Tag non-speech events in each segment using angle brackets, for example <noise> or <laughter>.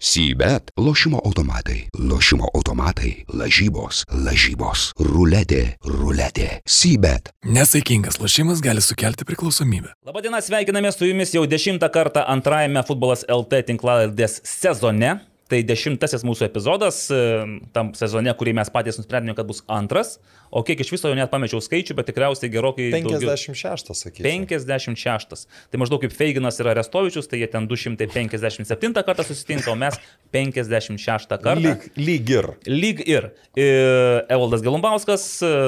Sybet - lošimo automatai, lošimo automatai, lažybos, lažybos, ruletė, ruletė. Sybet. Nesaikingas lošimas gali sukelti priklausomybę. Labadiena, sveikinamės su jumis jau dešimtą kartą antrajame futbolas LT tinklaladės sezone. Tai dešimtasis mūsų epizodas e, tam sezone, kurį mes patys nusprendėme, kad bus antras. O kiek iš viso jau net pamečiau skaičių, bet tikriausiai gerokai. 56, sakyčiau. 56. Tai maždaug kaip Feiginas ir Arestovičius, tai jie ten 257 kartą susitinka, o mes 56 kartą. Lyg, lyg ir. Lyg ir. E, Evaldas Galumbauskas,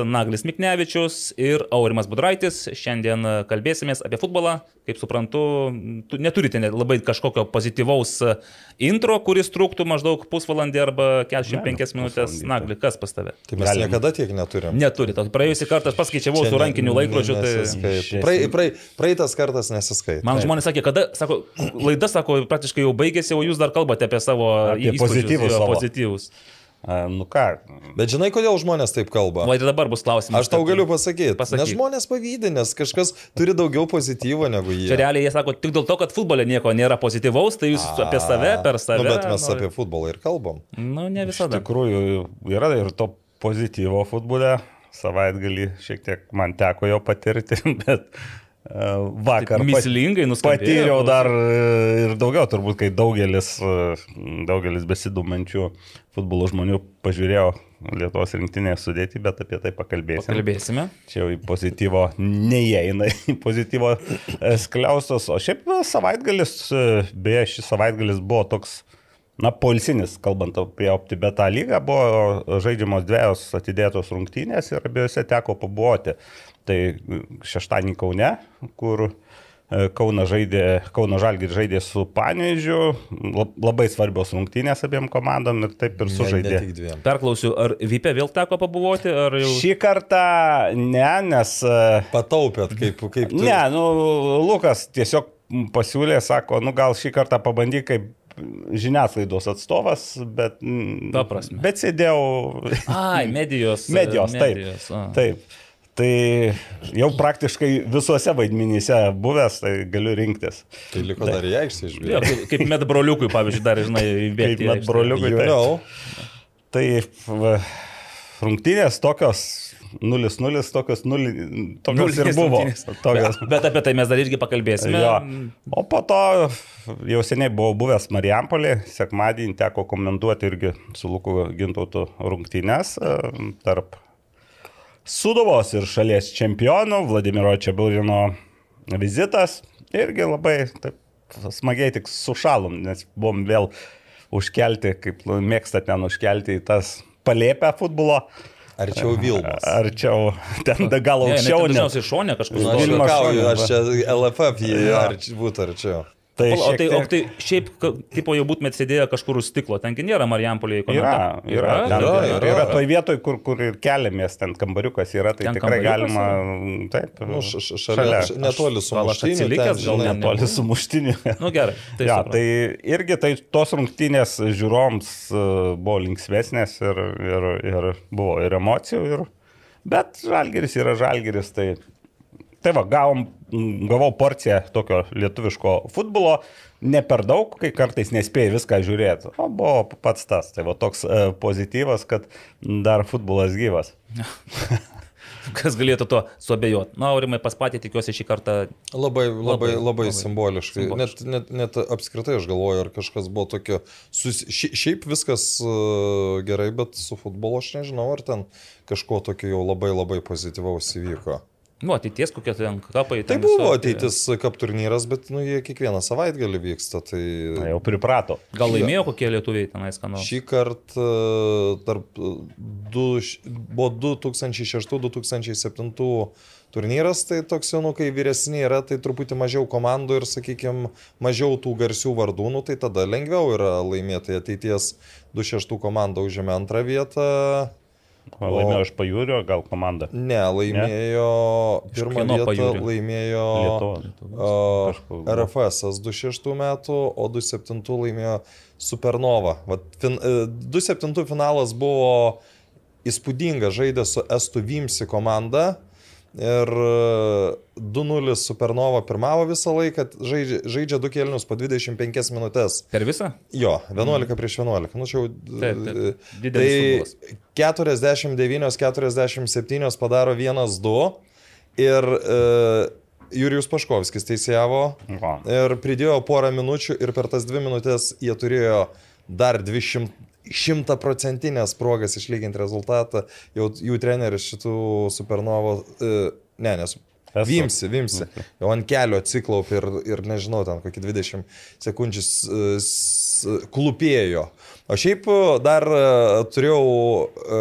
Naglis Miknevičius ir Aurimas Budraitis. Šiandien kalbėsimės apie futbolą. Kaip suprantu, neturite labai kažkokio pozityvaus intro, kuris truktų maždaug pusvalandį arba 45 minutės. Nagli, kas pas tave? Tai mes Galim. niekada tiek neturim. Neturi. Praėjusį kartą aš paskaičiavau su rankiniu laikrodžiu. Tai... Prae, prae, praeitas kartas nesiskaito. Man žmonės sakė, kada, sako, laida, sako, praktiškai jau baigėsi, o jūs dar kalbate apie savo apie pozityvus. Jo, pozityvus. Nu ką. Bet žinai, kodėl žmonės taip kalba? O tai dabar bus klausimas. Aš tau galiu pasakyti. Pasakyk. Nes žmonės pavydė, nes kažkas turi daugiau pozityvo negu jie. Čia realiai jie sako tik dėl to, kad futbole nieko nėra pozityvaus, tai jūs A, apie save, per save. Nu, bet mes nori... apie futbolą ir kalbam. Nu, ne visada. Iš tikrųjų, yra ir to pozityvo futbole. Savaitgalį šiek tiek man teko jo patirti, <laughs> bet vakar. Mislingai nuskambėjo. Patyriau dar e, ir daugiau, turbūt, kai daugelis, e, daugelis besidumančių futbolo žmonių pažiūrėjo Lietuvos rinktinėje sudėti, bet apie tai pakalbėsime. Pakalbėsime. Čia jau į pozityvo neįeina, į pozityvo e, skliaustos. O šiaip savaitgalis, beje, šis savaitgalis buvo toks, na, polsinis, kalbant apie OptiBeta lygą, buvo žaidžiamos dviejos atidėtos rungtynės ir abiejose teko pabuoti. Tai šeštadienį Kaune, kur e, Kauna, žaidė, Kauna Žalgir žaidė su Panežiu, labai svarbios rungtynės abiem komandom ir taip ir sužaidė. Ne, Perklausiu, ar Vypė vėl teko pabuvoti? Jau... Šį kartą ne, nes... E, Pataupėt, kaip, kaip tu. Ne, nu, Lukas tiesiog pasiūlė, sako, nu gal šį kartą pabandyk kaip žiniasklaidos atstovas, bet... Paprasme. Bet sėdėjau... Ai, medijos. medijos, <laughs> medijos taip. A. taip. Tai jau praktiškai visuose vaidmenyse buvęs, tai galiu rinktis. Tai liko dar į aikštę išbėgti. Ja, kaip, kaip met broliukui, pavyzdžiui, dar, žinai, įbėgti. Kaip met broliukui. Tai, tai rungtynės tokios 0-0, tokios 0, tokios ir buvo. Tokios. Bet, bet apie tai mes dar irgi pakalbėsime. Jo. O po to jau seniai buvau buvęs Marijampolė, sekmadienį teko komentuoti irgi su Luku Gintautu rungtynės e, tarp Sudovos ir šalies čempionų Vladimiro Čiaburino vizitas irgi labai taip, smagiai tik sušalom, nes buvom vėl užkelti, kaip mėgsta ten užkelti į tas palėpę futbolo. Arčiau Vilmos. Arčiau, ten gal aukščiau. Ne, ne, šonė kažkur. Nu, aš, aš čia LFF jį arč, būtų arčiau. Tai o, tai, tiek... o tai šiaip, tipo, jau būtumėt sėdėję kažkur už stiklo, tengi nėra Marijampolėje. Yra, yra, yra, yra, yra, yra toj vietoje, kur, kur ir keliamės, ten kambariukas yra, tai ten tikrai galima, taip, nu, šalia, šalia netoli su muštiniu. Gal netoli su muštiniu. nu gerai. Tai, ja, tai irgi tai tos rungtynės žiūroms e, buvo linksmesnės ir, ir, ir buvo ir emocijų, ir, bet žalgeris yra žalgeris, tai Tai va, gavom, gavau porciją tokio lietuviško futbolo, ne per daug, kai kartais nespėjai viską žiūrėti. O buvo pats tas, tai va toks e, pozityvas, kad dar futbolas gyvas. <laughs> Kas galėtų to suabejoti? Na, aurimai, pas patį tikiuosi šį kartą. Labai, labai, labai, labai simboliškai. simboliškai. Net, net, net apskritai aš galvoju, ar kažkas buvo tokio. Sus... Šiaip viskas uh, gerai, bet su futbolu aš nežinau, ar ten kažko tokio jau labai labai pozityvaus įvyko. Nu, ateities kokie ten kapai. Tai buvo ateitis kap turnyras, bet nu, jie kiekvieną savaitgalį vyksta. Tai... Na, jau priprato. Gal laimėjo kokie lietuviai tenais kanalai? Šį kartą tarp du, buvo 2006-2007 turnyras, tai toks jau, nu, kai vyresni yra, tai truputį mažiau komandų ir, sakykime, mažiau tų garsių vardų, nu, tai tada lengviau yra laimėti. Ateities 26 komanda užėmė antrą vietą, O laimėjo iš pajūrio, gal komanda? Ne, laimėjo ne? pirmą vietą, pajūrio? laimėjo Lietuvos, RFS 26 metų, o 27 laimėjo Supernova. Vat, fin, 27 e, finalas buvo įspūdingas, žaidė su Estų Vimsi komanda. Ir e, 2-0 Supernova pirmavo visą laiką, žaidžia, žaidžia du kelnius po 25 minutės. Per visą? Jo, 11 prieš 11. Nu, čia jau. Taip, taip. Didelis tai 49-47 padaro 1-2 ir e, Jurijus Paškovskis teisėjavo Va. ir pridėjo porą minučių ir per tas dvi minutės jie turėjo dar 200 šimtaprocentinės progas išlyginti rezultatą. Jau jų treneris šitų supernovo, e, ne, nes. Vimsi, Vimsi. Jau ant kelio atsiklaupė ir, ir nežinau, ten kokį 20 sekundžių s- klupėjo. O šiaip e, dar e, turėjau e,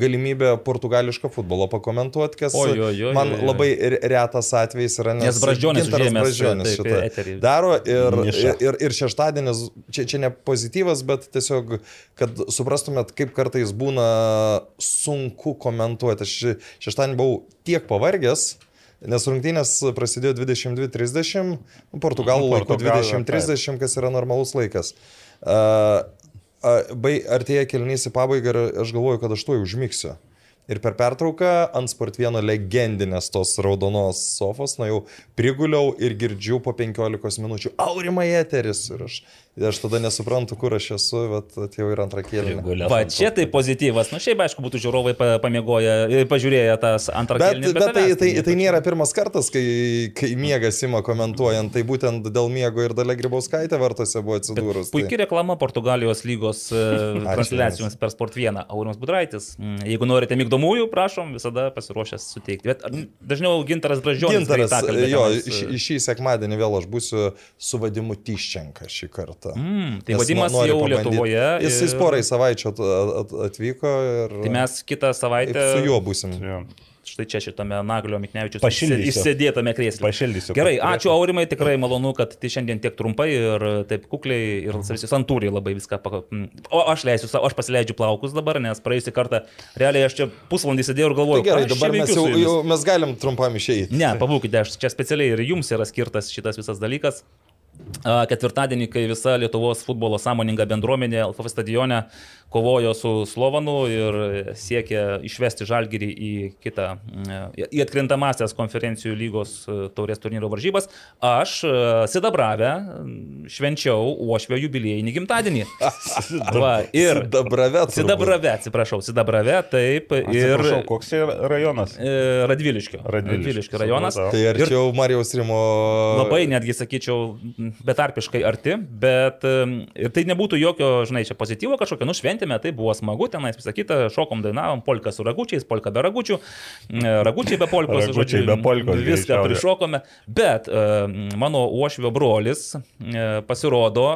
galimybę portugališką futbolą pakomentuoti, kas Oi, oi, oi, man labai re- retas atvejis yra, nes, Nes Brazdžionis taip, šitą eterį. daro ir, Niša. ir, ir, šeštadienis, čia, čia ne pozityvas, bet tiesiog, kad suprastumėt, kaip kartais būna sunku komentuoti. Aš še- šeštadienį buvau tiek pavargęs, nes rungtynės prasidėjo 22.30, nu, portugalų laiko Portugalija, 20.30, kas yra normalus laikas. Uh, artėja kelnys į pabaigą ir aš galvoju, kad aš tuoj užmigsiu. Ir per pertrauką ant Sport 1 legendinės tos raudonos sofos, na jau priguliau ir girdžiu po 15 minučių, aurimai eteris. Ir aš, aš tada nesuprantu, kur aš esu, bet atėjau ir antrą kėlinį. Va, čia tai pozityvas. Na, šiaip, aišku, būtų žiūrovai pa- pamiegoję, e, pažiūrėję tas antrą Bet, kėlinį, bet tai, tavęs tai, nieko tai čia. nėra pirmas kartas, kai, kai miegas ima komentuojant, tai būtent dėl miego ir dalia Grybauskaitė vartose buvo atsidūrus. tai- Puikiai reklama Portugalijos lygos e, transliacijoms per Sport 1. Aurimas Budraitis. Mm, Jeigu norite mygdomųjų, prašom, visada pasiruošęs suteikti. Bet dažniau Gintaras Bražionis. Gintaras, jo, e, šį sekmadienį vėl aš būsiu su vadimu Tyščenka šį kartą. Mm, tai vadimas nori jau pabandyt. Lietuvoje. Jis ir- ir... porai savaičių at, at, atvyko ir Tai mes kitą savaitę. su juo būsim. Jo. Štai čia šitame Naglio Miknevičius Pašildysiu. išsėdėtame krėsle. Pašildysiu, Gerai, ačiū Aurimai, tikrai malonu, kad tai šiandien tiek trumpai ir taip kukliai ir visi santūriai labai viską. mm. O aš leisiu, aš pasileidžiu plaukus dabar, nes praėjusią kartą realiai aš čia pusvalandį sėdėjau ir Tai galvojau, gerai, aš čia dabar mes jau, jau mes galim trumpam išeiti. Ne, pabūkite, aš čia specialiai ir jums yra skirtas šitas visas dalykas. Ketvirtadienį, kai visa Lietuvos futbolo sąmoninga bendruomenė LFF stadione kovojo su Slovanu ir siekė išvesti Žalgirį į kitą, mm, į atkrintamasias konferencijų lygos e, taurės turnyro varžybas, aš e, Sidabravę mm, švenčiau Uošvio jubiliejinį gimtadienį. <laughs> Va, ir Dabrave. Sidabrave, atsiprašau, Sidabrave, taip, ir Atsiprašau, koks yra rajonas? e, Radviliškio. Radviliškio, rajonas. Tai arčiau Marijos Rimo. Labai netgi sakyčiau, betarpiškai arti, bet ir tai nebūtų jokio, žinai, čia pozityvo kažkokio, nu šventėme, tai buvo smagu, tenais visą kitą, šokom, dainavom, polka su ragučiais, polka be ragučių, ragučiai be polkos, Ragučiai be polkos, viską prišokome, bet e, mano uošvio brolis e, pasirodo,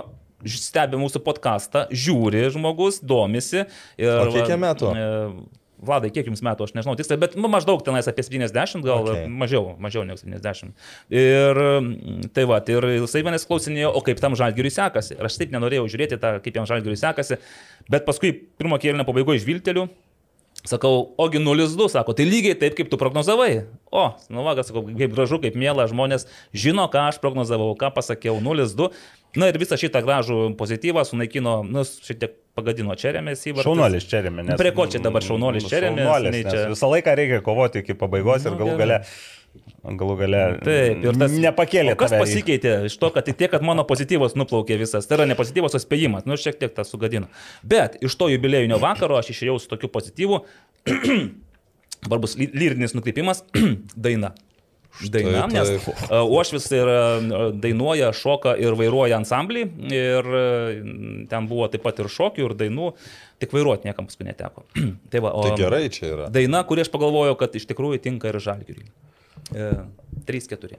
stebi mūsų podcastą, žiūri žmogus, domisi. Ir, O kiek metų? e, Vladai, kiek jums metų, aš nežinau tiksliai, bet nu, maždaug tenais apie 70, gal Okay. mažiau, mažiau negu 70. Ir mm, tai va, ir jisai manęs klausinėjo, o kaip tam žalgiriui sekasi. Ir aš taip nenorėjau žiūrėti, tą, kaip jam žalgiriui sekasi, bet paskui pirmo kėlinio pabaigoje žvilgteliu. Sakau, ogi 0-2, sako, tai lygiai taip, kaip tu prognozavai. O, nu va, sakau, kaip gražu, kaip mėla, žmonės žino, ką aš prognozavau, ką pasakiau, 0-2. Na ir visą šitą gražų pozityvą sunaikino, nu, šiek tiek pagadino Čeremės įvartį. Šaunuolis čia remė. nes- Prie ko čia dabar šaunuolis nei nes čia- Visą laiką reikia kovoti iki pabaigos ir Nu, galų gerai. gale, galų gale Taip, ir tas nepakėlė. Kas pasikeitė iš to, kad tik tiek, kad mano pozityvas nuplaukė visas. Tai yra ne pozityvas, o spėjimas. Nu, šiek tiek tą sugadino. Bet iš to jubiliejinio vakaro aš išėjau su tokiu pozityvu. <clears throat> Dabar bus ly- lyrinis nukreipimas. <clears throat> Daina. Daina, Štai nes taip. uh, Uošvis ir uh, dainuoja, šoka ir vairuoja ansamblį. Ir uh, ten buvo taip pat ir šokių, ir dainų. Tik vairuoti niekam paskui neteko. <clears throat> tai va, o, Tai gerai čia yra. Daina, kurį aš pagalvojau, kad iš tikrųjų tinka ir žalgiriui. E, 3-4.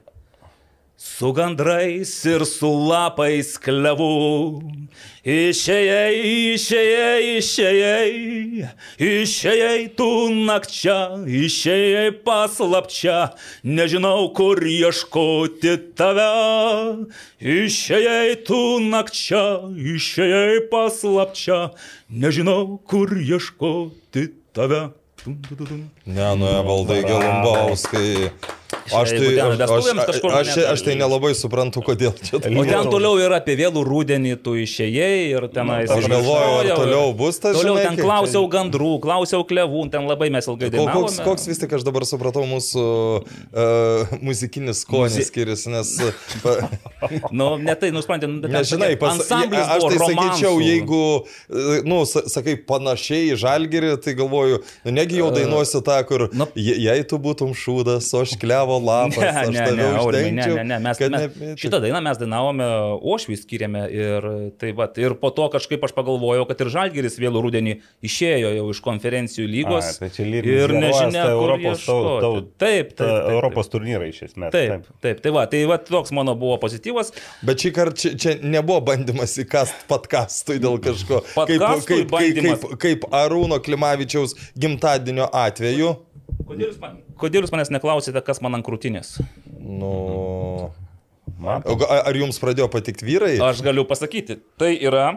Su gandrais ir su lapais klevu. Išėjai, išėjai, išėjai. Išėjai tu nakčia, išėjai paslapčia. Nežinau, kur ieškoti tave. Išėjai tu nakčia, išėjai paslapčia. Nežinau, kur ieškoti tave. Ne, nu, valdai Galumbauskai. Aš tai, ten aš, aš, aš, aš, tai nelabai suprantu, kodėl čia taip. O ten toliau yra apie vėlų rudenį, tu išėjai ir tenais. Aš galvoju, ar toliau bus tas, Toliau žinai, ten klausiau gandrų, klausiau klevų, ten labai mes ilgai dainavome. Koks, koks vis tik aš dabar supratau mūsų uh, muzikinis skonis Muzi- skiriasi, nes... Uh, <laughs> Nu, ne tai, nusprendė, nu, ten Nežinai, tokie pas, aš tai sakyčiau, jeigu, e, nu, sa- sakai, panašiai į žalgerį, tai galvoju, nu, negi jau dainuosi tą, kur, nu- je- jei tu būtum šūdas, o aš klevo lapas, Ne, aš ne, tave ne, Aurimai, ne, uždengčiau. ne, ne, mes, mes ne- šitą dainą mes dainavome, Ošvį skiriame ir tai va, ir po to kažkaip aš pagalvojau, kad ir Žalgeris vėlų rudenį išėjo jau iš konferencijų lygos Ai, tai čia lyrinis ir nežinia, tai kur Europos tau- tau- Taip, taip, Ta taip, Europos turnyrai iš esmės. Taip, taip, tai va, tai va, toks mano buvo pozityvas. Bet šį kartą čia, čia nebuvo bandymas įkast podcastui dėl kažko. Kaip, Podcastui kaip, kaip, bandymas. kaip, kaip Arūno Klimavičiaus gimtadienio atveju. Kodėl jūs, man, kodėl jūs manęs neklausėte, kas man ant krūtinės? Nu, Man, ar jums pradėjo patikti vyrai? Aš galiu pasakyti, tai yra,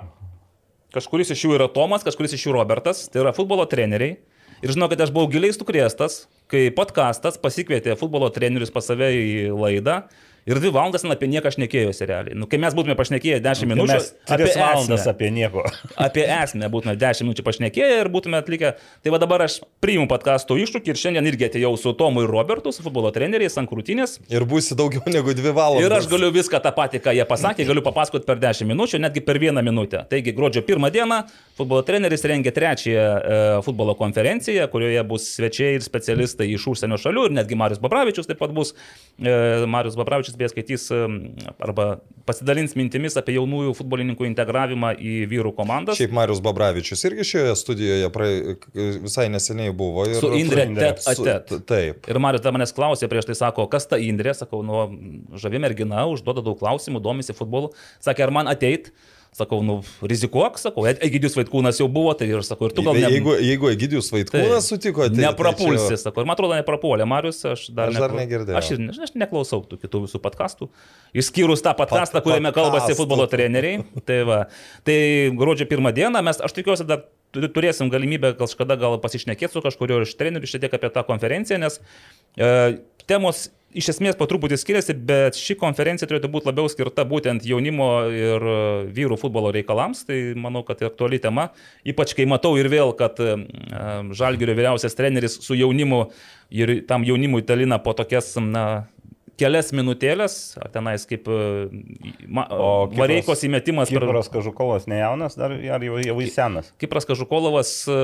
kažkuris iš jų yra Tomas, kažkuris iš jų Robertas, tai yra futbolo treneriai. Ir žinokit, aš buvau giliai sukrėstas, kai podcastas pasikvietė futbolo trenerius pas save į laidą. Ir dvi valandas ten apie nieką aš nekėjosi realiai. Nu, kai mes būtume pašnekėję 10 minučių mes tris valandas esmę, apie nieko. <laughs> apie esmę būtume 10 minučių pašnekėję ir būtume atlikę. Tai va dabar aš priimu podkasto iššūkį ir šiandien irgi atėjau su Tomu ir Robertu, su futbolo treneriais ant krūtinės. Ir būsi daugiau negu dvi valandas. Ir aš galiu viską tą patį, ką jie pasakė, galiu papasakoti per 10 minučių, netgi per vieną minutę. Taigi, gruodžio pirmą dieną futbolo treneris rengia trečiąją e, futbolo konferenciją, kurioje bus svečiai ir specialistai iš užsienio šalių ir netgi Marius Babravičius taip pat bus. E, Marius Babravičius beje skaitys arba pasidalins mintimis apie jaunųjų futbolininkų integravimą į vyrų komandas. Šiaip Marius Babravičius irgi šioje studijoje prae... visai neseniai buvo. Ir... Su Indre. Tet Su- Atet. t- Taip. Ir Marius dar manęs klausė prieš tai, sako, kas ta Indrė, sakau, nu, žavi mergina, užduoda daug klausimų, domisi futbolu. Sakė, ar man ateit? Sakau, nu, rizikuok, sakau, E- Egidijus Vaitkūnas jau buvo, tai ir sakau, ir tu gal ne, Jeigu, jeigu Egidijus Vaitkūnas sutiko, tai... neprapulsi, tai čia- sakau, ir man atrodo, neprapuolė. Marius, aš dar, Aš dar nekla- negirdėjau. Aš, ir, ne- aš neklausau tų kitų visų podkastų. Išskyrus tą podcastą, Pod- kuriame kalbasi podcastų. futbolo treneriai. Tai, va. tai gruodžio pirmą dieną mes, aš tikiuosi, dar tu- turėsim galimybę kažkada gal pasišnekėti su kažkurio iš trenerių šiek tiek apie tą konferenciją, nes e, temos iš esmės po truputį skiriasi, bet ši konferencija turėtų būti labiau skirta būtent jaunimo ir e, vyrų futbolo reikalams. Tai manau, kad tai aktuali tema. Ypač kai matau ir vėl, kad e, Žalgirio vyriausias treneris su jaunimu ir tam jaunimui talina po tokias, na, kelias minutėlės, ar tenais kaip e, ma, O Kipras- vareikos įmetimas per... Kipras Kažukovas ne jaunas, dar ar jau, jau jis senas? Kipras Kažukolovas e,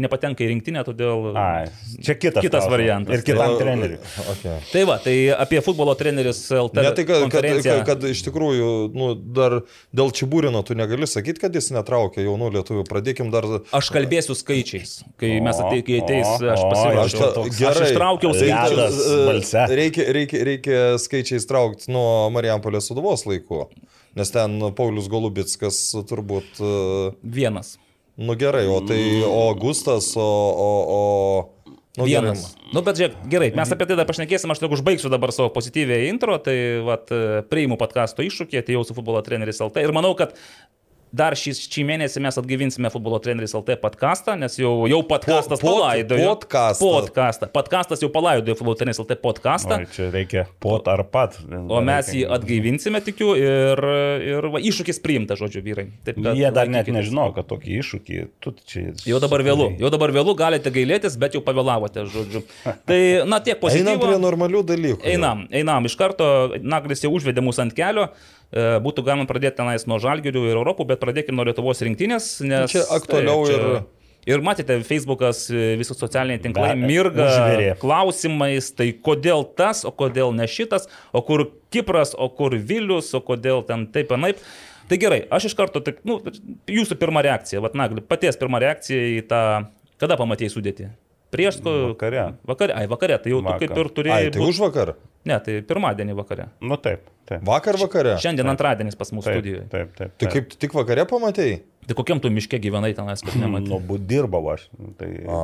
nepatenka į rinktinę, todėl... Ai, čia kitas, Kitas variantas. Ir kitam treneriui. Okay. Tai va, tai apie futbolo trenerius LT. Ne tai, kad, kad, konferenciją. kad, kad iš tikrųjų, nu, dar dėl Čiabūrino tu negali sakyti, kad jis netraukia jaunų lietuvių. Pradėkim dar. Aš kalbėsiu skaičiais, kai O, mes atei, kai ateis, aš o, pasiruošiu. ta- Aš, gerai. aš ištraukiau skaičius. balse. Reikia, reikia, reikia skaičiais traukti nuo Marijampolės suduvos laikų. Nes ten Paulius Golubitskas turbūt, e, Vienas. nu gerai, o tai o Gustas, o... o, o nu, gerai. Vienas. Nu, bet žiūrėk, gerai, mes apie tai dar pašnekėsim, aš tik užbaigsiu dabar savo pozityvę intro, tai vat, e, priimu podkasto iššūkį, atėjau su futbolo treneris LT ir manau, kad dar šį, šį mėnesį mes atgyvinsime futbolo treneris LT podcastą, nes jau, jau podcastas Po- pod- palaidojo. podcastą. Podcastą. Podcastas jau palaidojo futbolo treneris LT podcastą. Oi, čia reikia pot ar pat. O mes jį atgaivinsime, tikiu, ir, ir va, iššūkis priimtas, žodžiu, vyrai. Taip, kad Jie dar net nežino, kad tokį iššūkį tu čia. Jau dabar vėlu, jau dabar vėlu, galite gailėtis, bet jau pavėlavote, žodžiu. Tai, na, tiek Einam prie normalių dalykų. Einam, einam, iš karto Naglis jau užvedė mus ant kelio. E, Būtų galima pradėti tenais nuo Žalgirių ir Europų, bet pradėkime nuo Lietuvos rinktinės, nes... Čia aktualiau taip, ir- Ir matėte, Facebookas, e, visi socialiniai tinklai Be- mirga užvirė. klausimais, tai kodėl tas, o kodėl ne šitas, o kur Kipras, o kur Vilius, o kodėl ten taip anaip. Tai gerai, aš iš karto, tik, nu, jūsų pirma reakcija, vat Nagli, paties pirma reakcija į tą, kada pamatėjai sudėti? Prieš ko? Vakare. Vakare, ai, vakare, tai jau tu Vakar. kaip ir turėjai. Ai, tai būt- už vakar. Ne, tai pirmadienį vakare. Nu taip, taip. Vakar vakare. Šiandien antradienis pas mus Taip, studijoje. taip, taip. Tai kaip tik vakare pamatėjai? Tai kokiam tu miške gyvenai tenais, kad nematai? Nu, būt dirbau aš. Tai, tai. A,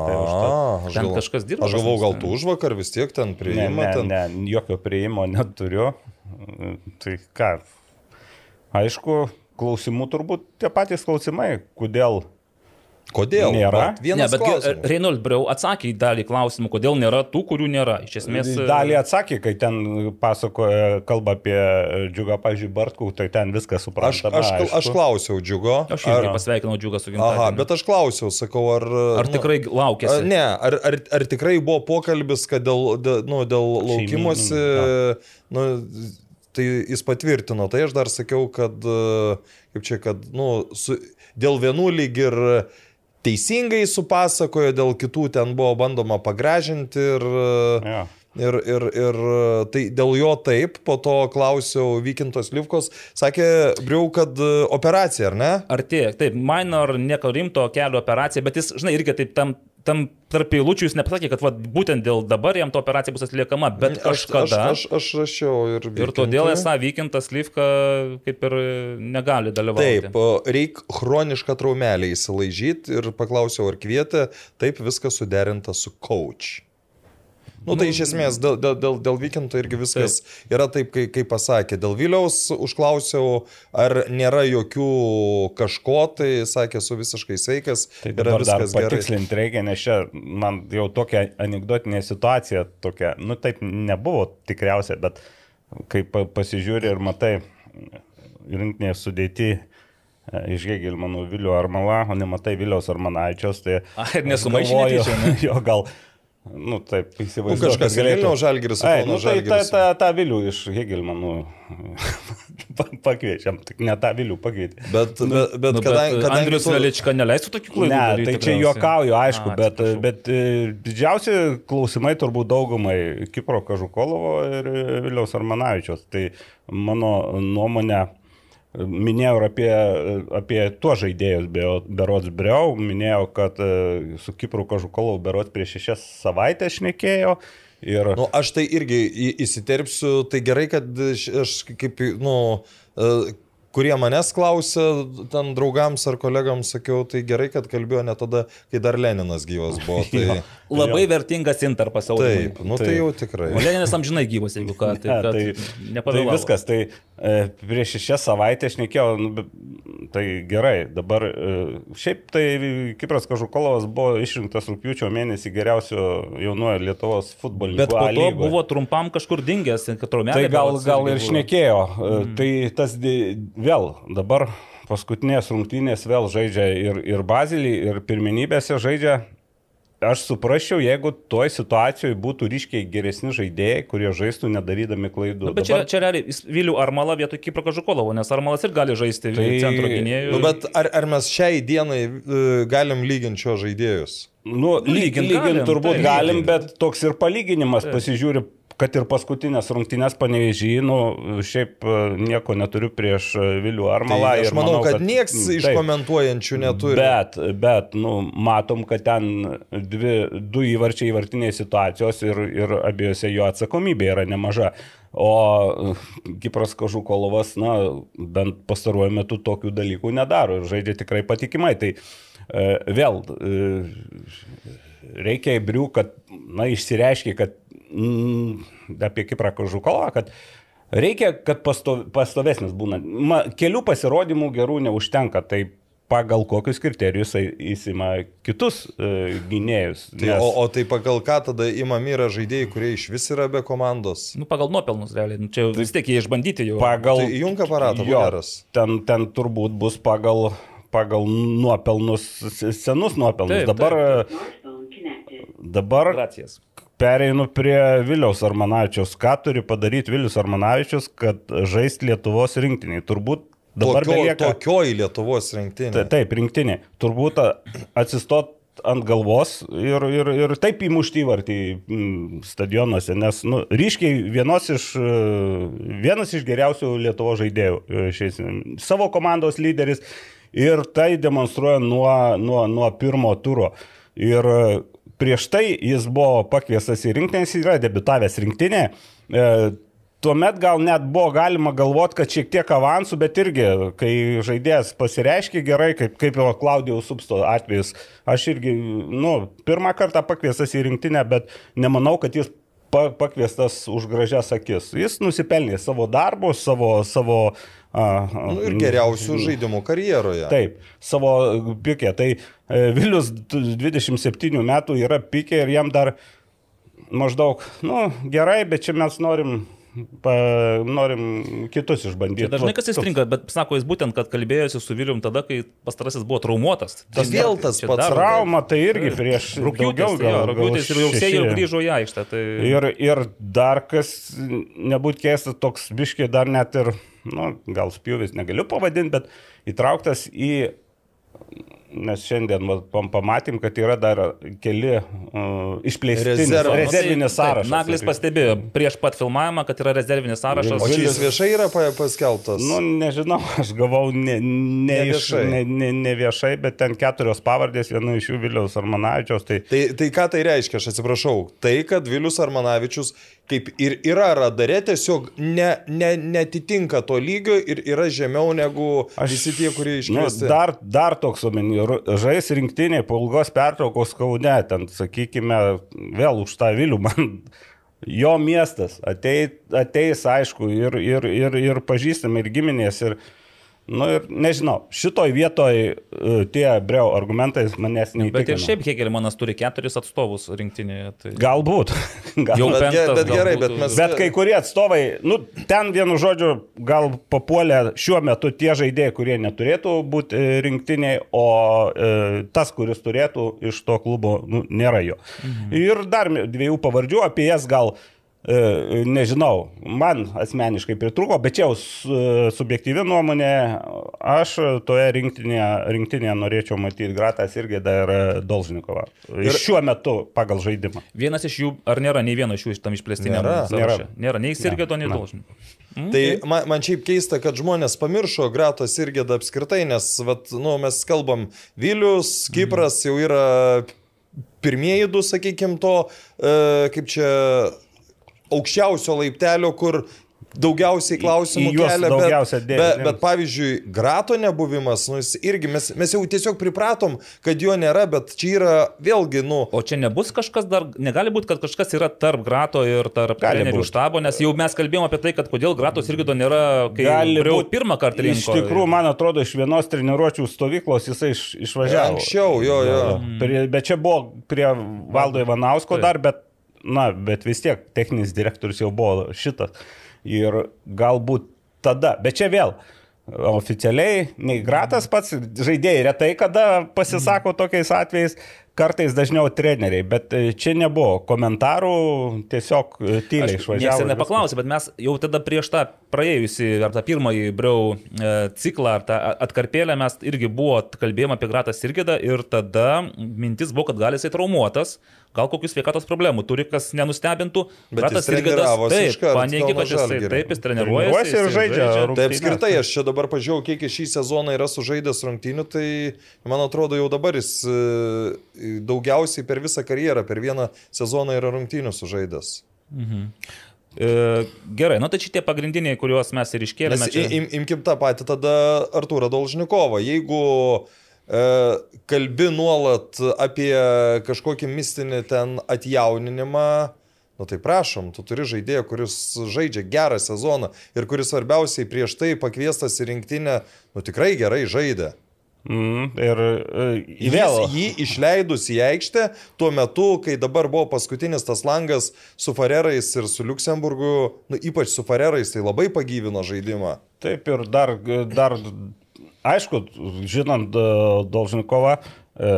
aš Ten galvo- kažkas dirba Aš galvau, gal ne? tu už vakar vis tiek ten Ne, priima. ne, ten... ne, jokio prieimo neturiu. Tai ką? Aišku, klausimų turbūt tie patys klausimai, kodėl Kodėl? Nėra. Ne, bet klausimas. Reinhold Breu atsakė į dalį klausimų, kodėl nėra tų, kurių nėra. Iš esmės. Dalį atsakė, kai ten pasakoja, kalba apie džiugą, pažiūrėjau, Bartkų, tai ten viskas Aš, suprantama. aš, aišku. aš klausiau džiugo. Aš irgi pasveikinau džiugą su gimtadieniu. Aha, bet aš klausiau, sakau, ar... Ar tikrai A, laukėsi? Ne, ar, ar, ar tikrai buvo pokalbis, kad dėl, dėl, nu, dėl laukimosi, nu, tai jis patvirtino, tai aš dar sakiau, kad, e, kaip čia, kad, nu, su, dėl vienų lyg ir teisingai supasakojo, dėl kitų ten buvo bandoma pagražinti ir... Jo. Ir, ir, ir tai dėl jo taip, po to klausiau Vykintos Livkos, sakė, Briau, kad e, operacija, ar ne? Artėja, taip, minor, nieko rimto kelio operacija, bet jis, žinai, irgi taip tam, tam tarp eilučių jis nepasakė, kad va, būtent dėl dabar jam ta operacija bus atliekama, bet Aš, kažkada. aš, aš, aš rašiau ir... Ir todėl esą vykintas Lyvka kaip ir negali dalyvauti. Taip, reikia chronišką traumelę įsilaižyti ir paklausiau, ar kvietė, taip viskas suderinta su coach. Nu, tai iš esmės dėl, dėl, dėl, dėl Vykinto irgi viskas taip. yra taip, kaip, kaip pasakė. Dėl Viliaus užklausiau, ar nėra jokių kažko, tai sakė, esu visiškai sveikas. Tai yra viskas gerai. patikslinti reikia, nes čia man jau tokia anegdotinė situacija, tokia, nu taip nebuvo tikriausiai, bet kai pa- pasižiūri ir matai rinktinėje sudėti e, iš Hegelmanų Vilių Armala, o nematai Viliaus Armanaičios, tai... A, ir nesumaišė galvoju, netyčia, ne? <laughs> Jo, gal... Nu, taip, Nu, įsivaizduoju. kažkas ir Vilniaus Žalgiris, Ai, nu, tai ta, Žalgiris. ta, ta Vilių iš Hegelmanų <laughs> pa- pakviečiam, tik ne tą Vilių pakvietė. Bet, bet, bet Nu, kadangi... bet kadangi Andrius tu- Velička neleistų tokių klaidų. Ne, daryt tai čia juokauju, aišku, A, bet, bet e, didžiausi klausimai turbūt daugumai Kipro Kažukolovo ir Viliaus Armanavičios. Tai mano nuomonė, minėjau apie, apie tuos žaidėjus, be- berods Breu, minėjau, kad e, su Kipru Kažukolovu berods prieš šešias savaitės šnekėjo. Ir, Nu, aš tai irgi įsiterpsiu, tai gerai, kad aš kaip, nu, e, kurie manęs klausė, ten draugams ar kolegams sakiau, tai gerai, kad kalbėjau ne tada, kai dar Leninas gyvas buvo. <laughs> Tai, Jo. Labai vertingas interpas Aurimai. taip, nu tai Taip. jau tikrai. Leninas amžinai gyvas, jeigu ką. <laughs> Tai, kad tai, tai viskas, tai e, prieš šešias savaitės šnekėjau, nu, be- tai gerai, dabar e, šiaip tai Kipras Kažukolovas buvo išrinktas rūpiučio mėnesį geriausio jaunuojo Lietuvos futbolininko. Bet po to lygoje. buvo trumpam kažkur dingęs, kad trumelė. Tai gal, gal ir šnekėjo. Mm. Tai tas vėl dabar paskutinės rungtynės vėl žaidžia ir, ir Bazilį, ir pirmenybėse žaidžia. Aš suprasčiau, jeigu toj situacijoje būtų ryškiai geresni žaidėjai, kurie žaistų nedarydami klaidų. Nu, bet čia, čia realiai Vilių Armalą vietoj Kipro Kažukolovo, nes Armalas ir gali žaisti Tai- tai... centro gynėjų. Nu, bet ar, ar mes šiai dienai e, galim lyginti šio žaidėjus? Nu, lygint lygint, galim, turbūt taip. galim, bet toks ir palyginimas pasižiūri, kad ir paskutinės rungtynės panevežį, nu, šiaip e, nieko neturiu prieš e, Vilių Tai Armalą. aš ir manau, kad, kad nieks mm, iš taip. komentuojančių neturi. Bet, bet, nu, matom, kad ten dvi, du įvarčiai įvartiniai situacijos ir, ir abiejose jo atsakomybė yra nemaža. O uh, Kipras Kažukolovas, na, bent pastaruoju metu tokių dalykų nedaro ir žaidžia tikrai patikimai. Tai e, vėl e, reikia įbrių, kad, na, išsireiškia, kad mm, apie Kiprą Kažukolovą, kad reikia, kad pasto, pastovesnis būna. Ma, kelių pasirodymų gerų neužtenka. Tai pagal kokius kriterijus įsima kitus e, gynėjus. Tai, o, o tai pagal ką tada įmami yra žaidėjai, kurie iš vis yra be komandos? Nu, pagal nuopelnus, realiai. Nu, čia vis tiek jie išbandyti jau. pagal... Tai įjunk aparatą, geras. ten, ten turbūt bus pagal, pagal nuopelnus, senus nuopelnus. Taip, dabar, Smartphone connected. dabar Gracijas. Pereinu prie Viliaus Armanavičiaus. Ką turi padaryti Vilius Armanavičius, kad žaist Lietuvos rinktiniai? Turbūt dabar Tokio, belieka... Tokioj Lietuvos rinktinė. Ta- Taip, rinktinė. Turbūt atsistot ant galvos ir, ir, ir taip įmušti įvartį mm, stadionuose, nes nu, ryškiai vienos iš, e, vienas iš geriausių Lietuvo žaidėjų e, šiais, savo komandos lyderis ir tai demonstruoja nuo, nuo, nuo pirmo turo. Ir prieš tai jis buvo pakviestas į rinktinę, jis yra debitavęs rinktinė. E, Tuomet gal net buvo galima galvoti, kad šiek tiek avansų, bet irgi, kai žaidėjas pasireiškia gerai, kaip, kaip jo Klaudijaus Substo atvejus, aš irgi, nu, pirmą kartą pakviesas į rinktinę, bet nemanau, kad jis pakviestas už gražias akis. Jis nusipelnė savo darbo, savo... savo Nu, ir geriausių žaidimų karjeroje. Taip, savo pikė. Tai e, Vilius 27 metų yra pikė ir jam dar maždaug, nu, gerai, bet čia mes norim, pa, norim kitus išbandyti. Tai dažnai kas įstringa, bet sako jis būtent, kad kalbėjosi su Vilium tada, kai pastarasis buvo traumuotas. Tai vėl tas pats dar- Trauma tai irgi prieš Rūkiutis, gal rūkiutis ir jau jau grįžo į aikštę. Tai... Ir, ir dar kas, nebūt keistas, toks biškiai dar net ir, nu, gal spjūvis negaliu pavadinti, bet įtrauktas į, nes šiandien pamatėm, kad yra dar keli uh, Rezervas. rezervinis sąrašas. Taip, Naglis pastebėjo prieš pat filmavimą, kad yra rezervinis sąrašas. O čia jis viešai yra pa- paskelbtas. Nu, nežinau, <laughs> aš gavau ne, ne, Ne iš, viešai. ne, ne, ne viešai, bet ten keturios pavardės, viena iš jų Viliaus Armanavičiaus. Tai Tai, tai ką tai reiškia, aš atsiprašau. Tai, kad Vilius Armanavičius kaip ir yra radare, tiesiog ne, ne, netitinka to lygio ir yra žemiau negu aš, visi tie, kurie nu, iškviesti. dar, dar toks omeny, žais rinktiniai po ilgos pertraukos kaune, ten, sakykime, vėl už tą Vilių man. Jo miestas atei, ateis, aišku, ir, ir, ir, ir pažįstami, ir giminės, ir, nu, ir nežinau, šitoj vietoj e, tie breu argumentai manęs neįtikina. Bet ir šiaip Hegelmanas turi keturis atstovus rinktinėje. Tai... Galbūt. Gal... <laughs> Jau Bet penktas bet gerai, gal bet mes- Bet kai kurie atstovai, nu, ten vienu žodžiu, gal papuolė šiuo metu tie žaidėjai, kurie neturėtų būti e, rinktiniai, o e, tas, kuris turėtų iš to klubo, nu, nėra jo. Mhm. Ir dar dviejų pavardžių, apie jas gal nežinau, man asmeniškai pritruko, bet čia jau su- subjektyvi nuomonė, aš toje rinktinėje, rinktinėje norėčiau matyti Gratas irgi dar Dolžnikovą. Ir šiuo metu pagal žaidimą. Vienas iš jų, ar nėra nei vieno iš jų tam išplėstiniam Nėra. Nėra. Nėra, nei Sirgeto, nei Ne. Dolžniko. Tai man, man šiaip keista, kad žmonės pamiršo Gratos ir Gėdą apskritai, nes vat, nu, mes kalbam, Vilius, Kipras jau yra pirmieji du, sakykime, to, e, kaip čia, aukščiausio laiptelio, kur daugiausiai klausimų kelia, daugiausia bet, bet, bet pavyzdžiui, Grato nebuvimas, nu, irgi mes, mes jau tiesiog pripratom, kad jo nėra, bet čia yra vėlgi, nu, O čia nebus kažkas dar, negali būti, kad kažkas yra tarp Grato ir tarp Gali trenerių štabo, nes jau mes kalbėjome apie tai, kad kodėl Gratos irgi to nėra, kai jau būt. pirmą kartą Iš rinko. tikrųjų, man atrodo, iš vienos treniruočio stovyklos jisai iš, išvažiavo. anksčiau, jo, jo. Prie, bet čia buvo prie Valdo Ivanausko Taip. dar, bet, na, bet vis tiek techninis direktorius jau buvo šitas. Ir galbūt tada, bet čia vėl. Oficialiai, nei Gratas pats, žaidėjai retai kada pasisako tokiais atvejais, kartais dažniau treneriai, bet e, čia nebuvo komentarų, tiesiog e, tyliai išvažiavo. ir nepaklausė, bet mes jau tada prieš tą praėjusi, ar tą pirmąjį Breu e, ciklą, ar tą atkarpėlę, mes irgi buvo kalbėjome apie Gratą Sirgidą ir tada mintis buvo, kad gali jisai traumuotas, gal kokius sveikatos problemų turi, kas nenustebintų. Bet Gratas jis treniravosi taip, paneigė, kad jisai taip, jis treniruojasi Treniruojasi ir jisai žaidžia Tai apskritai, aš čia dabar pažiūrėjau, kiek šį sezoną yra sužaidęs rungtynių, tai man atrodo jau dabar jis e, daugiausiai per visą karjerą, per vieną sezoną yra rungtynių sužaidęs. E, gerai, nu tai šitie pagrindiniai, kuriuos mes ir iškėlėme. Nes Čia... im, imkim tą patį tada Arturą Dolžnikovą. Jeigu e, kalbi nuolat apie kažkokį mistinį ten atjauninimą, nu tai prašom, tu turi žaidėją, kuris žaidžia gerą sezoną ir kuris svarbiausiai prieš tai pakviestas į rinktinę, nu tikrai gerai žaidė. Mm, ir e, Jis vėl. jį išleidus į aikštę tuo metu, kai dabar buvo paskutinis tas langas su Farerais ir su Luksemburgu, nu, ypač su Farerais, tai labai pagyvino žaidimą. Taip ir dar, dar aišku, žinant e, Dolžnikovą, e,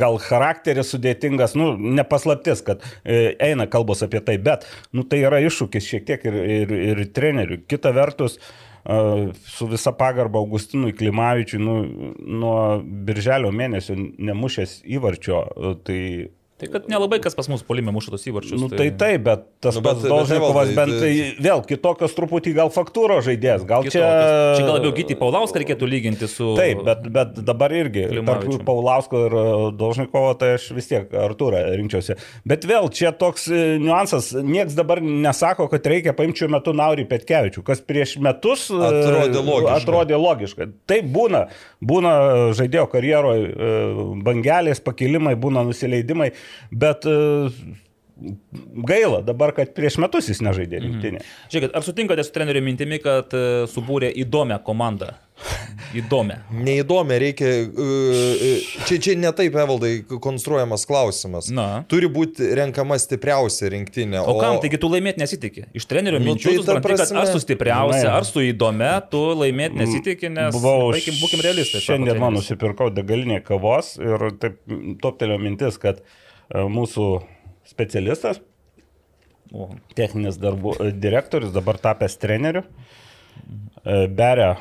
gal charakteris sudėtingas, nu, nepaslaptis, kad e, eina kalbos apie tai, bet, nu, tai yra iššūkis šiek tiek ir, ir, ir treneriui. Kita vertus, su visa pagarba Augustinui Klimavičiui, nu, nuo birželio mėnesio nemušęs įvarčio, tai Tai kad nelabai kas pas mus polime muša tos įvarčius. Nu, tai taip, bet tas Nu, pats bet- bet Dolžnikovas Evaldai, bent tai tai- vėl kitokios truputį gal faktūro žaidėjas. Gal čia... Čia gal labiau Gyti Paulauską reikėtų lyginti su... Taip, bet, bet dabar irgi tarp. Paulausko ir e, Dolžnikovo, tai aš vis tiek Arturą rinkčiausi. Bet vėl čia toks e, niuansas, nieks dabar nesako, kad reikia paimti šiuo metu Naurį Petkevičių, kas prieš metus e, Atrodė logiška. Atrodė logiška. Taip būna, būna žaidėjo karjeroje bangelės, pakilimai, būna nusileidimai, bet e, gaila dabar, kad prieš metus jis nežaidė rinktinė. Mhm. Žiūrėkit, ar sutinkate su treneriu mintimi, kad e, subūrė įdomią komandą? Įdomią. <laughs> Neįdomi, reikia. e, Čia, čia ne taip, Evaldai, konstruojamas klausimas. Na. Turi būti renkama stipriausia rinktinė. O kam, taigi tu laimėti nesitikė? Iš trenerio Nu, minčių, tai supranti, kad prasme- aš su stipriausia, ar su įdomia, tu laimėti nesitikė, nes... Buvau, baikim, būkim realistai. Šiandien man nusipirkau degalinė kavos ir taip toptelio mintis, kad e, mūsų specialistas, techninis darbų e, direktorius, dabar tapęs treneriu, e, beria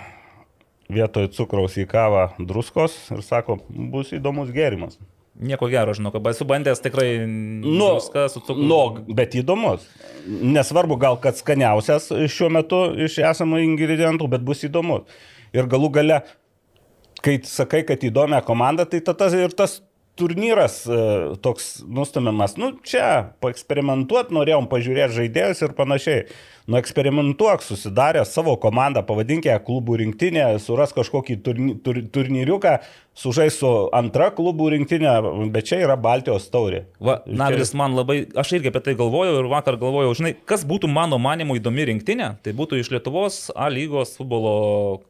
vietoj cukraus į kavą druskos ir sako, bus įdomus gėrimas. Nieko gero, žinau, kad esu bandęs tikrai... Nu, viską su cukru. nu, bet įdomus. Nesvarbu gal, kad skaniausias šiuo metu iš esamų ingredientų, bet bus įdomus. Ir galų gale, kai sakai, kad įdomią komandą, tai tada ir tas turnyras e, toks nustumiamas. Nu, čia paeksperimentuot norėjom, pažiūrėti žaidėjus ir panašiai. Nu, eksperimentuok, susidarę savo komandą, pavadink ją klubų rinktinė, suras kažkokį turny, tur, turnyriuką, sužais su antra klubų rinktinė, bet čia yra Baltijos taurė. Va, Naglis man labai, aš irgi apie tai galvojau ir vakar galvojau, žinai, kas būtų mano manimu įdomi rinktinė, tai būtų iš Lietuvos A lygos futbolo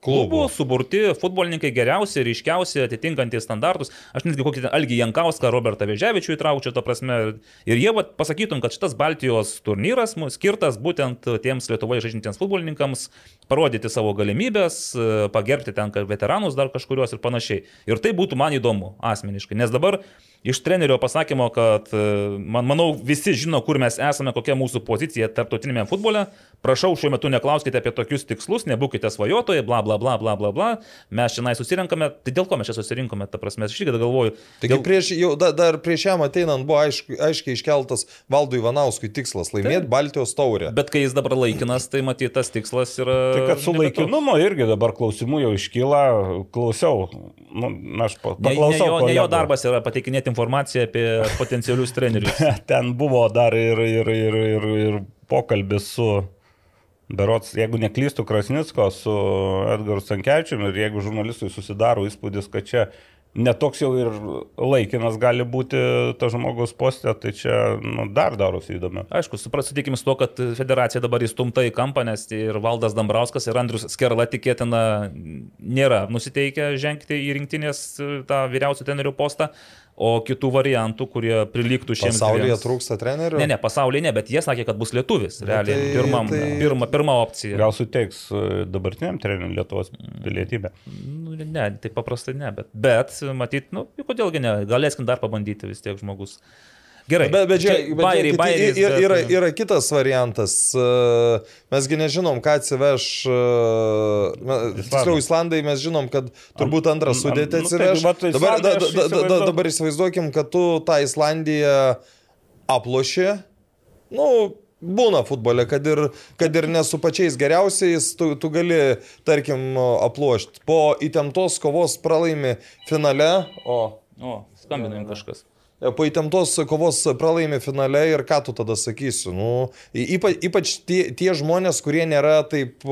klubų, Klubų. suburti futbolininkai geriausi, ryškiausi, atitinkantys standartus. Aš netgi kokį Algį Jankauską, Robertą Veževičių įtraukčiau, to prasme. Ir jie vat, pasakytum, kad šitas Baltijos turnyras skirtas būtent tiems Lietuvoje žaidžiantiems futbolininkams parodyti savo galimybės, e, pagerbti ten veteranus dar kažkurios ir panašiai. Ir tai būtų man įdomu asmeniškai, nes dabar iš trenerio pasakymo, kad e, man, manau visi žino, kur mes esame, kokia mūsų pozicija tarptautinėme futbole. Prašau, šiuo metu neklauskite apie tokius tikslus, nebūkite svajotojai, bla bla bla bla bla bla. Mes čia susirenkame, tai dėl ko mes čia susirinkome, ta prasme, aš irgi galvoju. Taigi Dėl... prieš, jau, da, dar prieš jam ateinant buvo aiškiai, aiškiai iškeltas Valdui Ivanauskui tikslas - laimėti Baltijos taurę. Bet kai jis dabar laikinas, tai matyt, tas tikslas yra... Tai kad su laikinumu irgi dabar klausimų jau iškyla, klausiau, nu, aš pa- Ne, ne, paklausau. jo, ne jo darbas yra pateikinėti informaciją apie potencialius trenerius. <laughs> Ten buvo dar ir, ir, ir, ir, ir pokalbis su, berots, jeigu neklystų Krasnicko, su Edgaru Stankiečiumi ir jeigu žurnalistui susidaro įspūdis, kad čia netoks jau ir laikinas gali būti tas žmogus postė, tai čia nu, dar darosi įdomiau. Aišku, supras, sutikim su to, kad federacija dabar įstumta į kampą, nes ir Valdas Dambrauskas ir Andrius Skerla tikėtina nėra nusiteikę žengti į rinktinės tą vyriausią trenerių postą, o kitų variantų, kurie prilygtų šiems. Pasaulyje dviems- trūksta trenerių. Ne, ne, pasaulyje ne, bet jie sakė, kad bus lietuvis. Realiai, tai- pirmam, tai- pirma, pirma opcija. Gal suteiks e, dabartiniam treneriui Lietuvos pilietybę? Nu, ne, tai paprastai ne, bet, bet matyt, nu, kodėlgi ne, galėskim dar pabandyti vis tiek žmogus. Gerai. Bet, bet, čia žiūrėk, bet bairiai, žiūrėkit, bairiais, ir, bet- yra, yra kitas variantas. E, Mesgi nežinom, ką atsiveš. e, Tiksliau, Islandai mes žinom, kad turbūt antrą sudėtį nu, atsiveš. va, tai Dabar, da, da, da, dabar įsivaizduokim, kad tu tą Islandiją aploši. Nu, Būna futbole, kad ir, kad ir ne su pačiais geriausiais, tu, tu gali, tarkim, aplošti. Po įtemptos kovos pralaimi finale, o O, skambina jums kažkas. Po įtemptos kovos pralaimi finale ir ką tu tada sakysi? Nu, ypač, ypač tie, tie žmonės, kurie nėra taip,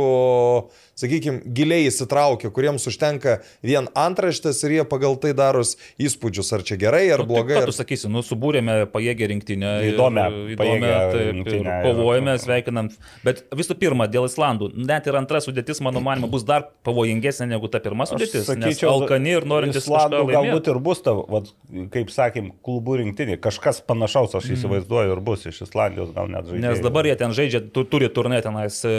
sakykime, giliai įsitraukę, kuriems užtenka vien antraštės ir jie pagal tai daros įspūdžius, ar čia gerai, ar Nu, blogai. ką Ar... tu sakysi, nu, subūrėme pajėgę rinktinę. ir- Įdomią, įdomią taip, kovojame, sveikinam. Bet visų pirma, dėl Islandų, net ir antra sudėtis, mano manimo, bus dar pavojingesnė negu ta pirma sudėtis. Sakyčiau, alkani ir norintis Islandų galbūt ir bus tavo, vat, kaip sakėm, klubų rinktinė. Kažkas panašaus, aš įsivaizduoju, ir bus iš Islandijos gal net žaidėjai. Mm. Nes dabar jie ten žaidžia, tu, turi turnė tenais e,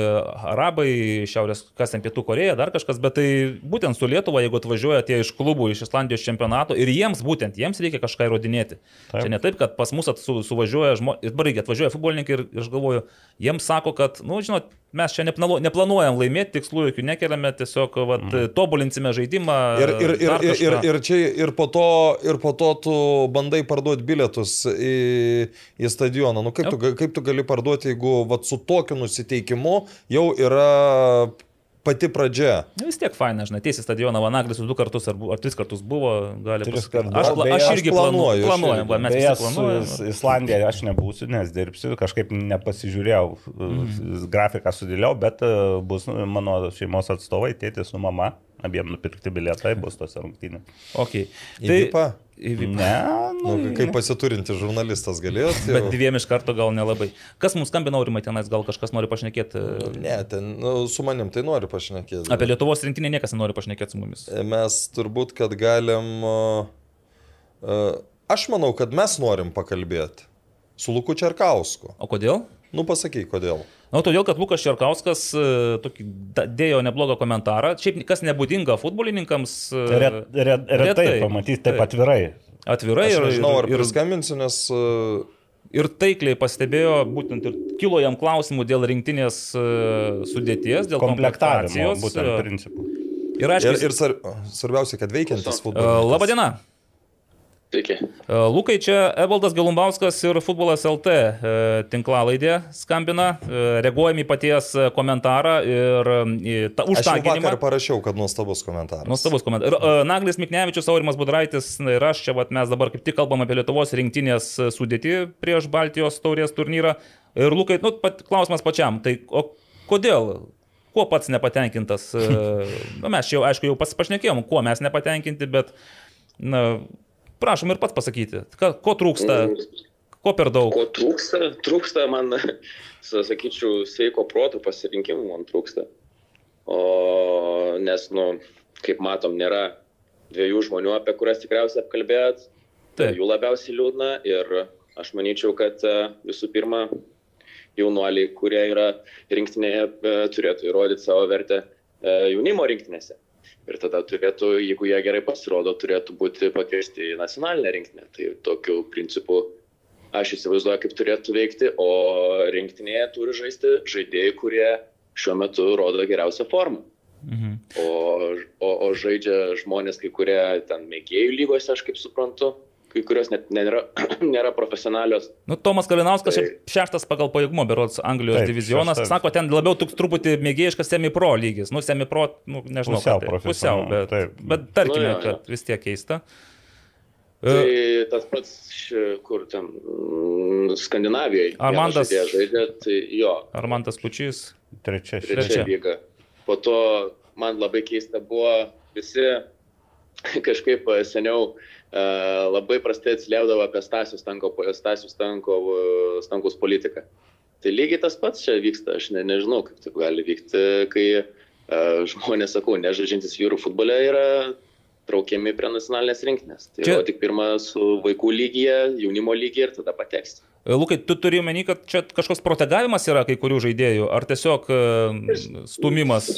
Arabai, Šiaurės, kas ten Pietų Koreja, dar kažkas, bet tai būtent su Lietuva, jeigu atvažiuoja tie iš klubų, iš Islandijos čempionato ir jiems būtent, jiems reikia kažką įrodinėti. Taip. Čia ne taip, kad pas mus su, suvažiuoja žmonės, dabar reikia atvažiuoja futbolininkai ir, ir aš galvoju, jiems sako, kad, na, nu, žinot, mes čia neplanuojam laimėti, tikslų jokių nekeliame, tiesiog vat, mm. tobulinsime žaidimą. Ir, ir, ir, ir, ir, ir, čia, ir, po to, ir po to tu bandai parduoti bilietus į, į stadioną. Nu, kaip, tu, ga- kaip tu gali parduoti, jeigu vat, su tokiu nusiteikimu jau yra pati pradžia. Nu, Vis tiek faina, žinai, tiesiai stadioną Vanaglis du kartus ar, bu- ar tris kartus buvo, gali kartus. Aš, pla, aš aš irgi planuoju, planuoju, aš planuojam, irgi. va, mes Beje, visi su Islandija aš nebūsiu, nes dirbsiu, kažkaip nepasižiūrėjau, mm. grafiką sudėliau, bet e, bus mano šeimos atstovai, tėtis su mama abiem nupirkti bilietai bus tose rungtynėse. Okay. Įvypa? įvypa. Ne, Nu, kaip pasiturinti žurnalistas galėjot? jau? Bet dviem iš karto gal nelabai. Kas mums skambina, aurimai tenais, gal kažkas nori pašnekėti Ne, ten nu, su manim tai noriu pašnekėti. apie Lietuvos rinktinę, niekas nenori pašnekėti su mumis. Mes turbūt, kad galim. Uh, aš manau, kad mes norim pakalbėti su Luku Čerkausku. O kodėl? Nu, pasakyk, kodėl. Na, todėl, kad Lukas Čerkauskas e, tokį dėjo neblogą komentarą. Šiaip kas nebūdinga futbolininkams. e, ret, ret, retai, retai pamatys taip Taip. atvirai. Atvirai Aš ir, nežinau, ar ir, ir, priskambinsiu, nes uh, ir taikliai pastebėjo, būtent ir kilo jam klausimų dėl rinktinės e, sudėties, dėl Komplektavimo, komplektacijos. būtent e, principų. Ir ir, aišku, ir sar, svarbiausia, kad veikiantis e, futbolas. Labadiena. Sveiki. E, Lukai, čia Evaldas Galumbauskas ir Futbolas LT e, tinklalaidė skambina, e, reaguojam į paties komentarą ir ta, Aš jau užtaginimą. vakar parašiau, kad nuostabus komentaras. Nuostabus komentaras. Ir Naglis Miknevičius, Aurimas Budraitis ir aš čia vat, mes dabar kaip tik kalbam apie Lietuvos rinktinės sudėtį prieš Baltijos taurės turnyrą. Ir Lukai, nu, pat, klausimas pačiam, tai o kodėl? Kuo pats nepatenkintas? Na, mes čia jau, aišku, jau pasipašnekėjom, kuo mes nepatenkinti, bet, na, prašom ir pats pasakyti, ka, ko trūksta, ko per daug. Ko trūksta? Trūksta man, <laughs> sakyčiau, sveiko proto pasirinkimų man trūksta. O, nes, nu, kaip matom, nėra dviejų žmonių, apie kurias tikriausiai apkalbėt. Taip. Jų labiausiai liūdna ir aš manyčiau, kad e, visų pirma, jaunuoliai, kurie yra rinktinėje, e, turėtų įrodyti savo vertę e, jaunimo rinktinėse. Ir tada turėtų, jeigu jie gerai pasirodo, turėtų būti pakviesti į nacionalinę rinktinę. Tai tokiu principu aš įsivaizduoju, kaip turėtų veikti, o rinktinėje turi žaisti žaidėjai, kurie šiuo metu rodo geriausią formą. Mhm. O, o, o žaidžia žmonės, kai kurie ten mėgėjų lygose, aš kaip suprantu, kai kurios net nėra, <clears throat> nėra profesionalios. Nu, Tomas Kalinauskas, Tai- šeštas pagal pajėgumą, berods Anglijos Taip, divizionas, šeštas. sako, ten labiau toks truputį mėgėjiškas semi-pro lygis. Nu, semi-pro, nu, nežinau. Pusiau tai- Pusiau, bet, taip. bet tarkime, Nu, jo, jo. kad vis tiek keista. Tai E, tas pats, kur ten mm, Skandinavijoje. Armandas- žaidžia, tai jo, Armantas Pučys. Trečia, Trečia. lyga. Po to man labai keista buvo, visi <laughs> kažkaip e, seniau e, labai prastai atsiliepdavo apie Stasius Stanko, Stasius Stanko, e, Stankus politiką. Tai lygiai tas pats čia vyksta, aš ne, nežinau, kaip taip gali vykti, kai e, žmonės, sakau, nežaidžiantis vyrų futbole yra traukiami prie nacionalinės rinkinės. Tai čia... tik pirmą su vaikų lygyje, jaunimo lygyje ir tada pateks. E, Lukai, tu turi omeny, kad čia kažkoks protegavimas yra kai kurių žaidėjų, ar tiesiog e, stumimas?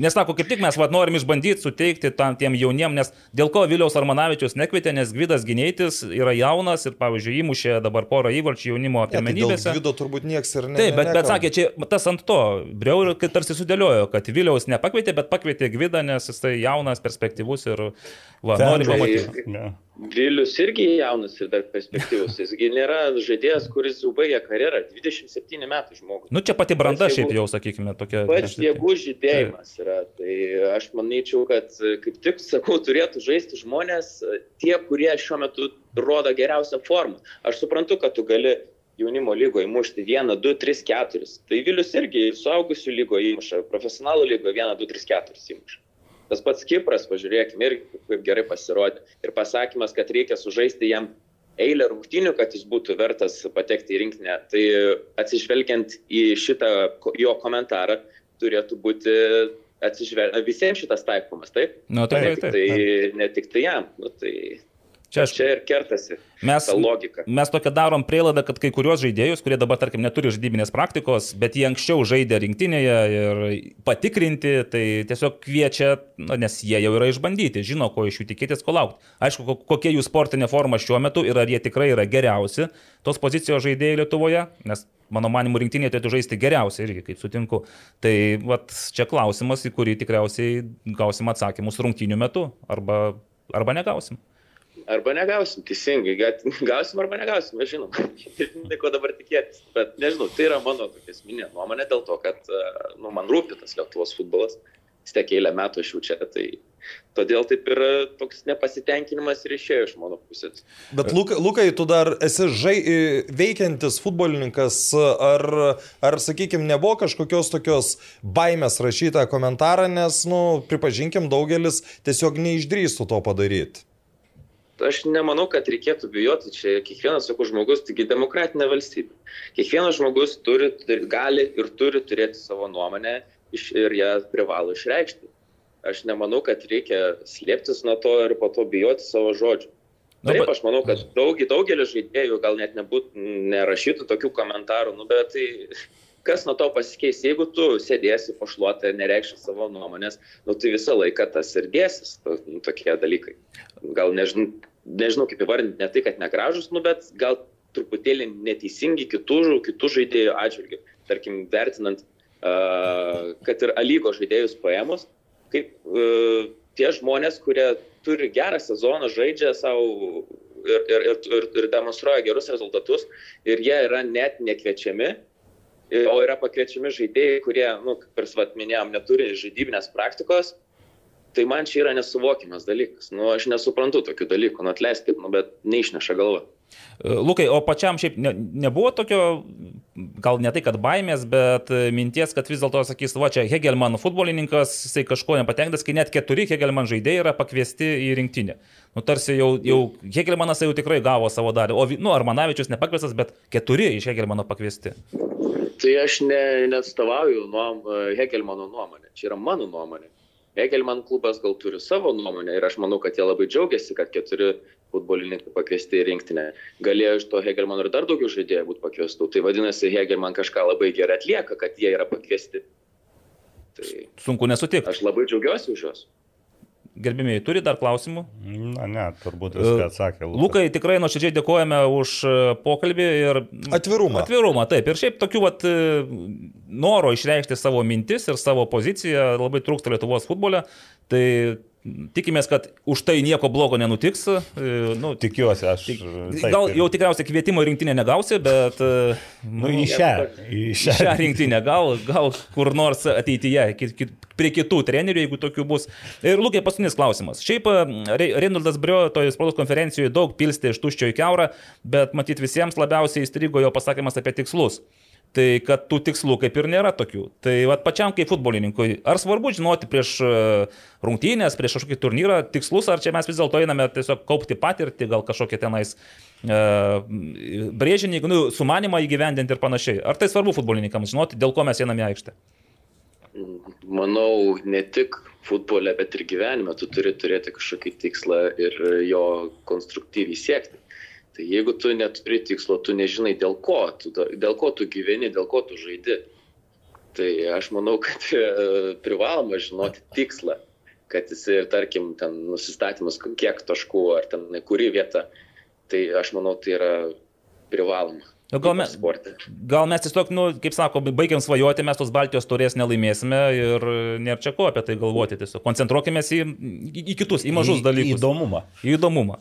Nesako, kaip tik mes vat, norim išbandyti, suteikti tam tiem jauniem, nes dėl ko Viliaus Armanavičius nekvietė, nes Gvidas Gineitis yra jaunas ir, pavyzdžiui, įmušė dabar porą įvarčių jaunimo Ne, tai dėl pirmenybėse. Gvido turbūt nieks ir ne. Taip, bet, bet sakė, čia tas ant to, Breu ir kai tarsi sudėliojo, kad Viliaus nepakvietė, bet pakvietė Gvidą, nes jis tai jaunas, perspektyvus ir, va, nori pamatyti. Vilius irgi jaunas ir dar perspektyvus. Jisgi nėra žaidėjas, kuris jau baigė karjerą. 27 metų žmogus. Nu, čia pati branda šiaip jau, sakykime, tokia. Pats jėgų žydėjimas yra. Tai aš manyčiau, kad kaip tik, sakau, turėtų žaisti žmonės, tie, kurie šiuo metu rodo geriausią formą. Aš suprantu, kad tu gali jaunimo lygoje įmušti 1, 2, 3, 4. Tai Vilius irgi suaugusių lygoje įmuša, profesionalų lygoje 1, 2, 3, 4 įmuša. Tas pats Kipras, pažiūrėkime, irgi kaip gerai pasirodė. Ir pasakymas, kad reikia sužaisti jam eilę rungtynių, kad jis būtų vertas patekti į rinkinę. Tai atsižvelgiant į šitą jo komentarą, turėtų būti atsižvel... visiems šitas taikomas, taip? Nu, tikrai tik taip. tai, ne tik tai jam. Nu, tai Čia aš čia ir kertasi Mes, mes tokią darom prielaidą, kad kai kurios žaidėjus, kurie dabar, tarkim, neturi žaidybinės praktikos, bet jie anksčiau žaidė rinktinėje ir patikrinti, tai tiesiog kviečia, na, nes jie jau yra išbandyti, žino, ko iš jų tikėtis, ko laukti. Aišku, ko- kokia jų sportinė forma šiuo metu ir ar jie tikrai yra geriausi tos pozicijos žaidėjai Lietuvoje, nes mano manimu rinktinėje turėtų žaisti geriausiai irgi, kaip sutinku. Tai vat, čia klausimas, į kurį tikriausiai gausim atsakymus rungtynių metu arba, arba negausim. Arba negausim, teisingai, Ga- gausim arba negausim, mes žinom. <laughs> Tai ko dabar tikėtis. Bet nežinau, tai yra mano tokia esminė nuomonė dėl to, kad nu, man rūpi tas Lietuvos futbolas. vis tiek eilę metų aš jau čia, tai todėl taip ir toks nepasitenkinimas ir išėjo iš mano pusės. Bet Lukai, Lukai, tu dar esi žai, veikiantis futbolininkas, ar, ar sakykime, nebuvo kažkokios tokios baimės rašytą komentarą, nes, nu, pripažinkim, daugelis tiesiog neišdrįstų to padaryti. Aš nemanau, kad reikėtų bijoti, čia kiekvienas, sakau, žmogus, taigi demokratinė valstybė. Kiekvienas žmogus turi, gali ir turi turėti savo nuomonę ir ją privalo išreikšti aš nemanau, kad reikia slėptis nuo to ir po to bijoti savo žodžių. Nu, Taip, aš manau, kad daug, daugelis žaidėjų gal net nebūt, nerašytų tokių komentarų, nu, bet tai kas nuo to pasikeis, jeigu tu sėdėsi pašluotą ir nereikši savo nuomonės, nu, tai visą laiką tas ir dėsis, nu, tokie dalykai. Gal nežinau, nežinau kaip įvardinti, ne tai, kad negražus, nu, bet gal truputėlį neteisingi kitų, kitų žaidėjų atžvilgių. Tarkim, vertinant, uh, kad ir alygo žaidėjus paėmus, kaip uh, tie žmonės, kurie turi gerą sezoną, žaidžia savo ir, ir, ir, ir, ir demonstruoja gerus rezultatus ir jie yra net nekviečiami, o yra pakviečiami žaidėjai, kurie, nu, kaip ir svat minėjom, neturi žaidybinės praktikos, tai man čia yra nesuvokimas dalykas. Nu, aš nesuprantu tokių dalykų, nu atleiskit, nu, bet neišneša galva. Lukai, o pačiam šiaip ne, nebuvo tokio, gal ne tai, kad baimės, bet minties, kad vis dėlto sakys, va čia Hegelman futbolininkas, jisai kažko nepatenkintas, kai net keturi Hegelman žaidėjai yra pakviesti į rinktinę. Nu, tarsi jau, jau Hegelmanas jau tikrai gavo savo dalį, o, nu, Armanavičius nepakviestas, bet keturi iš Hegelmano pakviesti. Tai aš ne, neatstovauju nuom, Hegelmano nuomonę, čia yra mano nuomonė. Hegelman klubas gal turi savo nuomonę ir aš manau, kad jie labai džiaugiasi, kad keturi futbolininkai pakviesti į rinktinę. Galėjo iš to Hegelman ir dar daugiau žaidėjų būti pakviestų. Tai vadinasi, Hegelman kažką labai gerai atlieka, kad jie yra pakviesti. Tai Sunku nesutikti. Aš labai džiaugiuosi už juos. Gerbimiai, turi dar klausimų? Na, ne, turbūt viską atsakė. Lukas. Lukai, tikrai nuoširdžiai dėkojame už e, pokalbį ir atvirumą. Atvirumą, taip. Ir šiaip tokių vat, e, noro išreikšti savo mintis ir savo poziciją labai trūksta Lietuvos futbole. Tai Tikimės, kad už tai nieko blogo nenutiks. E, nu, Tikiuosi, aš. Tik, taip, gal jau tikriausiai kvietimo rinktinę negausi, bet... E, nu, į šią. Į šią, šią rinktinę, gal, gal kur nors ateityje, prie kitų trenerių, jeigu tokių bus. Ir Lūkiai, paskutinis klausimas. Šiaip e, Reinoldas Brio toje spaudos konferencijoje daug pilstė iš tuščio į keurą, bet matyt visiems labiausiai įstrigo jo pasakymas apie tikslus. Tai kad tų tikslų kaip ir nėra tokių. Tai vat, pačiam kaip futbolininkui, ar svarbu žinoti prieš e, rungtynės, prieš kažkokį turnyrą tikslus, ar čia mes vis dėlto einame tiesiog kaupti patirtį, gal kažkokie tenais uh, brėžinį, nu, sumanimą įgyvendinti ir panašiai. Ar tai svarbu futbolininkams žinoti, dėl ko mes einame į aikštę? Manau, ne tik futbole, bet ir gyvenime tu turi turėti kažkokį tikslą ir jo konstruktyviai siekti. Tai jeigu tu neturi tikslo, tu nežinai dėl ko, tu, dėl ko tu gyveni, dėl ko tu žaidi. Tai aš manau, kad e, privaloma žinoti tikslą, kad jis ir, tarkim, ten nusistatymas, kiek taškų ar ten kuri vieta. Tai aš manau, tai yra privaloma. Nu, gal, mes, gal mes tiesiog, nu, kaip sako, baigiam svajoti, mes tos Baltijos turės nelaimėsime ir nėra čia ko apie tai galvoti. Tiesiog koncentruokime į, į, kitus, į mažus dalykus. Į įdomumą. Į įdomumą.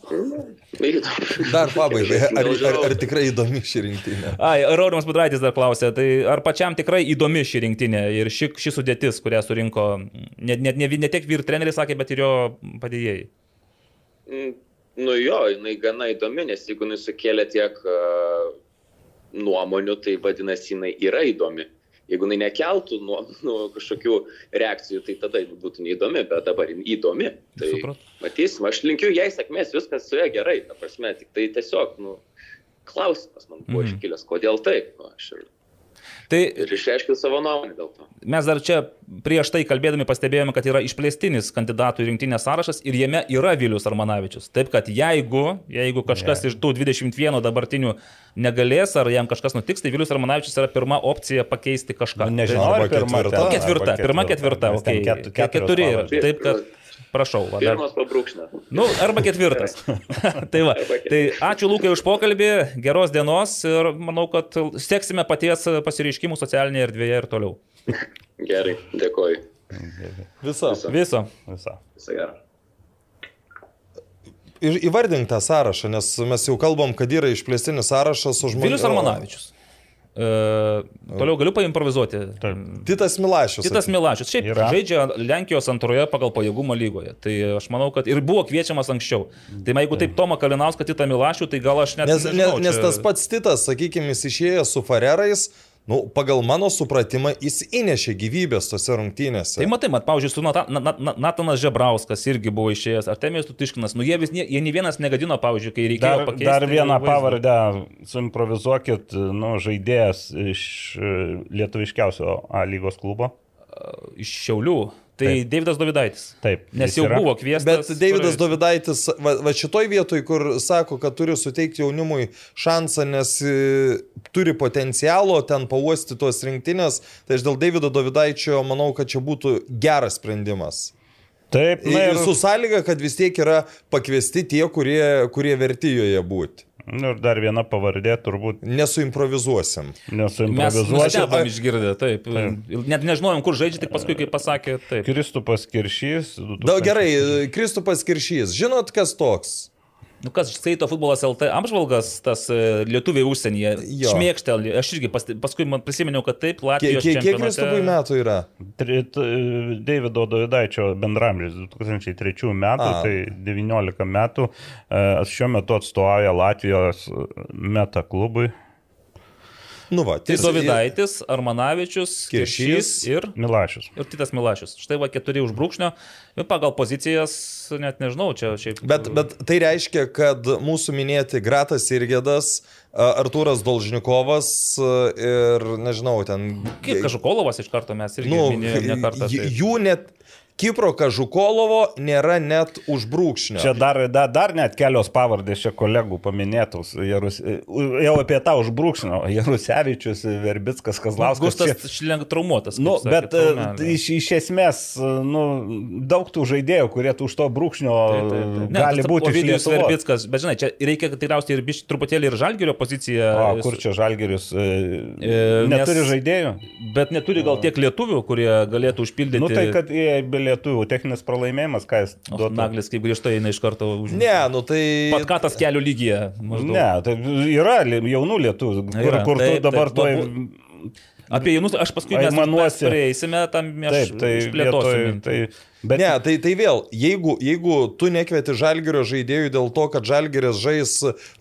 Dar pabaigai, ar, ar, ar tikrai įdomi ši rinktinė? Ai, Raurimas Budraitis dar klausė, tai ar pačiam tikrai įdomi ši rinktinė ir ši, ši sudėtis, kurią surinko net ne, ne, ne tiek vyr treneris sakė, bet ir jo padėjėjai? Mm, nu jo, jinai gana įdomi, nes jeigu nusukėlė tiek uh, nuomonių, tai vadinasi, jinai yra įdomi. Jeigu jinai nekeltų nuo, nuo kažkokių reakcijų, tai tada būtų neįdomi, bet dabar įdomi. Tai Suprat. matysim, aš linkiu jai sėkmės, viskas su ja gerai, ta prasme, tik tai tiesiog, nu, klausimas man buvo mm. iškilęs, kodėl taip. Nu, aš ir Tai, ir išreiškiu savo nuomonę dėl to. Mes dar čia prieš tai kalbėdami pastebėjome, kad yra išplėstinis kandidatų į rinktinės sąrašas ir jame yra Vilius Armanavičius. Taip kad jeigu, jeigu kažkas yeah. iš tų 21 dabartinių negalės ar jam kažkas nutiks, tai Vilius Armanavičius yra pirma opcija pakeisti kažką. Nu, nežinau, tai, ar pirma, ketvirta. ketvirta. Pirma ketvirta. Okay. Keturi. Taip kad Prašau. Va, Pirmas pabrūkšnė. Nu, arba ketvirtas. <laughs> <laughs> tai va. Tai ačiū Lūkai už pokalbį, geros dienos ir manau, kad seksime paties pasireiškimų socialinėje erdvėje ir toliau. Gerai, dėkoju. Viso. Viso. Viso. Viso. Viso gero. Įvardink tą sąrašą, nes mes jau kalbam, kad yra išplėstinis sąrašas su žmonėmis. Vilius Armanavičius. E, toliau galiu paimprovizuoti. Taip. Titas Milašius. Titas Milašius. Šiaip Yra. žaidžia Lenkijos antroje pagal pajėgumo lygoje. Tai aš manau, kad ir buvo kviečiamas anksčiau. Tai jeigu taip Toma Kalinauską, Titą Milašių, tai gal aš net... Nes, nežinau, nes, nes čia- tas pats Titas, sakykime, jis išėjo su Farerais, nu, pagal mano supratimą, jis įnešė gyvybės tose rungtynėse. Tai matai, mat, pavyzdžiui, su Nata- Na- Na- Natanas Žebrauskas irgi buvo išėjęs, Artemijus Tutiškinas, nu jie vis, nie- jie nei vienas negadino, pavyzdžiui, kai reikėjo Dar, pakeisti. dar vieną pavardę suimprovizuokit, nu, žaidėjas iš e, lietuviškiausio A lygos klubo. Iš Šiaulių. Tai Taip. Davidas Dovydaitis. Taip. Nes jau yra. buvo kviestas. Bet Davidas kuris- Dovidaitis, va, va šitoj vietoj, kur sako, kad turi suteikti jaunimui šansą, nes e, turi potencialo ten pauosti tos rinktinės, tai aš dėl Davido Dovidaičio manau, kad čia būtų geras sprendimas. Taip, na Ir ir su sąlyga, kad vis tiek yra pakviesti tie, kurie, kurie vertijoje būti. Nu, ir dar viena pavardė turbūt Nesuimprovizuosim. Mes nesuimprovizuosiu. nustebom išgirdę, taip. Net nežinojom, kur žaidžia, tik paskui, kai pasakė, taip. Kristupas Kiršys. Da, gerai, Kristupas Kiršys, žinot, kas toks? Nu kas, Seito futbolas LT apžvalgas, tas e, lietuviai užsienyje. Šmėkštelį. Aš irgi pasti, paskui man prisiminiau, kad taip, Latvijos kiek, kiek čempionate- Kristupui metų yra? Davido Davidaičio bendramžis 2003 metų, A. tai 19 metų. E, Šiuo metu atstovauja Latvijos meta klubui. Nu, va, Tai Dovydaitis, Armanavičius, Kiršys. Ir Milašius. Ir Titas Milašius. Štai va keturi už brūkšnio. Ir pagal pozicijas, net nežinau, čia šiaip. Bet, bet tai reiškia, kad mūsų minėti Gratas Irgėdas, Artūras Dolžnikovas ir, nežinau, ten... Kaip Kažukolovas iš karto mes irgi Nu, minėjome kartą. tai- jų net... Kipro Kažukolovo nėra net už brūkšnio. Čia dar, dar, dar net kelios pavardės čia kolegų paminėtos. Jarus, jau apie tą užbrūkšnio. Jarusevičius, Verbickas, Kazlauskas. Gustas čia- šlenk traumuotas. Nu, sakė, bet e, traumelė. iš, iš esmės, e, nu, daug tų žaidėjų, kurie tų už to brūkšnio taip, taip. Ne, gali tas būti Ovidijus. Verbickas, bet žinai, čia reikia tikriausiai ir biš, truputėlį ir Žalgirio poziciją. O, kur čia Žalgeris e, E, neturi nes- žaidėjų? Bet neturi gal tiek lietuvių, kurie galėtų užpildyti. Nu tai, kad be lietuvių techninis pralaimėjimas, ką jis O, duotų. Naglis kaip grįžta eina iš karto už... Ne, nu tai... Pat ką tas kelių lygyje. maždaug. Ne, tai yra jaunų lietuvių, kur, kur tu taip, dabar taip, tuoj... Apie jaunus, aš paskui mes, mes Aimanuosi. prieisime, tam aš Taip, tai išplėtosiu. vietoj, tai, bet Ne, tai, tai vėl, jeigu, jeigu tu nekvieti žalgerio žaidėjų dėl to, kad žalgeris žais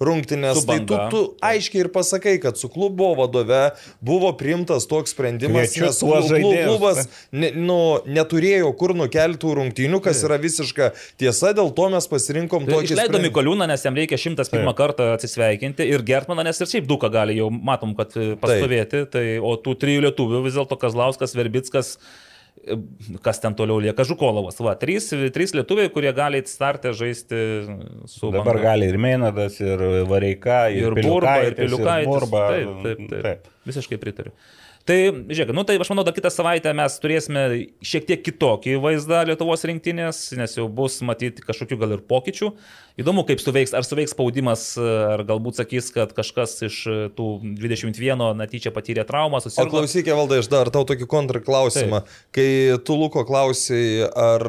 rungtynės, tai tu, tu aiškiai ir pasakai, kad su klubo vadove buvo priimtas toks sprendimas, Kviečiu nes tuos klu- klu- žaidėjus, klubas ne, nu, neturėjo kur nukeltų rungtynių, kas yra visiška tiesa, dėl to mes pasirinkom Tai tokį Išleido sprendimą. Mikoliūną, nes jam reikia 101 Taip. kartą atsisveikinti ir Gertmaną, nes ir šiaip duka gali, jau matom, kad e, pastovėti. Tai, o tų trijų lietuvių vis dėlto Kazlauskas, Verbickas, e, kas ten toliau lieka, Žukolovas. Va, trys, trys lietuviai, kurie gali startę žaisti su dabar Banga. gali ir Meinadas, ir Vareika, ir, ir Burba, ir Piliukaitis, Piliukaitis. Burba. Taip, taip, taip, taip. Visiškai pritariu. Tai, žiūrėk, nu tai aš manau, dar kitą savaitę mes turėsime šiek tiek kitokį vaizdą Lietuvos rinktinės, nes jau bus matyti kažkokių gal ir pokyčių. Įdomu, kaip suveiks, ar suveiks spaudimas, ar galbūt sakys, kad kažkas iš tų 21 netyčia patyrė traumą, O susirgo. klausykė, valdai, aš dar tau tokį kontrklausimą. Kai tu Luko klausai, ar,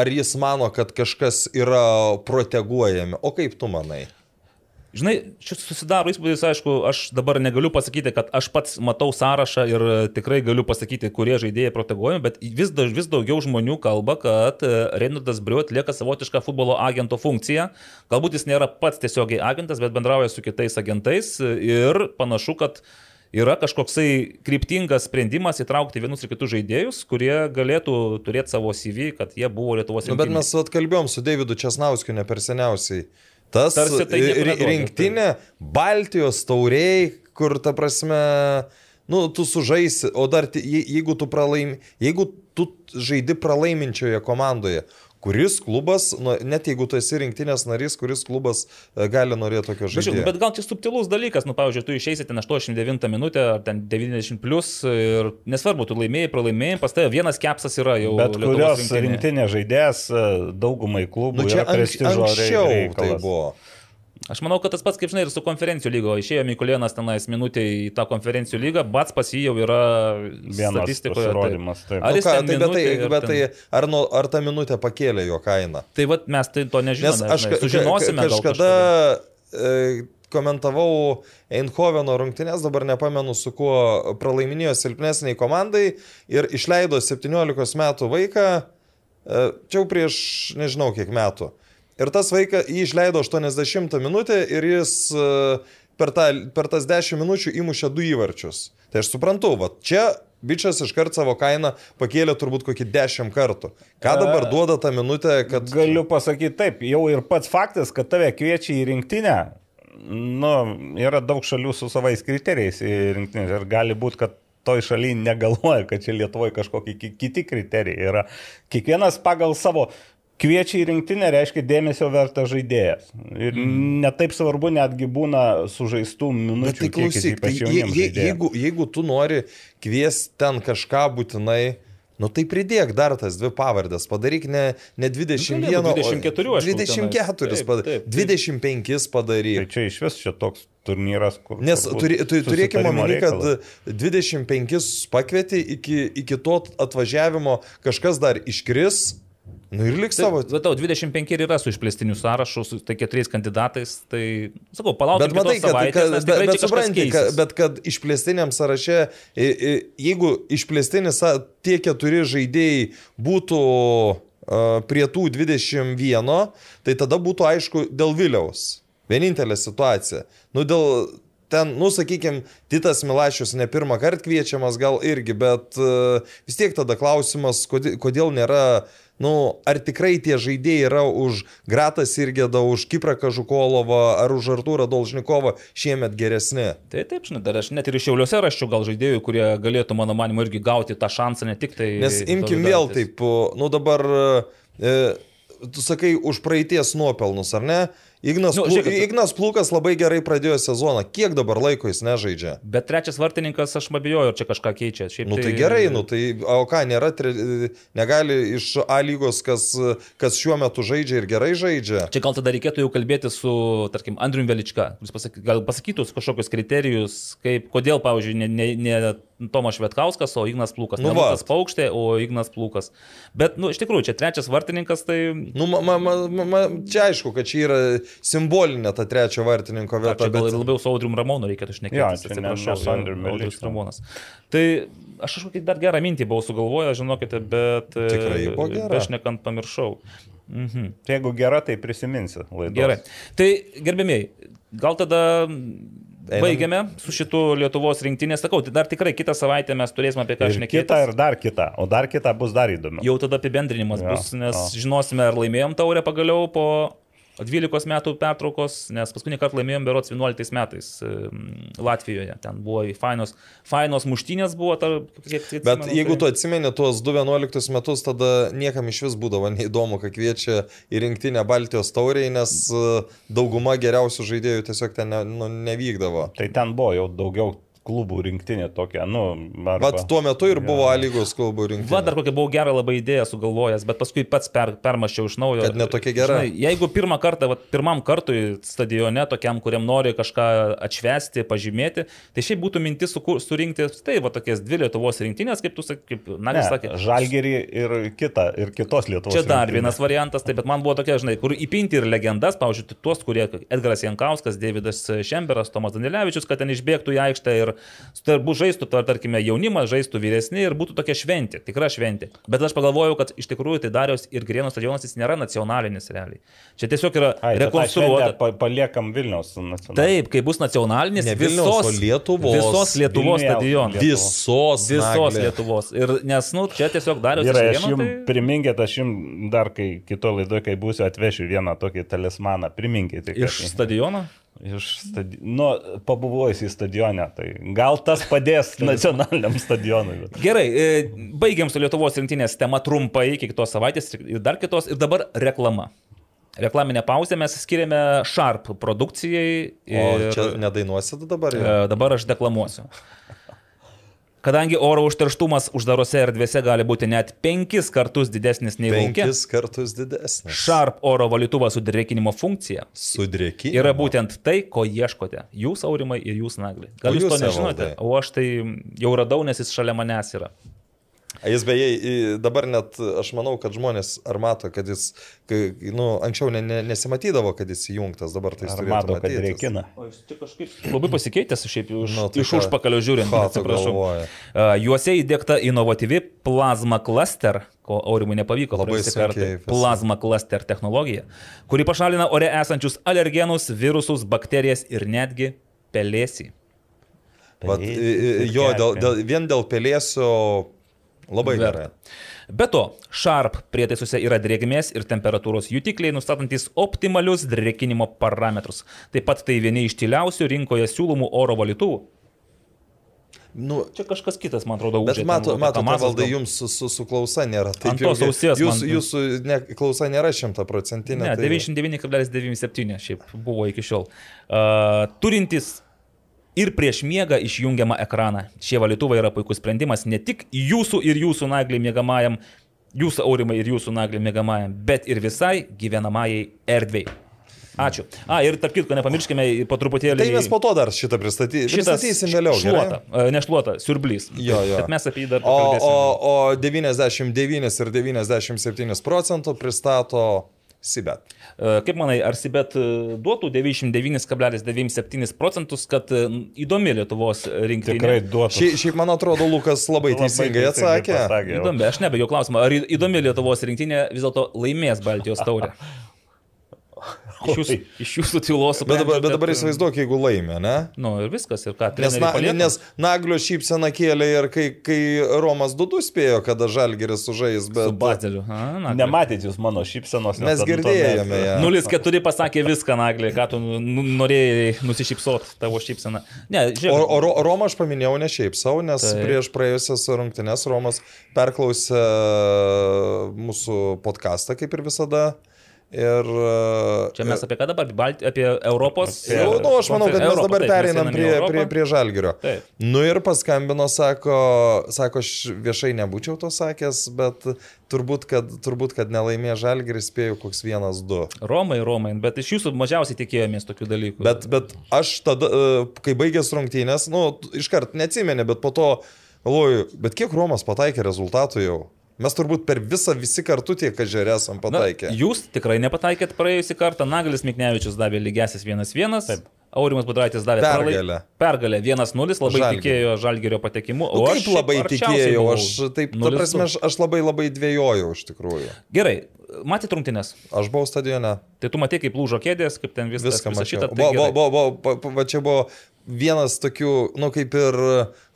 ar jis mano, kad kažkas yra proteguojami, o kaip tu manai? Žinai, šis susidaro įspūdis, aišku, aš dabar negaliu pasakyti, kad aš pats matau sąrašą ir e, tikrai galiu pasakyti, kurie žaidėjai proteguojami, bet vis, daž, vis daugiau žmonių kalba, kad e, Reinaldas Briu atlieka savotišką futbolo agento funkciją. Galbūt jis nėra pats tiesiogiai agentas, bet bendrauja su kitais agentais e, ir panašu, kad yra kažkoksai kryptingas sprendimas įtraukti vienus ir kitus žaidėjus, kurie galėtų turėti savo CV, kad jie buvo Lietuvos Nu, bet mes atkalbėjom su Davidu Česnauskiu ne per seniausiai. Tas tai rinktinė, Baltijos tauriai, kur ta prasme, nu, tu sužaisi, o dar jeigu tu pralaimi, jeigu tu žaidi pralaiminčioje komandoje, kuris klubas, nu, net jeigu tu esi rinktinės narys, kuris klubas e, gali norėti tokio Bet, žiūrėk, žaidėjo. bet gal čia subtilus dalykas, nu, pavyzdžiui, tu išeisi ten 89 minutę ar ten 90 plus ir nesvarbu, tu laimėjai, pralaimėjai, pas tavai vienas kepsas yra jau. Bet Lietuvos kurios rinktinėje. rinktinė žaidėjas e, daugumai klubų Nu, čia yra anks, prestižo anksčiau tai reikalas. buvo. Aš manau, kad tas pats, kaip žinai, ir su konferencijų lygo. Išėjo Mikulėnas tenais minutė į tą konferencijų lygą, bats pas jį jau yra Vienas statistikoje. pasirodymas, taip. Ar Nu, ką, tai, bet tai, bet tai ten- ar, nu, ar ta minutė pakėlė jo kainą? Tai vad mes tai to Nes nežinome. aš žinai. Sužinosime ka- gal kažkada, e, komentavau Eindhoveno rungtynės, dabar nepamenu su kuo pralaiminėjo silpnesniai komandai ir išleido 17 metų vaiką, e, čia jau prieš nežinau kiek metų. Ir tas vaikas jį išleido 80 minutę ir jis e, per, tą, per tas 10 minučių įmušė du įvarčius. Tai aš suprantu, va čia bičias iškart savo kainą pakėlė turbūt kokį 10 kartų. Ką dabar duoda tą minutę, kad... Galiu pasakyti taip, jau ir pats faktas, kad tave kviečia į rinktinę, nu, yra daug šalių su savais kriterijais į rinktinę ir gali būti, kad toj šalyje negalvoja, kad čia Lietuvoje kažkokie ki- kiti kriterijai yra. Kiekvienas pagal savo kviečia į rinktinę reiškia dėmesio vertas žaidėjas. Ir mm. netaip svarbu netgi būna sužaistų Bet minučių. tai klausyk, tai, je, je, jeigu, jeigu tu nori kviesti ten kažką būtinai, nu tai pridėk dar tas dvi pavardės, padaryk ne, ne 21, Galėtų o 24, aišku, 24 tenais. padaryk, Taip, taip, taip. 25 Tai padaryk. čia iš vis čia toks turnyras, kur... Nes turi, tu, turėkime omeny, kad reikalas. 25 pakvieti, iki, iki to atvažiavimo kažkas dar iškris, nu ir liks savo. Bet tau 25 ir yra su išplėstiniu sąrašu, su tai keturiais kandidatais, tai, sakau, palaukime. Bet matai, kad, kad, bet, bet, supranti, kad, bet kad išplėstiniam sąraše, jeigu išplėstinis tie keturi žaidėjai būtų uh, prie tų 21, tai tada būtų aišku dėl Viliaus. Vienintelė situacija. Nu, dėl ten, nu, sakykime, Titas Milašius ne pirmą kartą kviečiamas gal irgi, bet uh, vis tiek tada klausimas, kodėl, kodėl nėra, nu, ar tikrai tie žaidėjai yra už Gratą Sirgėdą, už Kiprą Kažukolovą ar už Artūrą Dolžnikovą šiemet geresni. Tai taip, žinai, dar aš net ir iš Šiauliuose raščiau gal žaidėjų, kurie galėtų, mano manimu, irgi gauti tą šansą, ne tik tai... Nes imkim vėl taip, nu dabar, e, tu sakai, už praeities nuopelnus, ar ne? Ignas, Nu, nu, žiūrėkit, Ignas Plukas labai gerai pradėjo sezoną. Kiek dabar laiko jis nežaidžia? Bet trečias vartininkas, aš abejoju, čia kažką keičia. Šiaip Nu tai gerai, nu tai, o ką, nėra, tre, negali iš A lygos, kas, kas šiuo metu žaidžia ir gerai žaidžia. Čia gal tada reikėtų jau kalbėti su, tarkim, Andriu Velička, kuris pasaky, gal pasakytų kažkokius kriterijus, kaip, kodėl, pavyzdžiui, ne, ne, ne Tomas Švetkauskas, o Ignas Plūkas. Nu. Lukas Paukštė, o Ignas Plūkas. Bet, nu, iš tikrųjų, čia trečias vartininkas, tai... Nu, ma, ma, ma, ma, čia aišku, kad čia yra simbolinė ta trečio vartininko Ar vieta. gal Bet... labiau su Audriu Ramonu reikėtų šnekėti. su Andrium Audrius. Ramonas. Tai aš kažkokį dar gerą mintį buvau sugalvojęs, žinokite, bet... e, Tikrai buvo gera. Bešnekant pamiršau. Mhm. Tai Jeigu gera, tai prisiminsi laidą. Gerai. Tai gerbėmiai, gal tada Einam. baigiame su šitu Lietuvos rinktinės. Sakau, tai dar tikrai kitą savaitę mes turėsime apie ką šnekėti. kita, ir dar kita. O dar kita bus dar įdomiau. Jau tada apibendrinimas Jo, bus, nes jo. žinosime, ar laimėjom taurę pagaliau po 12 metų pertraukos, nes paskutinį kartą laimėjom berots 11 metais em, Latvijoje. Ten buvo fainos, fainos muštynės buvo. Ta, kiek, kiek Bet atsimenu, jeigu tai- tu atsimeni tuos 2-11 metus, tada niekam iš vis būdavo neįdomu, kad kviečia į rinktinę Baltijos tauriai, nes e, dauguma geriausių žaidėjų tiesiog ten ne, nu, nevykdavo. Tai ten buvo jau daugiau klubų rinktinė tokia, nu, arba... Vat tuo metu ir buvo A lygos klubų rinktinė. Va, dar kokią buvau gerą labai idėją sugalvojęs, bet paskui pats per, permašiau iš naujo. Kad ne tokia gera. Žinai, jeigu pirmą kartą, va, pirmam kartui stadione, tokiam, kuriam nori kažką atšvesti, pažymėti, tai šiaip būtų mintis sukur, surinkti, tai va, tokias dvi Lietuvos rinktinės, kaip tu sakai, kaip Nagis sakė. Žalgerį ir kitą, ir kitos Lietuvos. Čia dar rinktinę. vienas variantas, tai bet man buvo tokia, žinai, kur įpinti ir legendas, pavyzdžiui, tuos, kurie Edgaras Jankauskas, Davidas Šemberas, Tomas Danilevičius, kad ten išbėgtų į aikštę ir turbūt žaistų, tar- tarkime, jaunimas, žaistų vyresni ir būtų tokia šventė, tikra šventė. Bet aš pagalvojau, kad iš tikrųjų tai Dariaus ir Grieno stadionas jis nėra nacionalinis realiai. Čia tiesiog yra Ai, rekonstruota. Pa, paliekam Vilniaus nacionalinį. Taip, kai bus nacionalinis, Ne Vilniaus, visos Lietuvos. Visos Lietuvos stadionas. Visos. Visos. Lietuvos. Ir nes, nu, čia tiesiog Dariaus ir Gerai, aš jums tai... priminkit, aš jums dar kai kito laidoje, kai būsiu, atvešiu vieną tokį talismaną. Priminkit. Iš stadiono. Iš stadi... Nu, pabuvojus į stadioną, tai gal tas padės nacionaliniam stadionui. Bet... Gerai, e, baigiam su Lietuvos rinktinės tema trumpai iki kitos savaitės ir dar kitos. Ir dabar reklama. Reklaminę pauzę mes skiriame Sharp produkcijai. O Ir, čia nedainuosit dabar? jau? e, dabar aš deklamuosiu. Kadangi oro užterštumas uždarose erdvėse gali būti net penkis kartus didesnis nei laukia, Penkis kartus didesnis. Sharp oro valytuvas su drėkinimo funkcija Sudrėki. yra būtent tai, ko ieškote. Jūs aurimai ir jūs nagli. Gal O jūs to jūs, nežinote, Evaldai? o aš tai jau radau, nes jis šalia manęs yra. Jis beje, dabar net aš manau, kad žmonės ar mato, kad jis, kai, nu, anksčiau ne, ne, nesimatydavo, kad jis įjungtas, dabar tai jis Ar mato, kad matytis. reikina? O jis tik kažkaip labai pasikeitęs šiaip iš, Nu, tai iš užpakalio žiūrint. atsiprašau. galvoji? A, Juose įdėkta inovatyvi plasma cluster, ko aurimui nepavyko Labai vis- Plasma cluster technologija, kuri pašalina ore esančius alergenus, virusus, bakterijas ir netgi pelėsį. Vat, i- ir jo, dėl, dėl, vien dėl pelėsio labai Verta. gerai. Be to, Sharp prietaisuose yra drėgmės ir temperatūros jutikliai, nustatantis optimalius drėkinimo parametrus. Taip pat tai vieni iš tyliausių rinkoje siūlomų oro valytuvų. Nu, Čia kažkas kitas, man atrodo, Bet užžiūrė. mato, mato valdai, jums su, su, su klausa nėra. Taip Ant tos ausies jūs, man- jūsų ne, klausa nėra šimtaprocentinė. Ne, tai- 99,97 šiaip buvo iki šiol. Uh, turintis ir prieš miegą išjungiamą ekraną. Šie valytuvai yra puikus sprendimas ne tik jūsų ir jūsų nagliai mėgamajam, jūsų aurimai ir jūsų nagliai mėgamajam, bet ir visai gyvenamajai erdvėjai. Ačiū. A, ir tarp kitko, nepamirškime po truputėlį. Tai mes po to dar šitą pristaty... pristatysim vėliau. Šluota, e, ne šluota, siurblys. Jo, jo. Bet mes apie jį dar O, pakalbėsime. o, o 99 ir 97 procentų pristato Sibet. Kaip manai, ar Sibet e, duotų 99,97 procentus, kad e, įdomi Lietuvos rinktinė? Tikrai duotų. Šiaip, šiaip man atrodo, Lukas labai teisingai atsakė. Įdomi, aš nebejau klausimą, ar įdomi Lietuvos rinktinė vis dėlto laimės Baltijos taurę? <laughs> Iš jūsų, iš jūsų tylos Bet dabar, bet dabar įsivaizduok, jeigu laimė, ne? Nu ir viskas, ir ką, Nes, na, palieka? nes Naglio šypsena kėlė ir kai, kai Romas Dudu spėjo, kada Žalgeris sužais, Su bet... A, na, Nematėt jūs mano šypsenos. nes Mes tada girdėjome ją. 0,4 pasakė viską, Naglį, ką tu nu, norėjai nusišypsot tavo šypseną. Ne, O, žiūrėk. o Ro- Romą aš paminėjau ne šiaip savo, nes. Taip. prieš praėjusias rungtynes Romas perklausė mūsų podcastą, kaip ir visada. Ir... Čia mes apie ką dabar? Balti, apie Europos. Apie- Jau, nu, aš manau, kad mes dabar taip, mes pereinam einam į prie, prie, prie Žalgirio. Taip. Nu ir paskambino, sako, sako, aš viešai nebūčiau to sakęs, bet turbūt, kad, turbūt, kad nelaimė Žalgiris, spėjau koks vienas, du. Romai, Romai, bet iš jūsų mažiausiai tikėjomės tokių dalykų. Bet, bet aš tada, e, kai baigęs rungtynės, nu, iškart neatsimeni, bet po to galvoju, bet kiek Romas pataikė rezultatų jau? Mes turbūt per visą visi kartu tiek kažerė esam Na, pataikę. jūs tikrai nepataikėt praėjusį kartą. Nagalis Miknevičius davė lygiasis 1-1. Taip. Aurimas Budraitis davė Pergalę. Pergalę 1-0, labai Žalgiriui. tikėjo Žalgerio patekimu. Nu, O kaip aš labai tikėjau, aš taip, ta 0-2. prasme, aš, aš labai labai dvėjojau iš tikrųjų. Gerai, matėt rungtynės. Aš buvau stadione. Tai tu matei, kaip lūžo kėdės, kaip ten viskas Viską visa mačiau. šita, tai Buvo, buvo, buvo, va čia buvo vienas tokių, nu kaip ir,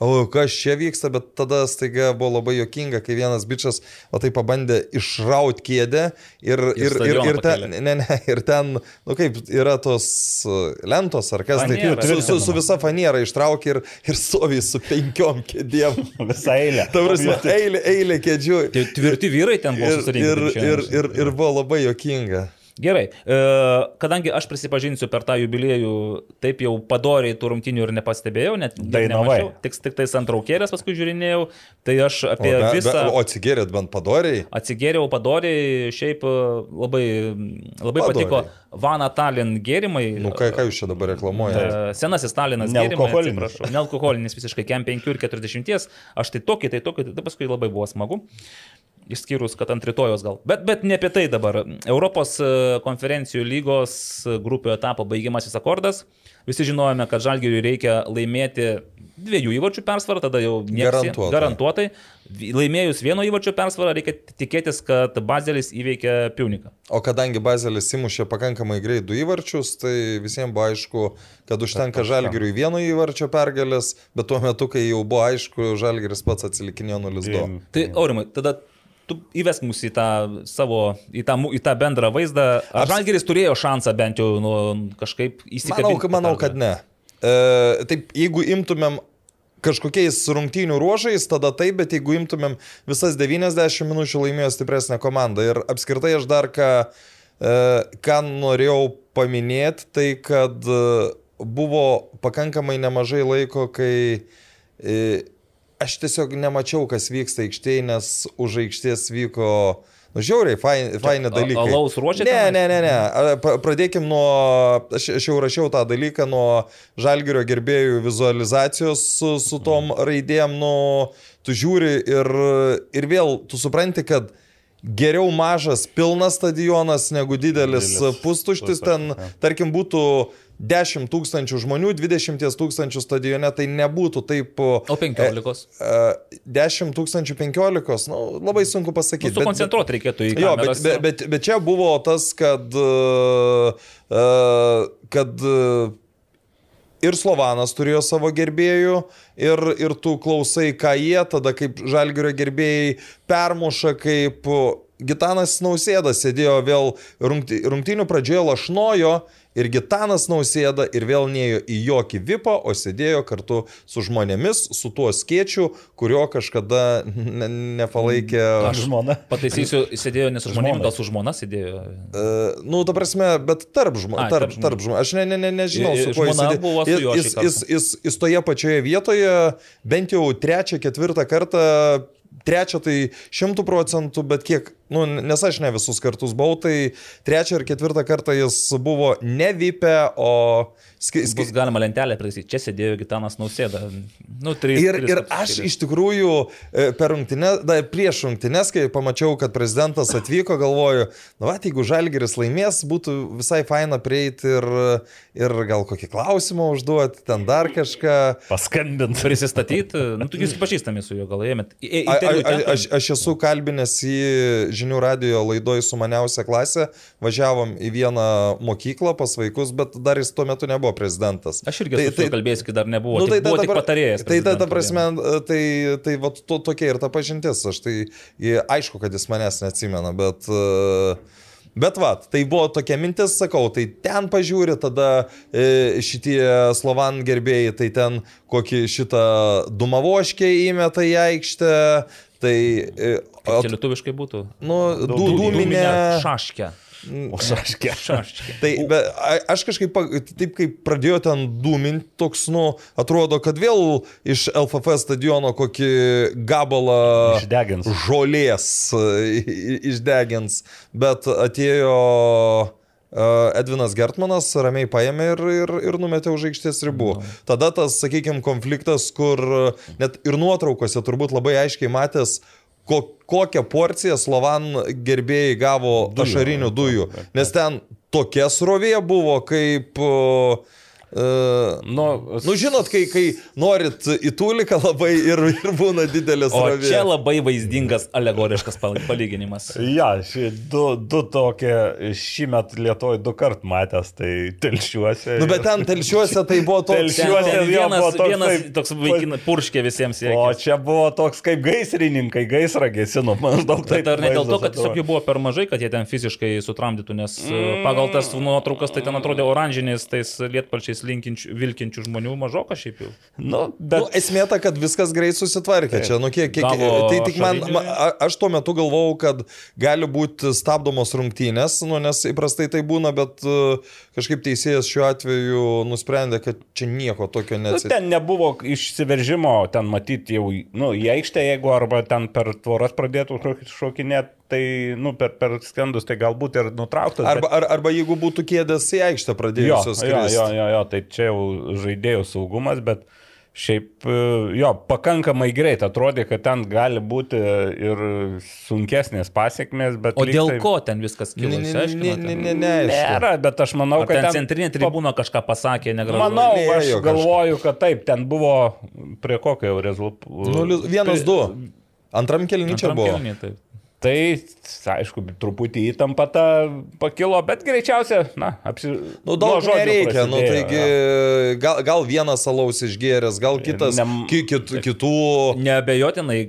o kas čia vyksta, bet tada staiga buvo labai jokinga, kai vienas bičias, o tai pabandė išraut kėdę ir, ir, ir, ir, ten, ne, ne, ir ten, nu kaip yra tos lentos ar kas, Faniera, tai su, su, su visa faniera ištraukė ir, ir stovi su penkiom kėdėm. <laughs> Visą eilę. Ta prasme, eilė, eilė kėdžių. Tai Tvirti vyrai ten buvo Ir, susirinkę. ir, šiandien. ir, ir, ir buvo labai jokinga. Gerai, e, kadangi aš prisipažinsiu per tą jubiliejų, taip jau padoriai tų rungtinių ir nepastebėjau, net nemačiau, tik, tik tais antraukėlės paskui žiūrinėjau, tai aš O, apie be, visą... be, o atsigėrėt bent padoriai? Atsigėriau padoriai, šiaip e, labai, labai Padoriai. patiko Vana Talin gėrimai. Nu, ką, ką jūs čia dabar reklamuojate? Senasis Stalinas gėrimai, Nealkoholinis. atsiprašau. Nealkoholinis visiškai, kem 5 ir 40. Aš tai tokį, tai tokį, tai paskui labai buvo smagu. Išskyrus, kad ant rytojos gal. Bet, bet ne apie tai dabar. Europos e, konferencijų lygos e, grupių etapo baigiamasis akordas. Visi žinojome, kad Žalgiriui reikia laimėti dviejų įvarčių persvarą, tada jau Garantuotai. garantuotai. Laimėjus vieno įvarčio persvarą, reikia tikėtis, kad Bazelis įveikia Piuniką. O kadangi Bazelis įmušė pakankamai greit du įvarčius, tai visiems buvo aišku, kad užtenka Žalgiriui vieno įvarčio pergalės, bet tuo metu, kai jau buvo aišku, Žalgiris pats atsilikinėjo 0-2. Tai, Aurimai, tada tu įvesk mus į tą savo, į tą, į tą bendrą vaizdą. Ar Aps- Žalgeris turėjo šansą bent jau nu, kažkaip Manau, įsikabinti? kad- manau, kad ne. E, taip, jeigu imtumėm kažkokiais rungtynių ruožais, tada taip, bet jeigu imtumėm visas 90 minučių laimėjo stipresnė komanda. Ir apskritai aš dar ką, e, ką norėjau paminėti, tai kad e, buvo pakankamai nemažai laiko, kai e, aš tiesiog nemačiau, kas vyksta aikštėje, nes už aikštės vyko Nu, žiauriai, faini, faini dalykai. alaus ruošiate Ne, ne, ne, ne. Pradėkim nuo, aš, aš jau rašiau tą dalyką nuo žalgerio gerbėjų vizualizacijos su, su tom raidėm, nu, tu žiūri ir, ir vėl tu supranti, kad geriau mažas pilnas stadionas negu didelis, Didelis pustuštis, ten, tarkim, būtų 10 tūkstančių žmonių, 20 tūkstančių stadione, tai nebūtų taip... O 15. e, 10 tūkstančių 15, nu, labai sunku Nu, pasakyti. bet- sukoncentruoti reikėtų į Jo, bet, bet, bet, bet čia buvo tas, kad, uh, kad ir Slovanas turėjo savo gerbėjų, ir, ir tu klausai, ką jie, tada kaip žalgerio gerbėjai permuša, kaip Gitanas Nausėda sėdėjo vėl rungty, rungtynių pradžioje lašnojo. Ir Gitanas nausėda ir vėl neėjo į jokį vipą, o sėdėjo kartu su žmonėmis, su tuo skėčiu, kurio kažkada ne, nepalaikė. Aš žmona. Pataisysiu, sėdėjo ne su žmonėmis, gal su žmona sėdėjo. Uh, nu, ta prasme, bet tarp žmonių. Tarp, tarp žmonių. tarp žmonių. Aš ne, ne, ne, nežinau, su kuo jis buvo Jis, šį jis, jis, jis toje pačioje vietoje bent jau trečią, ketvirtą kartą, trečią tai šimtų procentų, bet kiek, nu, nes aš ne visus kartus buvau, tai trečią ir ketvirtą kartą jis buvo ne vipę, o... Ski, ski, Bus galima lentelę pritaisyti. Čia sėdėjo Gitanas Nausėda. Nu, trys, Ir, tris ir aš iš tikrųjų e, per rungtynės, da, prieš rungtynės, kai pamačiau, kad prezidentas atvyko, galvoju, na, va, jeigu Žalgeris laimės, būtų visai faina prieiti ir, ir gal kokį klausimą užduoti, ten dar kažką. Paskambint. Prisistatyti, nu, jūs pažįstami su juo, gal ėmėt. Aš, aš esu kalbinęs į žinių radio laidoj su maniausia klasė, važiavom į vieną mokyklą pas vaikus, bet dar jis tuo metu nebuvo prezidentas. Aš irgi esu tai, kalbėjęs, kai dar nebuvo. Nu, tai buvo ta tik patarėjas. Tai ta, ta prasme, tai, tai va, to, tokia ir ta pažintis. Aš tai aišku, kad jis manęs neatsimena, bet... e, Bet va, tai buvo tokia mintis, sakau, tai ten pažiūri, tada e, šitie Slovan gerbėjai, tai ten kokį šitą dumavoškę įmeta į aikštę, tai... E, Kaip Čia lietuviškai būtų. nu, du, Dūminė šaškė. O šaškė. <laughs> Šaškė. <laughs> Tai be, a- aš kažkaip, taip kaip pradėjo ten dūminti, toks, nu, atrodo, kad vėl iš LFF stadiono kokį gabalą Išdegins. žolės e, išdegins, bet atėjo Edvinas Gertmanas ramiai paėmė ir, ir, ir numetė už aikštės ribų. Tada tas, sakykime, konfliktas, kur net ir nuotraukose turbūt labai aiškiai matęs, ko, kokią porciją Slovan gerbėjai gavo Dujų. ašarinių dujų. Nes ten tokia srovė buvo, kaip... Uh, Nu, nu, žinot, kai, kai norit į tuliką labai ir, ir būna didelės O srovė. čia labai vaizdingas alegoriškas pal- palyginimas. Ja, ši, du, du tokie šįmet Lietuvoje du kart matęs, tai telšiuosi. Nu, bet ten telšiuose tai buvo toks... Ten, Telšiuose ten jo vienas, buvo toks, vienas taip, toks vaikinas purškė visiems O jiems. čia buvo toks kaip gaisrininkai, gaisrą gesino, maždaug taip. Bet ar ne dėl to, kad tiesiog jų buvo per mažai, kad jie ten fiziškai sutramdytų, nes mm. pagal tas nuotraukas tai ten atrodė oranžiniais, tais lietpalčiais linkinčių, vilkinčių žmonių mažoka šiaip jau. Nu, Bet... Nu, esmė ta, kad viskas greit susitvarkė čia. Nu, kiek, kiek, tai tik man, ašarinį. ma, a- aš tuo metu galvojau, kad gali būti stabdomos rungtynės, nu, nes įprastai tai būna, bet uh, kažkaip teisėjas šiuo atveju nusprendė, kad čia nieko tokio Nu, neatsitiko. ten nebuvo išsiveržimo, ten matyti jau, nu, į aikštę, jeigu arba ten per tvoras pradėtų šokinėti, tai, nu, per, per skendus, tai galbūt ir nutrauktas. Arba, ar, arba jeigu būtų kėdės į aikštę jo, pradėjusios jo, skristi. jo, jo, jo, tai čia jau žaidėjų saugumas, bet šiaip, e, jo, pakankamai greit atrodė, kad ten gali būti ir sunkesnės pasiekmes, bet... O dėl tai- ko ten viskas kilo? Ne, ne, ne, ne, ne, ne. Nėra, bet aš manau, kad ten centrinė tribūna kažką pasakė, negražu. Manau, Lėjo aš kažką. galvoju, kad taip, ten buvo prie kokio jau Vienas, du. Antram kelnyčia Antram buvo. kėlinyje, taip. Tai, aišku, truputį įtampa ta pakilo, bet greičiausia, na, apsi... Nu, daug žodžių nereikia, nu, prasidėjo, taigi jo. gal, gal vienas alaus išgėręs, gal kitas, Nem- ki, kit, kitų. Neabejotinai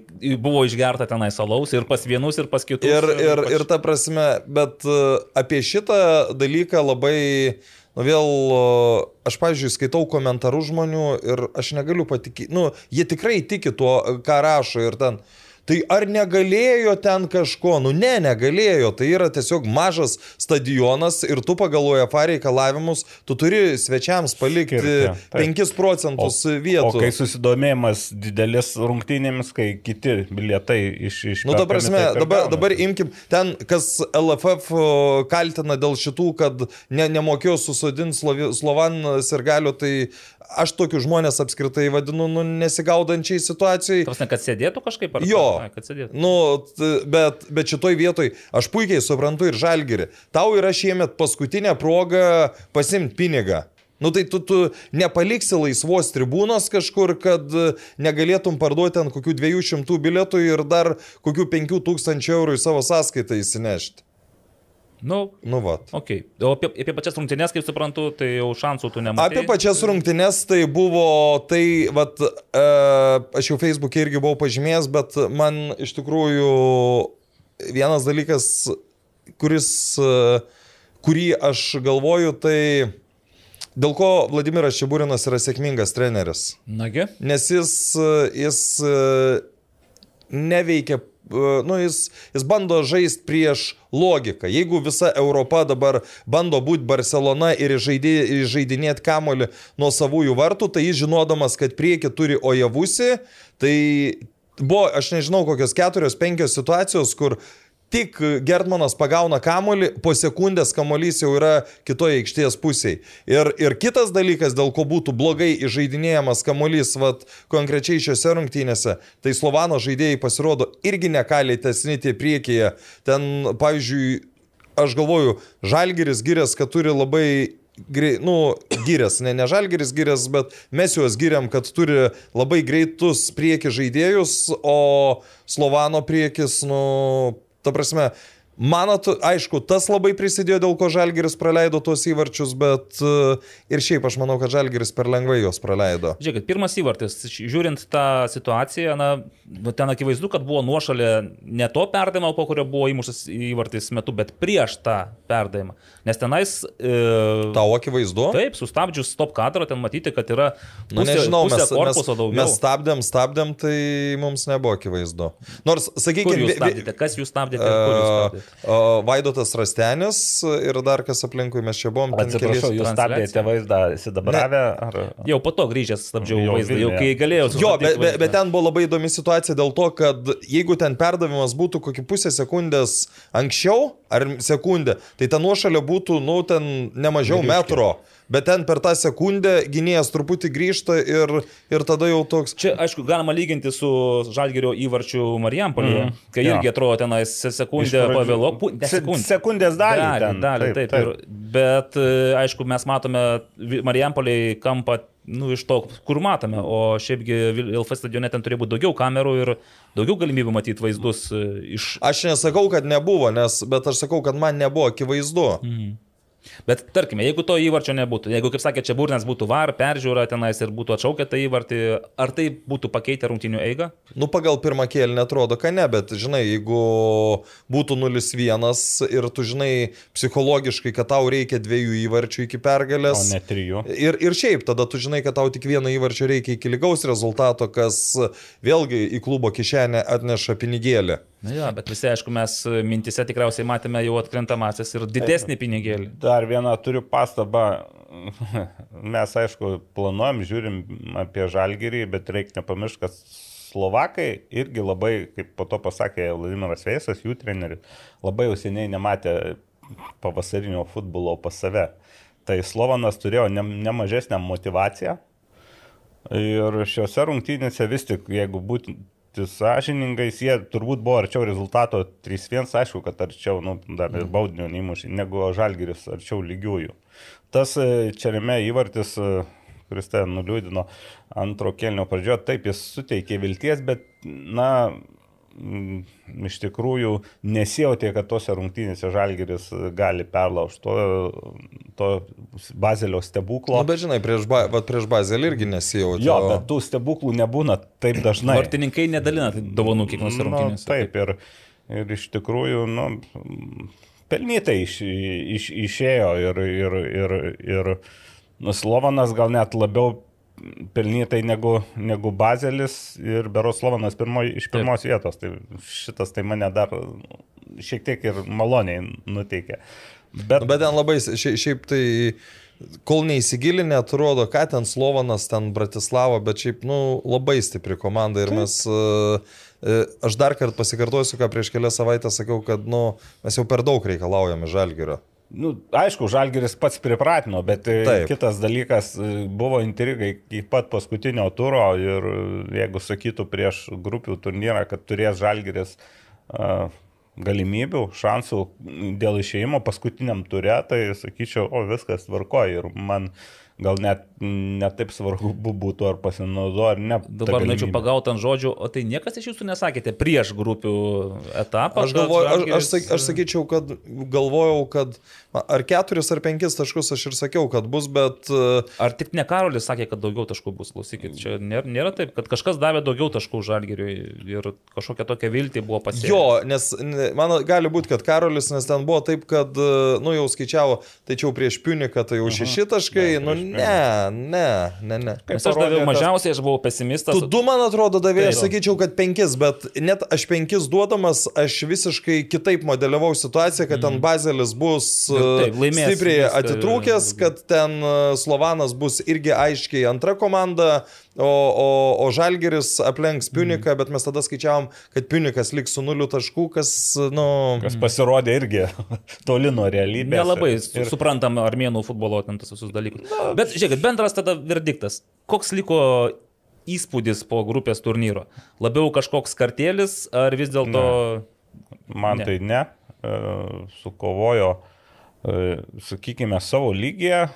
buvo išgerta tenai salaus ir pas vienus, ir pas kitus. Ir, ir, ypač- ir ta prasme, bet uh, apie šitą dalyką labai, nu vėl, uh, aš, pavyzdžiui, skaitau komentarų žmonių ir aš negaliu patikėti, nu, jie tikrai tiki tuo, ką rašo ir ten, Tai ar negalėjo ten kažko? Nu ne, negalėjo. Tai yra tiesiog mažas stadionas ir tu pagal UEFA reikalavimus, tu turi svečiams palikti Skirti, taip. 5 procentus O vietų. kai susidomėjimas didelis rungtynėmis, kai kiti bilietai iš... iš Nu, ta prasme, dabar, dabar imkim, ten, kas LFF o, kaltina dėl šitų, kad ne, nemokėjo susodinti Slovan sirgalių, tai aš tokius žmonės apskritai vadinu nu, nesigaudančiai situacijai. Tarsi, kad sėdėtų kažkaip ar Jo. Ai, kad sėdėtų. Nu, bet, bet šitoj vietoj aš puikiai suprantu ir žalgerį. Tau yra šiemet paskutinė proga pasimti pinigą. Nu tai tu, tu nepaliksi laisvos tribūnos kažkur, kad e, negalėtum parduoti ant kokių 200 bilietų ir dar kokių 5000 eurų į savo sąskaitą įsinešti. Nu, Nu vat. Okay. O apie, apie pačias rungtynės, kaip suprantu, tai jau šansų tu nematai. Apie pačias rungtynes tai buvo, tai, vat, e, aš jau Facebook'e irgi buvau pažymėjęs, bet man iš tikrųjų vienas dalykas, kuris, e, kurį aš galvoju, tai dėl ko Vladimiras Čiburinas yra sėkmingas treneris. Nagi. Nes jis, e, jis e, neveikia, e, nu, jis, jis bando žaisti prieš logiką. Jeigu visa Europa dabar bando būti Barcelona ir žaidinėti kamolį nuo savųjų vartų, tai jis žinodamas, kad prieki turi ojavusi, tai buvo, aš nežinau, kokios keturios, penkios situacijos, kur Tik Gertmanas pagauna kamolį, po sekundės kamolys jau yra kitoje aikštės pusėje. Ir, ir kitas dalykas, dėl ko būtų blogai įžeidinėjamas kamolys, vat, konkrečiai šiuose rungtynėse, tai Slovano žaidėjai pasirodo irgi nekaliai tesnyti priekyje. Ten, pavyzdžiui, aš galvoju, Žalgeris gyrės, kad turi labai grei, nu, gyrės, ne, ne žalgeris gyrės, bet mes juos gyrėm, kad turi labai greitus prieki žaidėjus, o Slovano priekis, nu, ta prasme, manot, aišku, tas labai prisidėjo, dėl ko žalgeris praleido tuos įvarčius, bet e, ir šiaip aš manau, kad žalgeris per lengvai juos praleido. Žiūrėkit, pirmas įvartis, žiūrint tą situaciją, na, nu, ten akivaizdu, kad buvo nuošalė ne to perdavimo, po kurio buvo įmuštas įvartis metu, bet prieš tą perdavimą. Nes tenais... E, Tau akivaizdu? Taip, sustabdžius stop kadrą, ten matyti, kad yra... Nu, pusė- nežinau, pusė mes, mes, daugiau. mes stabdėm, stabdėm, tai mums nebuvo akivaizdu. Nors, sakykime, jūs stabdėte? Kas jūs stabdėte? stabdėte? Vaidotas Rastenis ir dar kas aplinkui mes čia buvom. ten Atsiprašau, jūs stabdėte vaizdą sidabravę? Ar... Jau po to grįžęs stabdžiau Jau vaizdą, jau kai galėjau Jo, bet, bet, bet ten buvo labai įdomi situacija dėl to, kad jeigu ten perdavimas būtų kokį pusę sekundės anksčiau ar sekundę, tai ta nuošalė būtų, nu, ten nemažiau metro. Bet ten per tą sekundę gynėjas truputį grįžta ir, ir tada jau toks... Čia, aišku, galima lyginti su Žalgerio įvarčiu Marijampolėje, Mhm. kai Jo. irgi atrodo tenais sekundę pavėlo. pu- ne Se- sekundę. sekundės dalį Dalį, ten, dalį, taip, taip, taip. Ir, bet, e, aišku, mes matome Marijampolėje kampą, nu, iš to, kur matome, o šiaipgi Vil- LF stadione ten turėjo būti daugiau kamerų ir daugiau galimybių matyti vaizdus e, iš... Aš nesakau, kad nebuvo, nes, bet aš sakau, kad man nebuvo akivaizdu. Mhm. Bet tarkime, jeigu to įvarčio nebūtų, jeigu, kaip sakė, čia burnas būtų var, peržiūra tenais ir būtų atšaukę tą įvartį, ar tai būtų pakeitę rungtinių eigą? Nu, pagal pirmą kėlinį atrodo, kad ne, bet žinai, jeigu būtų 0-1 ir tu žinai psichologiškai, kad tau reikia dviejų įvarčių iki O pergalės. ne trijų. Ir, ir šiaip, tada tu žinai, kad tau tik vieno įvarčio reikia iki lygaus rezultato, kas vėlgi į klubo kišenę atneša pinigėlį. Na jo, bet visi, aišku, mes mintise tikriausiai matėme jau atkrintamasis ir didesnį pinigėlį. Dar vieną turiu pastabą. <laughs> Mes, aišku, planuojam, žiūrim apie žalgyrį, bet reikia nepamiršti, kad Slovakai irgi labai, kaip po to pasakė Vladimiras Veisas, jų treneris, labai jau seniai nematė pavasarinio futbolo pas save. Tai Slovanas turėjo ne, ne mažesnę motivaciją. Ir šiuose rungtynėse vis tik, jeigu būtų sąžiningais, jie turbūt buvo arčiau rezultato 3-1, aišku, kad arčiau, nu, dar ir baudinio neįmušė, negu Žalgiris arčiau lygiųjų. Tas e, Čerime įvartis, e, kuris ten nuliūdino antro kelnio pradžioje, taip jis suteikė vilties, bet, na, iš tikrųjų nesijautė, kad tose rungtynėse Žalgiris gali perlaužti to, to Bazelio stebuklo. Na, Nu, bet žinai, prieš, ba, vat prieš Bazelį irgi nesijautė. Jo, bet tų stebuklų nebūna taip dažnai. Vartininkai nedalina tai dovanų kiekvienose Nu, rungtynėse. taip, ir, ir iš tikrųjų, nu, pelnytai iš, iš, išėjo ir, ir, ir, ir nu, Slovanas gal net labiau pelnytai negu, negu Bazelis ir Beroslovanas pirmo, iš pirmos Taip. vietos. Tai šitas tai mane dar šiek tiek ir maloniai nuteikė. Bet, nu, bet ten labai, šiaip, tai kol neįsigilinę, atrodo, ką ten Slovanas, ten Bratislava, bet šiaip, nu, labai stipri komanda ir Taip. mes... Uh, Aš dar kartą pasikartosiu, ką prieš kelias savaitės sakiau, kad nu, mes jau per daug reikalaujame žalgerio. Nu, aišku, Žalgeris pats pripratino, bet e, Taip. kitas dalykas e, buvo intrigai iki pat paskutinio turo ir e, jeigu sakytų prieš grupių turnyrą, kad turės Žalgeris uh, galimybių, šansų dėl išėjimo paskutiniam turė, tai sakyčiau, o viskas tvarkoja ir man uh, gal net netaip svarbu būtų ar pasinaudo ar ne. Dabar norėčiau pagauti ant žodžių, o tai niekas iš jūsų nesakėte prieš grupių etapą. Aš, galvoju, aš, aš, sak, aš sakyčiau, kad galvojau, kad ar keturis ar penkis taškus aš ir sakiau, kad bus, bet... E, ar tik ne Karolis sakė, kad daugiau taškų bus, klausykit, čia nėra, nėra taip, kad kažkas davė daugiau taškų žalgiriui ir kažkokia tokia viltį buvo pasiekta. Jo, nes man gali būti, kad Karolis, nes ten buvo taip, kad, e, nu jau skaičiavo, tai čia jau prieš Piuniką, tai jau šeši taškai, ne, nu Ne, ne, ne, ne. Kaip aš daviau mažiausiai, aš buvau pesimistas. Tu du, man atrodo, davėjai, aš sakyčiau, kad penkis, bet net aš penkis duodamas, aš visiškai kitaip modeliavau situaciją, kad ten mhm. Bazelis bus taip, laimės, stipriai atitrūkęs, kad ten e, Slovanas bus irgi aiškiai antra komanda, o, o, o Žalgeris aplenks Piuniką, mm. bet mes tada skaičiavom, kad Piunikas liks su nuliu taškų, kas, nu... Kas pasirodė irgi <laughs> toli nuo realybės. Nelabai ir... suprantam armėnų futbolo ten tas visus dalykus. Na, bet žiūrėkit, bendras tada verdiktas. Koks liko įspūdis po grupės turnyro? Labiau kažkoks kartėlis ar vis dėlto... Man ne. tai ne. E, sukovojo, e, sakykime, savo lygiją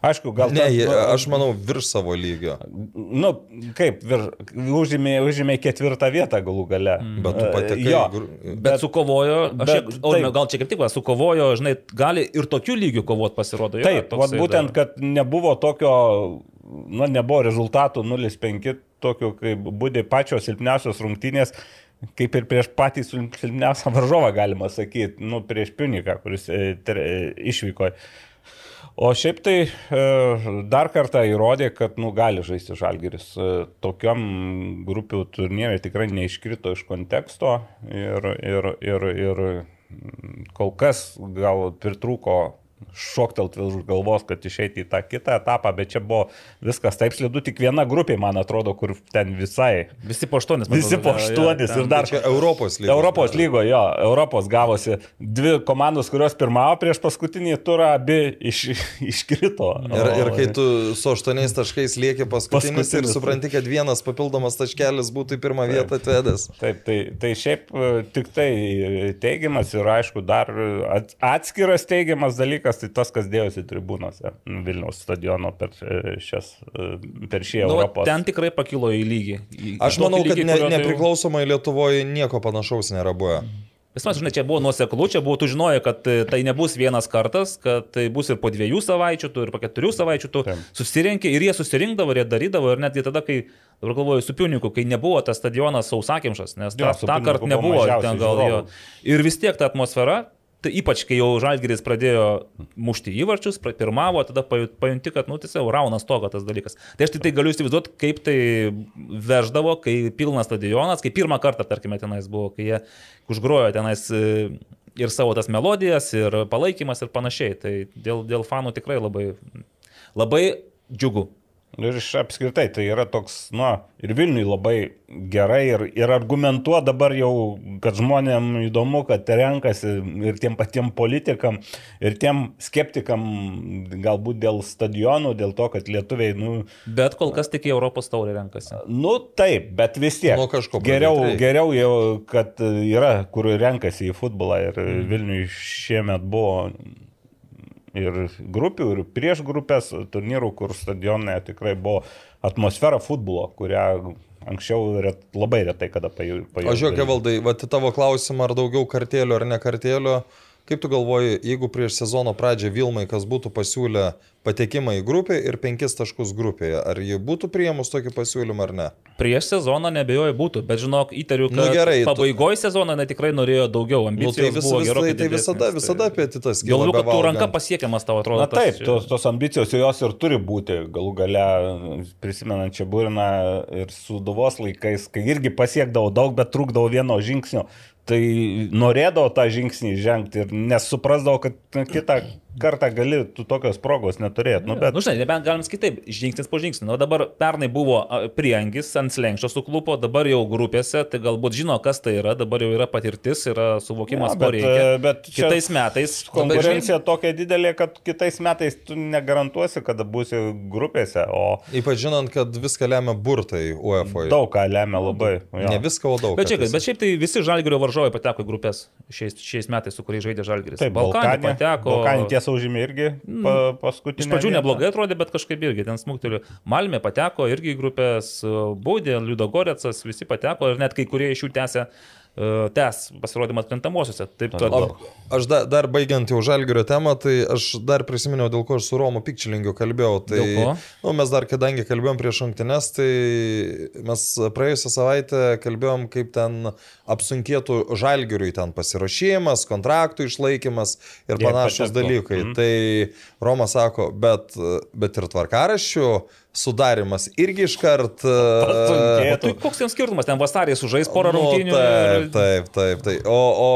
Aišku, gal... Ne, ta, aš manau, virš savo lygio. Nu, kaip, vir, užėmė, užėmė ketvirtą vietą galų gale. Mm. Bet tu patekai. Jo, bet, bet sukovojo, aš bet, o, gal čia kaip tik, va, sukovojo, žinai, gali ir tokiu lygiu kovot pasirodo. Taip, vat, būtent, dar. kad nebuvo tokio, nu, nebuvo rezultatų 0-5, tokio, kaip būdė pačios silpniausios rungtynės kaip ir prieš patį silpniausią varžovą, galima sakyti, nu, prieš Piuniką, kuris e, ter, e, išvyko. O šiaip tai e, dar kartą įrodė, kad nu, gali žaisti Žalgeris. E, tokiam grupių turnyrė tikrai neiškrito iš konteksto ir, ir, ir, ir kol kas gal pritrūko šoktelt už galvos, kad išeiti į tą kitą etapą, bet čia buvo viskas taip slidu, tik viena grupė, man atrodo, kur ten visai. Visi po aštuonis. Visi po aštuonis ir dar. Čia Europos lygo. Europos lygo, jo, Europos gavosi dvi komandos, kurios pirmavo prieš paskutinį turą, abi iš, iškrito. Ir, ir kai tu su aštuoniais taškais lieki paskutinis, paskutinis ir supranti, kad vienas papildomas taškelis būtų į pirmą vietą atvedęs. Taip, tai, tai šiaip e, tik tai teigiamas ir aišku, dar atskiras teigiamas dalykas dalykas tai tas, kas dėjosi tribūnose Vilniaus stadiono per, e, šias, e, per šį nu, Europos. Ten tikrai pakilo į lygį. Į, Aš manau, lygį, kad ne, nepriklausomai Lietuvoje nieko panašaus nėra buvę. Vis man, žinai, čia buvo nuoseklu, čia buvo, tu žinojai, kad e, tai nebus vienas kartas, kad tai bus ir po dviejų savaičių, tu ir po keturių savaičių tu Taip. susirinkė ir jie susirinkdavo, ir jie darydavo, ir netgi tada, kai, dabar galvoju, su Piuniku, kai nebuvo tas stadionas sausakimšas, nes jo, tą kartą nebuvo ten gal jo. Ir vis tiek ta atmosfera, Tai ypač, kai jau Žalgiris pradėjo mušti įvarčius, pirmavo, tada pajunti, kad, nu, tiesiog raunas toga tas dalykas. Tai aš tik tai galiu įsivaizduoti, kaip tai veždavo, kai pilnas stadionas, kai pirmą kartą, tarkime, tenais buvo, kai jie užgrojo tenais e, ir savo tas melodijas, ir palaikymas ir panašiai. Tai dėl, dėl fanų tikrai labai, labai džiugu. Ir iš apskritai tai yra toks, na, ir Vilniui labai gerai ir, ir argumentuo dabar jau, kad žmonėm įdomu, kad renkasi ir tiem patiem politikam, ir tiem skeptikam, galbūt dėl stadionų, dėl to, kad lietuviai, nu... Bet kol kas tik į Europos taurį renkasi. Nu taip, bet vis tiek. Nu, geriau, geriau jau, kad yra, kur renkasi į futbolą ir mm. Vilniui šiemet buvo ir grupių, ir prieš grupės turnyrų, kur stadionai tikrai buvo atmosfera futbolo, kurią anksčiau ret, labai retai kada pajutau. O žiūrėk, valdai, va, tavo klausimą, ar daugiau kartėlių ar ne kartėlių, kaip tu galvoji, jeigu prieš sezono pradžią Vilmai kas būtų pasiūlę patekimą į grupę ir 5 taškus grupėje. Ar ji būtų prieimus tokį pasiūlymą ar ne? Prieš sezoną nebejoju būtų, bet žinok, įtariu, kad Nu, gerai, tu- pabaigoje sezono jinai tikrai norėjo daugiau Nu, ambicijų. tai, vis, vis, tai, tai visada, visada apetitas kyla. Galvoju, kad tu ranka pasiekiamas tavo atrodo. Na tas- taip, tos, tos ambicijos jos ir turi būti, galų gale, prisimenant čia burną ir suduvos laikais, kai irgi pasiekdavo daug, bet trukdavo vieno žingsnio, tai norėdavo tą žingsnį žengti ir nesuprasdavo, kad na, kitą kartą gali tu tokios progos neturėti. Nu, bet Nu, žinai, nebent galim sakyti taip, žingsnis po žingsnio. Nu, dabar pernai buvo priengis ant slengščio suklupo, dabar jau grupėse, tai galbūt žino, kas tai yra, dabar jau yra patirtis, yra suvokimas, Ja, ko bet, reikia. e, bet čia Kitais metais konkurencija tokia didelė, kad kitais metais tu negarantuosi, kada būsi grupėse, o Ypač žinant, kad viską lemia burtai UEFA. daug ką lemia labai. Jo. Ne viską, o daug. Bet, tiesiog. bet šiaip tai visi žalgerio varžovai pateko į grupės šiais, šiais metais, su kuriais žaidė žalgeris. Taip, Balkanė Balkanė pateko. Balkanė tiesa užėmė irgi pa, paskutinį. Iš pradžių neblogai atrodė, bet kažkaip irgi ten smūgteliu. Malmė pateko irgi į grupės, Baudė, Liudo Gorecas, visi pateko ir net kai kurie iš jų tęsė, tęs pasirodymą atkrintamosiose. Taip, kad... O, aš da, dar baigiant jau žalgerio temą, tai aš dar prisiminiau, dėl ko aš su Romu Pikčilingiu kalbėjau. Tai? Nu, mes dar, kadangi kalbėjom prieš rungtynes, tai mes praėjusią savaitę kalbėjom, kaip ten apsunkėtų žalgeriui ten pasirašymas, kontraktų išlaikymas ir panašus dalykai. Mhm. Tai Romas sako, bet, bet ir tvarkaraščių sudarimas irgi iškart... e. Tai koks ten skirtumas, ten vasarį sužais porą Nu, rungtynių. Taip, taip, taip. taip. O, o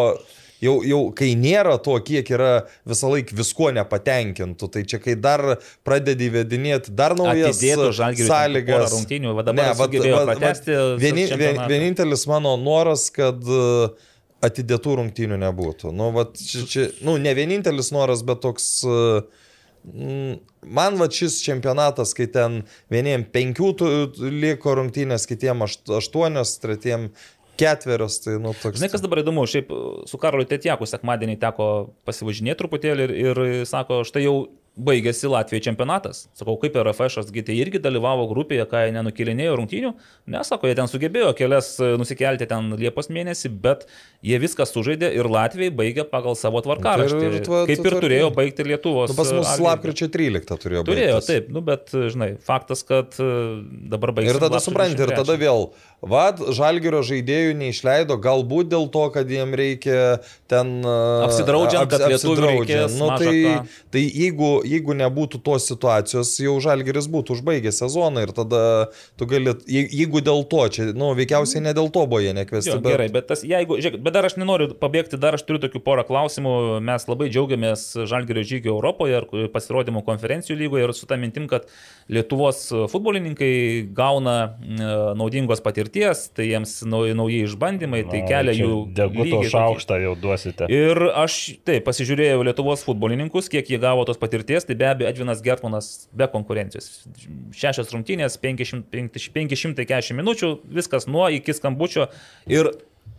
jau, jau kai nėra to, kiek yra visą laiką viskuo nepatenkintų, tai čia kai dar pradedi įvedinėti dar naujas sąlygas. rungtynių, va dabar sugebėjo pratęsti vieni, vien, vienintelis mano noras, kad e, atidėtų rungtynių nebūtų. Nu, vat, čia, čia, nu, ne vienintelis noras, bet toks... mm, Man va šis čempionatas, kai ten vieniem penkių liko rungtynės, kitiem ašt- aštuonios, tretiem ketverios, tai nu toks. Žinai, kas dabar įdomu, šiaip su Karoliu Tetjaku sekmadienį teko pasivažinėti truputėlį ir, ir sako, štai jau baigėsi Latvijos čempionatas. Sakau, kaip RFŠ, tai irgi dalyvavo grupėje, ką jie nenukilinėjo rungtynių. Nesako, jie ten sugebėjo kelias e, nusikelti ten Liepos mėnesį, bet jie viską sužaidė ir Latvijai baigė pagal savo tvarkaraštį. Tai ir tva- kaip ir turėjo baigti Lietuvos. Nu, pas mus lyga. lapkričio 13 turėjo būti. Turėjo, taip, nu, bet, žinai, faktas, kad e, dabar baigėsi. Ir tada supranti, ir tada vėl, vad, žalgerio žaidėjų neišleido, galbūt dėl to, kad jiem reikia ten... uh, Apsidraudžiant, kad lietuvių reikės Nu, tai, tai jeigu, jeigu nebūtų tos situacijos, jau žalgeris būtų užbaigęs sezoną ir tada tu gali, je- jeigu dėl to, čia, nu, veikiausiai ne dėl to buvo jie nekvesti. Jo, gerai, bet, tas, jeigu, žiūrėk, bet dar aš nenoriu pabėgti, dar aš turiu tokių porą klausimų. Mes labai džiaugiamės Žalgerio žygio Europoje ir pasirodymų konferencijų lygoje ir su tą mintim, kad Lietuvos futbolininkai gauna e, naudingos patirties, tai jiems nauji, nauji išbandymai, tai kelia jų... Deguto šaukštą jau duosite. Ir aš taip pasižiūrėjau Lietuvos futbolininkus, kiek jie gavo tos patirties, tai be abejo Edvinas Gertmanas be konkurencijos. Šešios rungtynės, 500 540 minučių, viskas nuo iki skambučio. Ir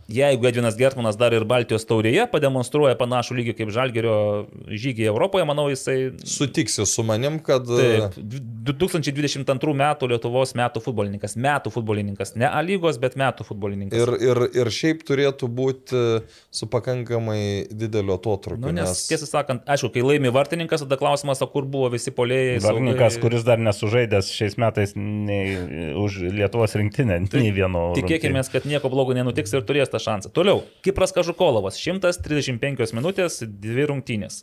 jeigu Edvinas Gertmanas dar ir Baltijos taurėje pademonstruoja panašų lygį kaip Žalgerio žygiai Europoje, manau, jisai Sutiksi su manim, kad... Taip, 2022 metų Lietuvos metų futbolininkas. Metų futbolininkas. Ne A lygos, bet metų futbolininkas. Ir, ir, ir šiaip turėtų būti su pakankamai dideliu atotrukiu. Nu, nes, tiesą sakant, aišku, kai laimi vartininkas, tada klausimas, o kur buvo visi polėjai. Varnikas, saugai. kuris dar nesužaidęs šiais metais nei už Lietuvos rinktinę, nei vieno. Tikėkime, kad nieko blogo nenutiks ir turės tą šansą. Toliau, Kipras Kažukolovas, 135 minutės, dvi rungtynės.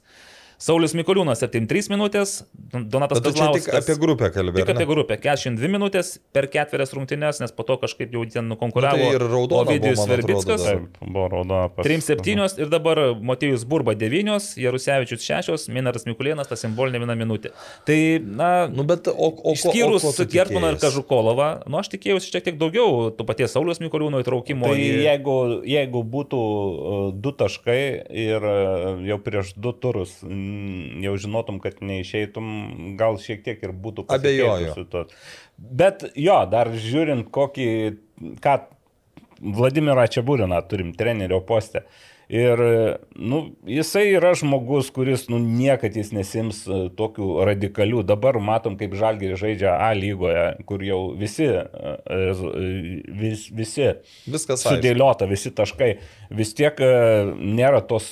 Saulis Mikoliūnas 73 minutės, Donatas čia tik Kazlauskas. apie grupę kalbėjai. Tik apie grupę. 42 minutės per ketverias rungtynes, nes po to kažkaip jau ten nukonkuravo. Nu, tai ir raudona Ovidijus Verbickas. Taip, buvo raudona pas. 3-7 ir dabar Motėjus Burba 9, Jarusevičius 6, Minaras Mikulėnas, ta simbolinė viena minutė. Tai, na, Nu, bet o, o, Išskyrus Gertmaną ir? Kažukolovą, nu aš tikėjausi šiek tiek daugiau to paties Saulius Mikoliūno įtraukimo. Tai į- jeigu, jeigu būtų uh, du taškai ir uh, jau prieš du turus jau žinotum, kad neišeitum, gal šiek tiek ir būtų Abejoju. pasikeitusi to. Bet jo, dar žiūrint, kokį, ką Vladimirą Čiaburiną turim trenerio postę. Ir, nu, jisai yra žmogus, kuris, nu, niekad jis nesims e, tokių radikalių. Dabar matom, kaip Žalgirį žaidžia A lygoje, kur jau visi, e, e, vis, visi Viskas aišku. sudėliota, visi taškai. Vis tiek nėra tos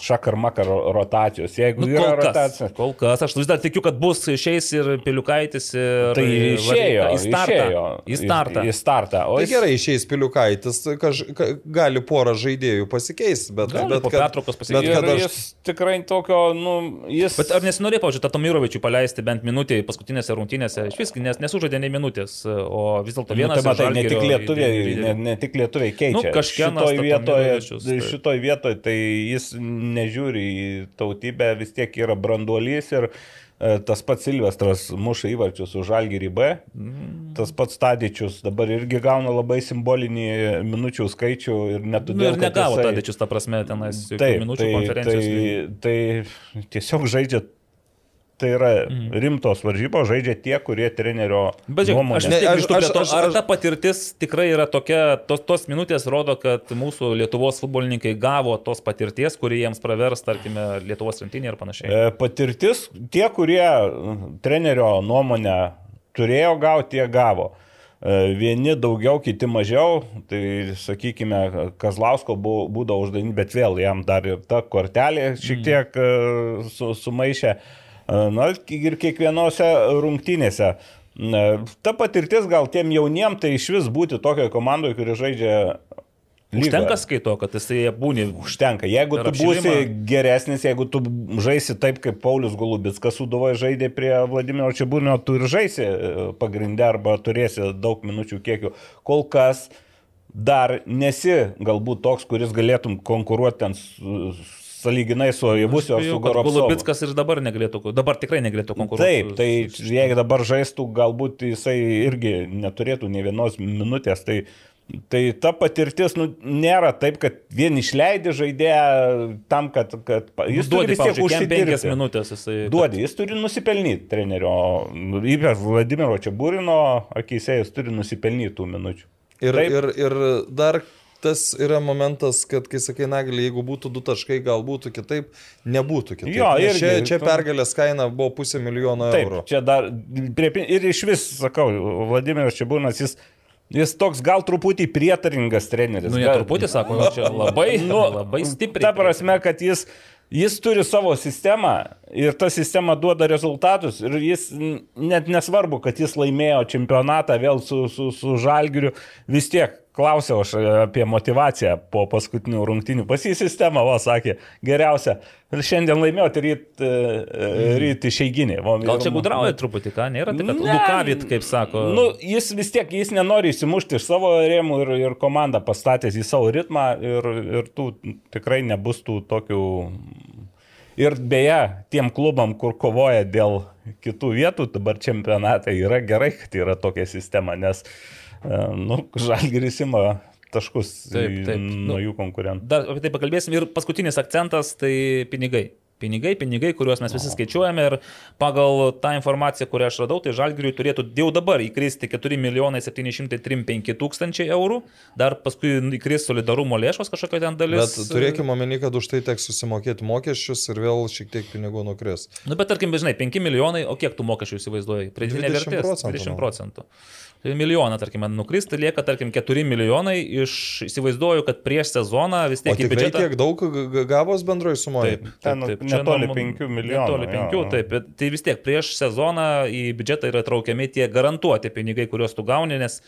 šakar makar rotacijos. Jeigu Nu, yra kol kas, rotacija. kol kas, aš vis dar tikiu, kad bus išeis ir Piliukaitis ir Tai išėjo į startą. Išėjo, Į startą. Į, į startą. O Tai jis- gerai, išeis piliukaitis, kaž, ka, gali porą žaidėjų pasikeisti, bet, Gali bet po pertraukos pasikeisti. Bet kad aš... jis tikrai tokio, nu, jis... Bet ar nesinorėjo, pavyzdžiui, tą Tomirovičių paleisti bent minutę paskutinėse rungtynėse? Iš vis, nes nesužaidė nei minutės, o vis dėlto Nu, vienas tai matai, ne tik lietuviai, ne, ne tik lietuviai keičia. Nu, kažkienas šitoj tą vietoje, šitoj vietoje, tai jis nežiūri į tautybę, vis tiek yra branduolys ir e, tas pats Silvestras muša įvarčius už Algirį B, Mm. tas pats Tadičius dabar irgi gauna labai simbolinį minučių skaičių ir net Nu, todėl, ir negavo kad jisai... jisai- Tadičius, ta prasme, tenais Taip, minučių tai, konferencijos. tai, tai tiesiog žaidžia, tai yra rimtos varžybos, žaidžia tie, kurie trenerio Mhm. Bet žiūrėk, aš nuomonė. vis Ne, aš- aš- to, aš- ar aš- ta patirtis tikrai yra tokia, tos, tos minutės rodo, kad mūsų Lietuvos futbolininkai gavo tos patirties, kurie jiems pravers, tarkime, Lietuvos rinktinė ir panašiai. E, Patirtis, tie, kurie mm, trenerio nuomonę turėjo gauti, tie gavo. E, Vieni daugiau, kiti mažiau. Tai, sakykime, Kazlausko būdavo uždavinys, bet vėl jam dar ir ta kortelė šiek tiek e, su, sumaišė. E, Na ir kiekvienose rungtynėse. E, Ta patirtis gal tiem jauniem, tai iš vis būti tokioje komandoje, kuri žaidžia lygoje. Užtenka skaito, kad jisai būni. Užtenka. Jeigu tu būsi apšilimą. geresnis, jeigu tu žaisi taip, kaip Paulius Golubitskas suduvoje žaidė prie Vladimiro Čiabūnio, tu ir žaisi e, pagrindę arba turėsi daug minučių kiekių. Kol kas dar nesi galbūt toks, kuris galėtum konkuruoti ten su, saliginai su Jėvusiu ar su Gorovcu. Golubitskas ir dabar negalėtų, dabar tikrai negalėtų konkuruoti. Taip, tai jeigu dabar žaistų, galbūt jisai irgi neturėtų ne vienos minutės. Tai, tai ta patirtis nu, nėra taip, kad vien išleidži žaidėją tam, kad, kad jis turi duodi, vis tiek užsidirbti. minutės jisai. Duodi, jis turi nusipelnyti trenerio, ypač Vladimiro Čiabūrino akise, jis turi nusipelnyti tų minučių. Ir, Taip. ir, ir dar tas yra momentas, kad kai sakai naglį, jeigu būtų du taškai, gal būtų kitaip, nebūtų kitaip. Jo, irgi, čia, čia pergalės kaina buvo pusė milijono Taip, eurų. čia dar prie, ir iš vis, sakau, Vladimiras Čiabūnas, jis, jis toks gal truputį prietaringas treneris. Nu, Gal- netruputį, sako, čia labai, <laughs> nu, labai stipriai. Ta prasme, kad jis, jis turi savo sistemą ir ta sistema duoda rezultatus ir jis net nesvarbu, kad jis laimėjo čempionatą vėl su, su, su Žalgiriu, vis tiek klausiau aš apie motivaciją po paskutinių rungtinių. Pas jį sistema, va, sakė, geriausia. Šiandien laimėjo, tai ryt, mm. ryt išeiginį. Gal čia gudrauja truputį, ką, nėra tai, kad Ne. Lukavit, kaip sako. Nu, jis vis tiek, jis nenori įsimušti iš savo rėmų ir, ir komanda pastatęs į savo ritmą ir, ir tų tikrai nebus tų tokių. Ir beje, tiem klubam, kur kovoja dėl kitų vietų, dabar čempionatai yra gerai, kad yra tokia sistema, nes, e, nu, žalgeris ima taškus Taip, taip. nuo Nu, jų konkurentų. Dar apie tai pakalbėsim. Ir paskutinis akcentas - tai pinigai. Pinigai, pinigai, kuriuos mes visi skaičiuojame ir pagal tą informaciją, kurią aš radau, tai Žalgiriui turėtų jau dabar įkristi 4 milijonai 735 tūkstančiai eurų, dar paskui įkris solidarumo lėšos kažkokia ten dalis. Bet turėkime omeny, kad už tai teks susimokėti mokesčius ir vėl šiek tiek pinigų nukris. Nu, bet tarkim, žinai, 5 milijonai, o kiek tų mokesčių įsivaizduoji? Pridėtinė 20 vertė procentų, 20 nu. procentų. Tai milijoną, tarkim, nukris, tai lieka, tarkim, 4 milijonai iš, įsivaizduoju, kad prieš sezoną vis O tiek į tikrai biudžetą... tiek daug gavos bendroji sumoje? Taip, Ten taip, taip. Čia netoli norma- penkių milijonų, Netoli jo, penkių, jo. taip. Bet tai vis tiek prieš sezoną į biudžetą yra traukiami tie garantuoti pinigai, kuriuos tu gauni, nes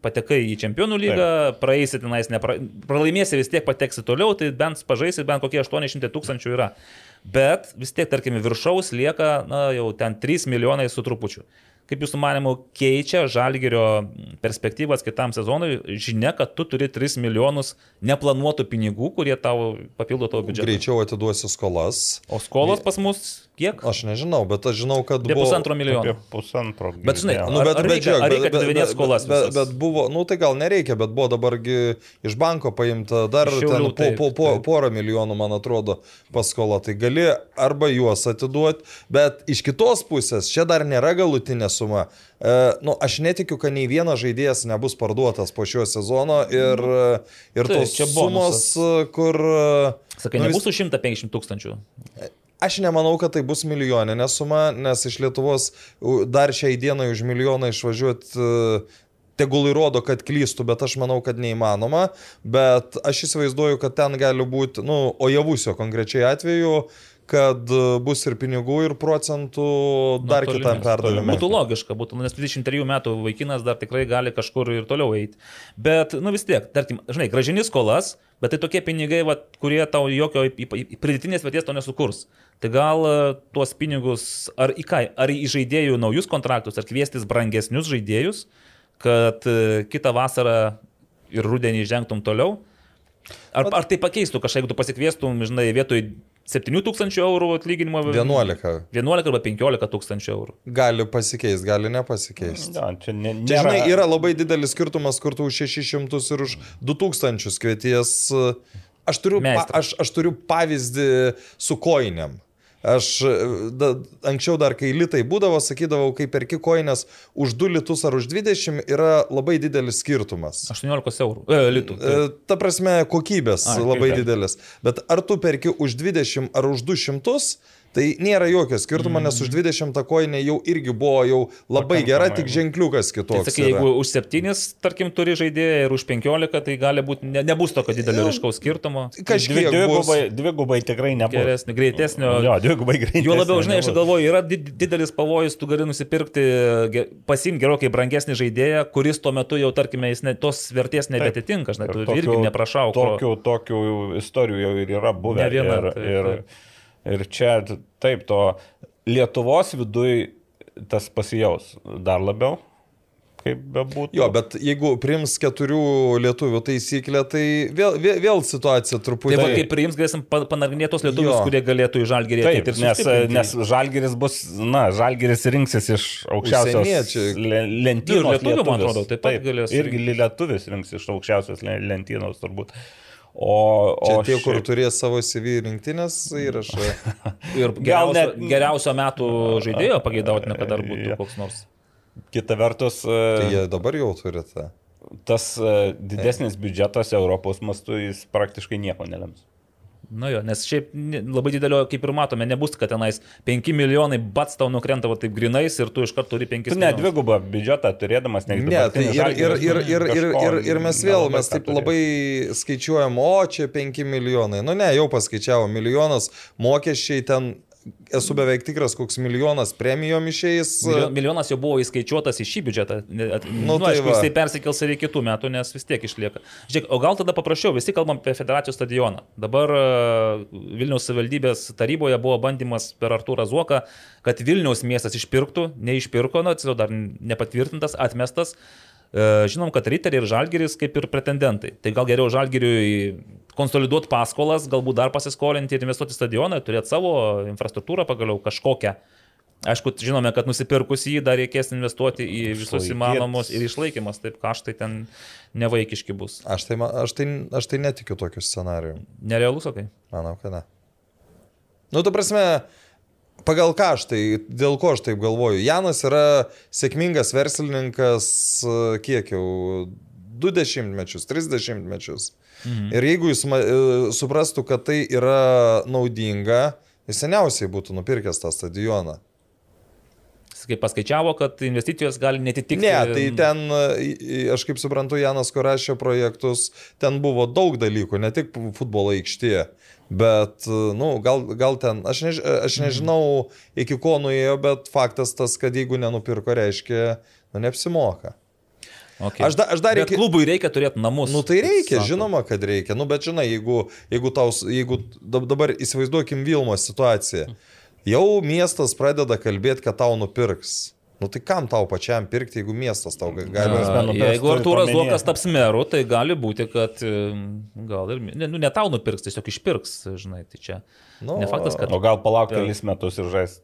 patekai į čempionų lygą, praeisi tenais, nepra... pralaimėsi vis tiek pateksi toliau, tai bent pažaisi, bent kokie 800 tūkstančių yra. Bet vis tiek, tarkim, viršaus lieka, na, jau ten 3 milijonai su trupučiu. Kaip jūsų manimų keičia žalgerio perspektyvas kitam sezonui žinia, kad tu turi 3 milijonus neplanuotų pinigų, kurie tau papildo tavo biudžetą. Greičiau atiduosi skolas. O skolos pas mus kiek? Aš nežinau, bet aš žinau, kad Apie buvo... pusantro Apie milijono. pusantro. Bet žinai, nu, Ar- ar reikia- ar reikia atidavinėt skolas bet, visas? bet buvo, nu tai gal nereikia, bet buvo dabargi iš banko paimta dar Iš ten Šiaulių, po, taip, po, po, taip. porą milijonų, man atrodo, paskola. Tai gali arba juos atiduoti, bet iš kitos pusės čia dar nėra galutinė suma. E, nu, aš netikiu, kad nei vienas žaidėjas nebus parduotas po šio sezono ir, ir Taip, tos sumos, bonusas. kur... Sakai, nu, nebus už 150 tūkstančių. Aš nemanau, kad tai bus milijoninė suma, nes iš Lietuvos dar šiai dienai už milijoną išvažiuoti tegul įrodo, kad klystų, bet aš manau, kad neįmanoma. Bet aš įsivaizduoju, kad ten gali būti, nu, o javusio konkrečiai atveju, kad e, bus ir pinigų, ir procentų dar Nuo kitam perdavimui. Būtų logiška, būtų, nu, nes 23 metų vaikinas dar tikrai gali kažkur ir toliau eiti. Bet, nu vis tiek, tarkim, žinai, gražini skolas, bet tai tokie pinigai, va, kurie tau jokio pridėtinės vertės to nesukurs. Tai gal e, tuos pinigus ar į ką, ar į žaidėjų naujus kontraktus, ar kviestis brangesnius žaidėjus, kad e, kitą vasarą ir rudenį žengtum toliau. Ar, ar tai pakeistų kažką, jeigu tu pasikviestum, žinai, vietoj 7000 eurų atlyginimo 11 11 arba 15 tūkstančių eurų. gali pasikeisti, gali nepasikeisti. Ja, čia ne, Čia, žinai, nėra- yra labai didelis skirtumas, kur tu už 600 ir už 2000 kvieties. Aš turiu, pa, Meistras. aš, aš turiu pavyzdį su koinėm. Aš da, anksčiau dar, kai litai būdavo, sakydavau, kai perki koinės už 2 litus ar už 20 yra labai didelis skirtumas. 18 eurų. E, litų. E, Ta prasme, kokybės Ai, labai didelis. Bet ar tu perki už 20 ar už 200, tai nėra jokio skirtumo, nes už 20 tą koinę jau irgi buvo jau labai Pakankamai. gera, tik ženkliukas Tai kitoks. sakai, yra. jeigu už 7, tarkim, turi žaidėją ir už 15, tai gali būti, ne, nebus tokio didelio ryškaus skirtumo. Dvi, Kažkiek bus. dvigubai, dvigubai tikrai nebus. Geresnio, greitesnio. Jo, dvigubai greičiau. Jo labiau, žinai, aš galvoju, yra did- didelis pavojus, tu gali nusipirkti, pasiimti gerokai brangesnį žaidėją, kuris tuo metu jau, tarkime, jis ne, tos vertės nebetitinka, žinai, tu irgi neprašau. Tokių, tokių istorijų jau ir yra buvę. Ne viena, ir, taip, ir, ir čia taip, to Lietuvos viduj tas pasijaus dar labiau, kaip bebūtų. Jo, bet jeigu priims keturių lietuvių taisyklę, tai vėl, vėl, vėl situacija truputį... Tai va, kaip priims, galėsim pa- panagrinėti tos lietuvius, Jo. kurie galėtų į žalgerį Taip, ir nes, nes Žalgeris bus, na, Žalgeris rinksis iš aukščiausios lentynos. Ir lietuvių, man atrodo, taip pat galės Irgi lietuvis rinks iš aukščiausios le- lentynos turbūt. O, Čia o tie, kur šiaip- turės savo CV rinktinės įrašą. <laughs> Ir Gal geriausio, net- geriausio metų žaidėjo pageidautina, kad dar būtų Jo. koks nors. Kita vertus, Tai e, jie dabar jau turite. tas e, didesnis biudžetas Europos mastu jis praktiškai nieko nelems. Na jo, nes šiaip ne- labai didelio, kaip ir matome, nebus, kad tenais 5 milijonai bats tau nukrenta va taip grinais ir tu iš karto turi 5 Tu net dvigubą biudžetą turėdamas, negi Ne, tai ir, ir, ir, ir, ir, ir, ir mes vėl, mes taip labai skaičiuojam, o čia 5 milijonai. Nu ne, jau paskaičiavo milijonas, mokesčiai ten, esu beveik tikras, koks milijonas premijom išeis. Milijonas jau buvo įskaičiuotas į šį biudžetą. At- Nu, tai aišku, va. jisai persikels ir į kitų metų, nes vis tiek išlieka. Žiūrėk, o gal tada paprasčiau, visi kalbam apie federacijos stadioną. Dabar e, Vilniaus savivaldybės taryboje buvo bandymas per Artūrą Zuoką, kad Vilniaus miestas išpirktų, neišpirko, na, tiesiog dar nepatvirtintas, atmestas. E, Žinom, kad Riteriai ir Žalgeris kaip ir pretendentai. Tai gal geriau Žalgeriui konsoliduoti paskolas, galbūt dar pasiskolinti ir investuoti stadioną, turėti savo infrastruktūrą pagaliau kažkokią. Aišku, žinome, kad nusipirkus jį dar reikės investuoti į visus įmanomus ir išlaikymas, taip kaštai ten nevaikiški bus. Aš tai, aš, tai, aš tai netikiu tokiu scenariju. Nerealus, sakai? Manau, kad ne. Nu, tu prasme, pagal ką aš tai, dėl ko aš taip galvoju. Janas yra sėkmingas verslininkas, kiek jau, du dešimtmečius, tris dešimtmečius. Mhm. Ir jeigu jis e, suprastų, kad tai yra naudinga, jis seniausiai būtų nupirkęs tą stadioną. Kaip paskaičiavo, kad investicijos gali netitikti. Ne, tai ten, e, aš kaip suprantu, Janas Korašio projektus, ten buvo daug dalykų, ne tik futbolo aikštė, bet, e, nu, gal, gal ten, aš, než, aš nežinau, iki ko nuėjo, bet faktas tas, kad jeigu nenupirko, reiškia, nu, neapsimoka. Okay. Aš, da, aš dar Bet iki... klubui reikia turėti namus. Nu tai reikia, sako. žinoma, kad reikia. Nu bet žinai, jeigu, jeigu, taus, jeigu dab- dabar įsivaizduokim Vilmos situaciją. Jau miestas pradeda kalbėti, kad tau nupirks. Nu tai kam tau pačiam pirkti, jeigu miestas tau ga- gali... Nupirks, Jeigu Artūras. Zuokas taps meru, tai gali būti, kad gal ir ne, nu, ne tau nupirks, tiesiog išpirks, žinai, tai čia. Nu, ne faktas, kad O gal palauk kelis metus ir žaisti.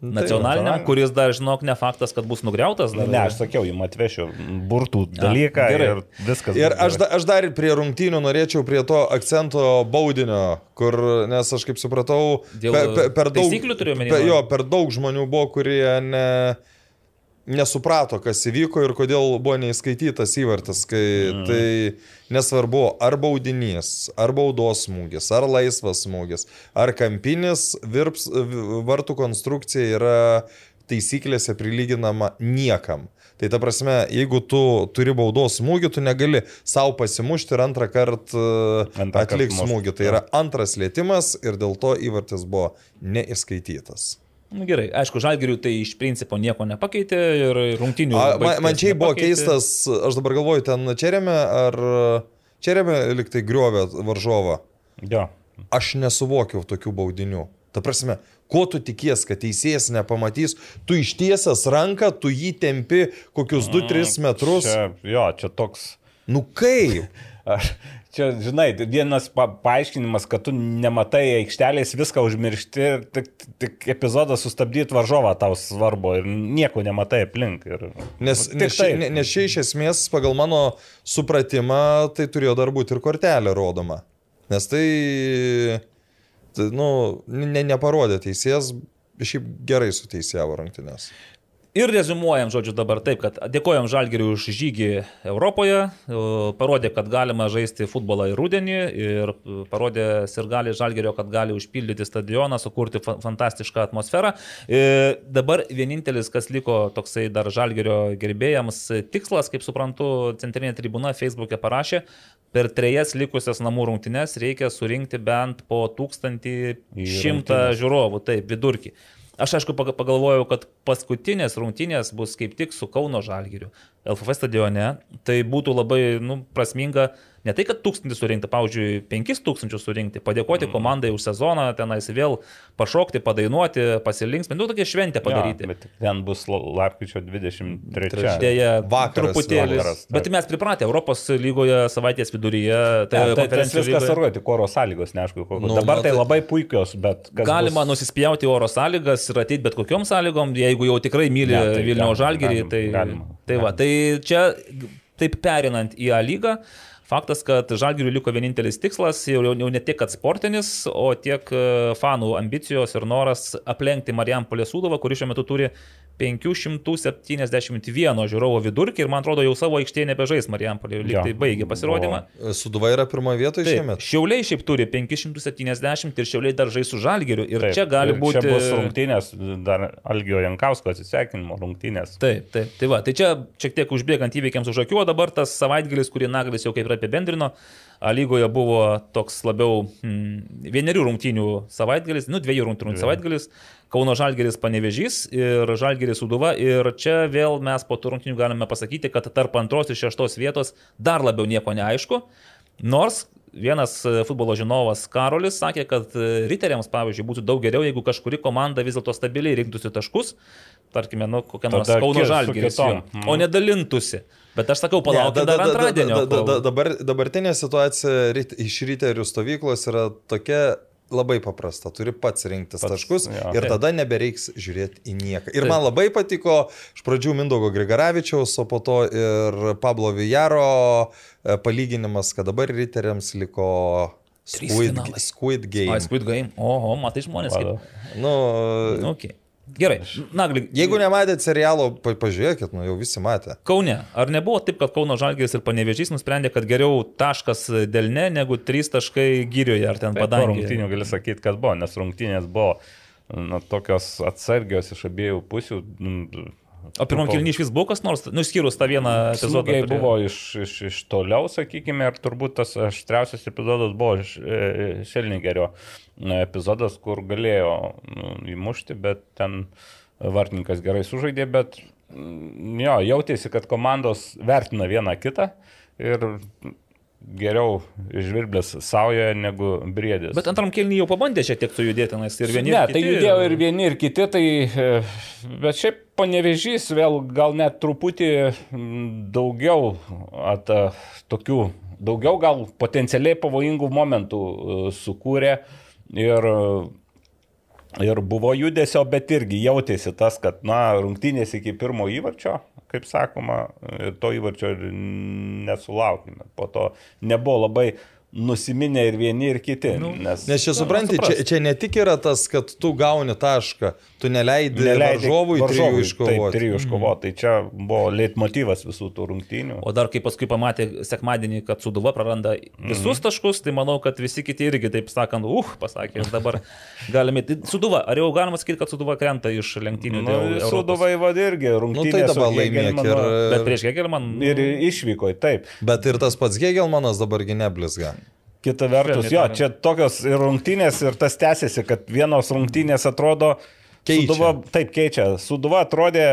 Nacionaliniam, nacionaliniam. kuris dar, žinok, ne faktas, kad bus nugriautas. Dar, Ne, aš sakiau, jums atvešiu burtų dalyką gerai. ir viskas. Ir aš, da, aš dar ir prie rungtynių norėčiau prie to akcento baudinio, kur, nes aš kaip supratau, Dėl pe- pe- per daug... taisyklių turiu man? Jo, per daug žmonių buvo, kurie ne, nesuprato, kas įvyko ir kodėl buvo neįskaitytas įvartis. Kai, mm. Tai nesvarbu, ar baudinys, ar baudos smūgis, ar laisvas smūgis, ar kampinis, virps, vartų konstrukcija yra taisyklėse prilyginama niekam. Tai ta prasme, jeigu tu turi baudos smūgį, tu negali savo pasimušti ir antrą kartą atliks mušt. smūgį. Tai yra antras lėtimas ir dėl to įvartis buvo neįskaitytas. Na gerai, aišku, Žalgiriui tai iš principo nieko nepakeitė ir rungtinių. A, man, man čia buvo keistas, aš dabar galvoju, ten Čerėme ar Čerėme liktai griovė varžovą. Jo. Aš nesuvokiau tokių baudinių. Ta prasme, ko tu tikies, kad teisėjas nepamatys, tu ištiesęs ranką, tu jį tempi kokius 2-3 metrus. Čia, jo, čia toks. Nu kaip? <laughs> Aš, čia, žinai, vienas pa, paaiškinimas, kad tu nematai aikštelės, viską užmiršti ir tik, tik epizodą sustabdyti varžovą tau svarbu ir nieko nematai aplink. Ir, Nes, nes, taip. ne- nes čia iš esmės, pagal mano supratimą, tai turėjo dar būti ir kortelė rodoma. Nes tai, tai nu, ne, neparodė teisėjas, šiaip gerai suteisėjavo rungtynės. Ir rezumuojam, žodžiu, dabar taip, kad dėkojam Žalgiriui už žygį Europoje, parodė, kad galima žaisti futbolą ir rudenį, ir e, parodė ir gali Žalgirio, kad gali užpildyti stadioną, sukurti fa- fantastišką atmosferą. E, Dabar vienintelis, kas liko toksai dar Žalgirio gerbėjams tikslas, kaip suprantu, centrinė tribūna Facebook'e parašė, per trejas likusias namų rungtynes reikia surinkti bent po 1100 rungtynes. žiūrovų, taip, vidurkį. Aš aišku paga- pagalvojau, kad paskutinės rungtynės bus kaip tik su Kauno Žalgiriu, LFF stadione. Tai būtų labai nu, prasminga ne tai, kad tūkstantį surinkti, pavyzdžiui, penkis tūkstančius surinkti, padėkoti mm. komandai už sezoną, tenais vėl pašokti, padainuoti, pasilinksminti, nu tokia šventė padaryti. Jo, bet ten bus la- lapkričio 23. Dėja, Vakaras, truputėlį. vakaras, taip. Bet mes pripratę, Europos lygoje savaitės viduryje, tai, Tai, tai tas viskas svarbu, tik oro sąlygos, neaišku, kokios. Nu, Dabar tai tai- labai puikios, bet... kas Galima bus- nusispjauti oro sąlygas ir ateiti bet kokiom sąlygom, jeigu jau tikrai myli ne, tai Vilnių galima, Žalgirį. galima, Tai, galima, tai, va, tai čia taip perinant į A lygą. Faktas, kad Žalgiriui liko vienintelis tikslas, jau, jau, ne tiek, sportinis, o tiek e, fanų ambicijos ir noras aplenkti Marijampolės Sūduvą, kuris šiuo metu turi 571 žiūrovo vidurkį ir man atrodo jau savo aikštėje nebežais Marijampolė, lyg tai baigė pasirodymą. Suduva yra pirmoje vietoje šiemet. Šiauliai šiaip turi 570 ir Šiauliai dar žais su Žalgiriu ir Taip, čia gali ir būti... Čia bus rungtynės, dar Algio Jankausko atsisveikinimo rungtynės. Taip, taip, tai va, tai čia šiek tiek užbėgant įvykiams už akių, o dabar tas savaitgalis, kurį Naglis jau kaip ir apibendrino, A lygoje buvo toks labiau hmm, vienerių rungtynių savaitgalis, nu dviejų rungtynių Dviejų. Kauno Žalgeris panevežys ir Žalgeris Suduva ir čia vėl mes po tų rungtynių galime pasakyti, kad tarp antros ir šeštos vietos dar labiau nieko neaišku, nors Vienas e, futbolo žinovas Karolis sakė, kad e, riteriams, pavyzdžiui, būtų daug geriau, jeigu kažkuri komanda vis dėlto stabiliai rinktųsi taškus, tarkime, nu, kokia nors Kauno jo, Mhm. o nedalintųsi. Bet aš sakau, Ne, palaukit da- dar Dabar, dabartinė situacija iš ryterių stovyklos yra tokia labai paprasta. Turi pats rinktis Pats, taškus jo. ir tada nebereiks žiūrėti į nieką. Ir Taip. man labai patiko iš pradžių Mindogo Grigaravičiaus, o po to ir Pablo Vijaro e, palyginimas, kad dabar ryteriams liko Squid. Squid Game. Ai, Squid Game. Oho, matai žmonės. Kaip... Nu, Nu, okay. Gerai, Nagli. jeigu nematėte serialo, pa, pažiūrėkit, nu jau visi matė. Kaune, ar nebuvo taip, kad Kauno Žalgiris ir Panevežys nusprendė, kad geriau taškas delne negu trys taškai gyrioje ar ten Tai po padangėje? rungtynių gali sakyti, kad buvo, nes rungtynės buvo nu, tokios atsargios iš abiejų pusių. nu, O pirmam kilniui iš vis buvo kas nors, nu, išskyrus tą vieną epizodą. Prie- buvo iš, iš, iš toliau, sakykime, ir turbūt tas aštriausias epizodas buvo iš e, e, epizodas, kur galėjo nu, įmušti, bet ten vartininkas gerai sužaidė, bet mm, jo, jautėsi, kad komandos vertina vieną kitą ir geriau žvirblės saujoje negu briedis. Bet antram kilniui jau pabandė šiek tiek sujudėti, nes ir vieni. Ne, ir tai kiti- judėjo ir vieni, ir kiti, tai, e, bet šiaip panevežys vėl gal net truputį daugiau at, tokių, daugiau gal potencialiai pavojingų momentų e, sukūrė ir, ir buvo judesio, bet irgi jautėsi tas, kad, na, rungtynės iki pirmo įvarčio, kaip sakoma, to įvarčio nesulaukime. Po to nebuvo labai nusiminę ir vieni, ir kiti. Nu, nes, Nes čia supranti, čia, čia ne tik yra tas, kad tu gauni tašką, tu neleidi, neleidi varžovui trijų iškovoti. Taip, trijų iškovoti. Tai čia buvo leitmotivas visų tų rungtynių. O dar kai paskui pamatė sekmadienį, kad Suduva praranda visus mm -hmm. taškus, tai manau, kad visi kiti irgi taip sakant, uh, pasakė, dabar <laughs> galime. Suduva, ar jau galima sakyti, kad Suduva krenta iš lenktynių? Nu, Suduvai vad irgi rungtynės. Nu, tai dabar laimėk ir... Bet prieš Hegelman. Ir išvyko, taip. Bet ir tas pats Hegelmanas dabargi neblizga. Kita vertus, jo, čia tokios ir rungtynės ir tas tęsiasi, kad vienos rungtynės atrodo... Keičia. Suduva, taip keičia. Suduva atrodė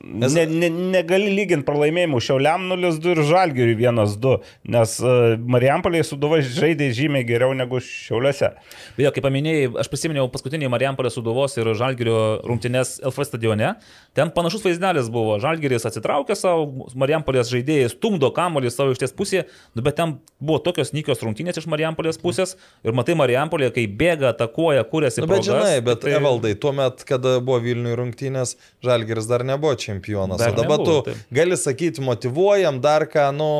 Nes... Ne, ne, negali lyginti pralaimėjimų Šiauliam 0-2 ir Žalgiriui 1-2, nes uh, Marijampolėje Suduva žaidė žymiai geriau negu Šiauliuose. Beje, kaip paminėjai, aš prisiminiau paskutinį Marijampolės Suduvos ir Žalgirio rungtynės LF stadione. Ten panašus vaizdelis buvo. Žalgiris atsitraukė savo, Marijampolės žaidėjai stumdo kamolį savo išties pusėje, nu, bet ten buvo tokios nykios rungtynės iš Marijampolės pusės ir matai Marijampolė, kai bėga, atakuoja, kūrėsi. Nu, bet progas, žinai, bet tai... Evaldai, tuo metu, kada buvo Vilniuje rungtynės, Žalgiris dar nebuvo čia čempionas. Dar o dabar nebuvo, tu taip. gali sakyti, motivuojam dar ką, nu,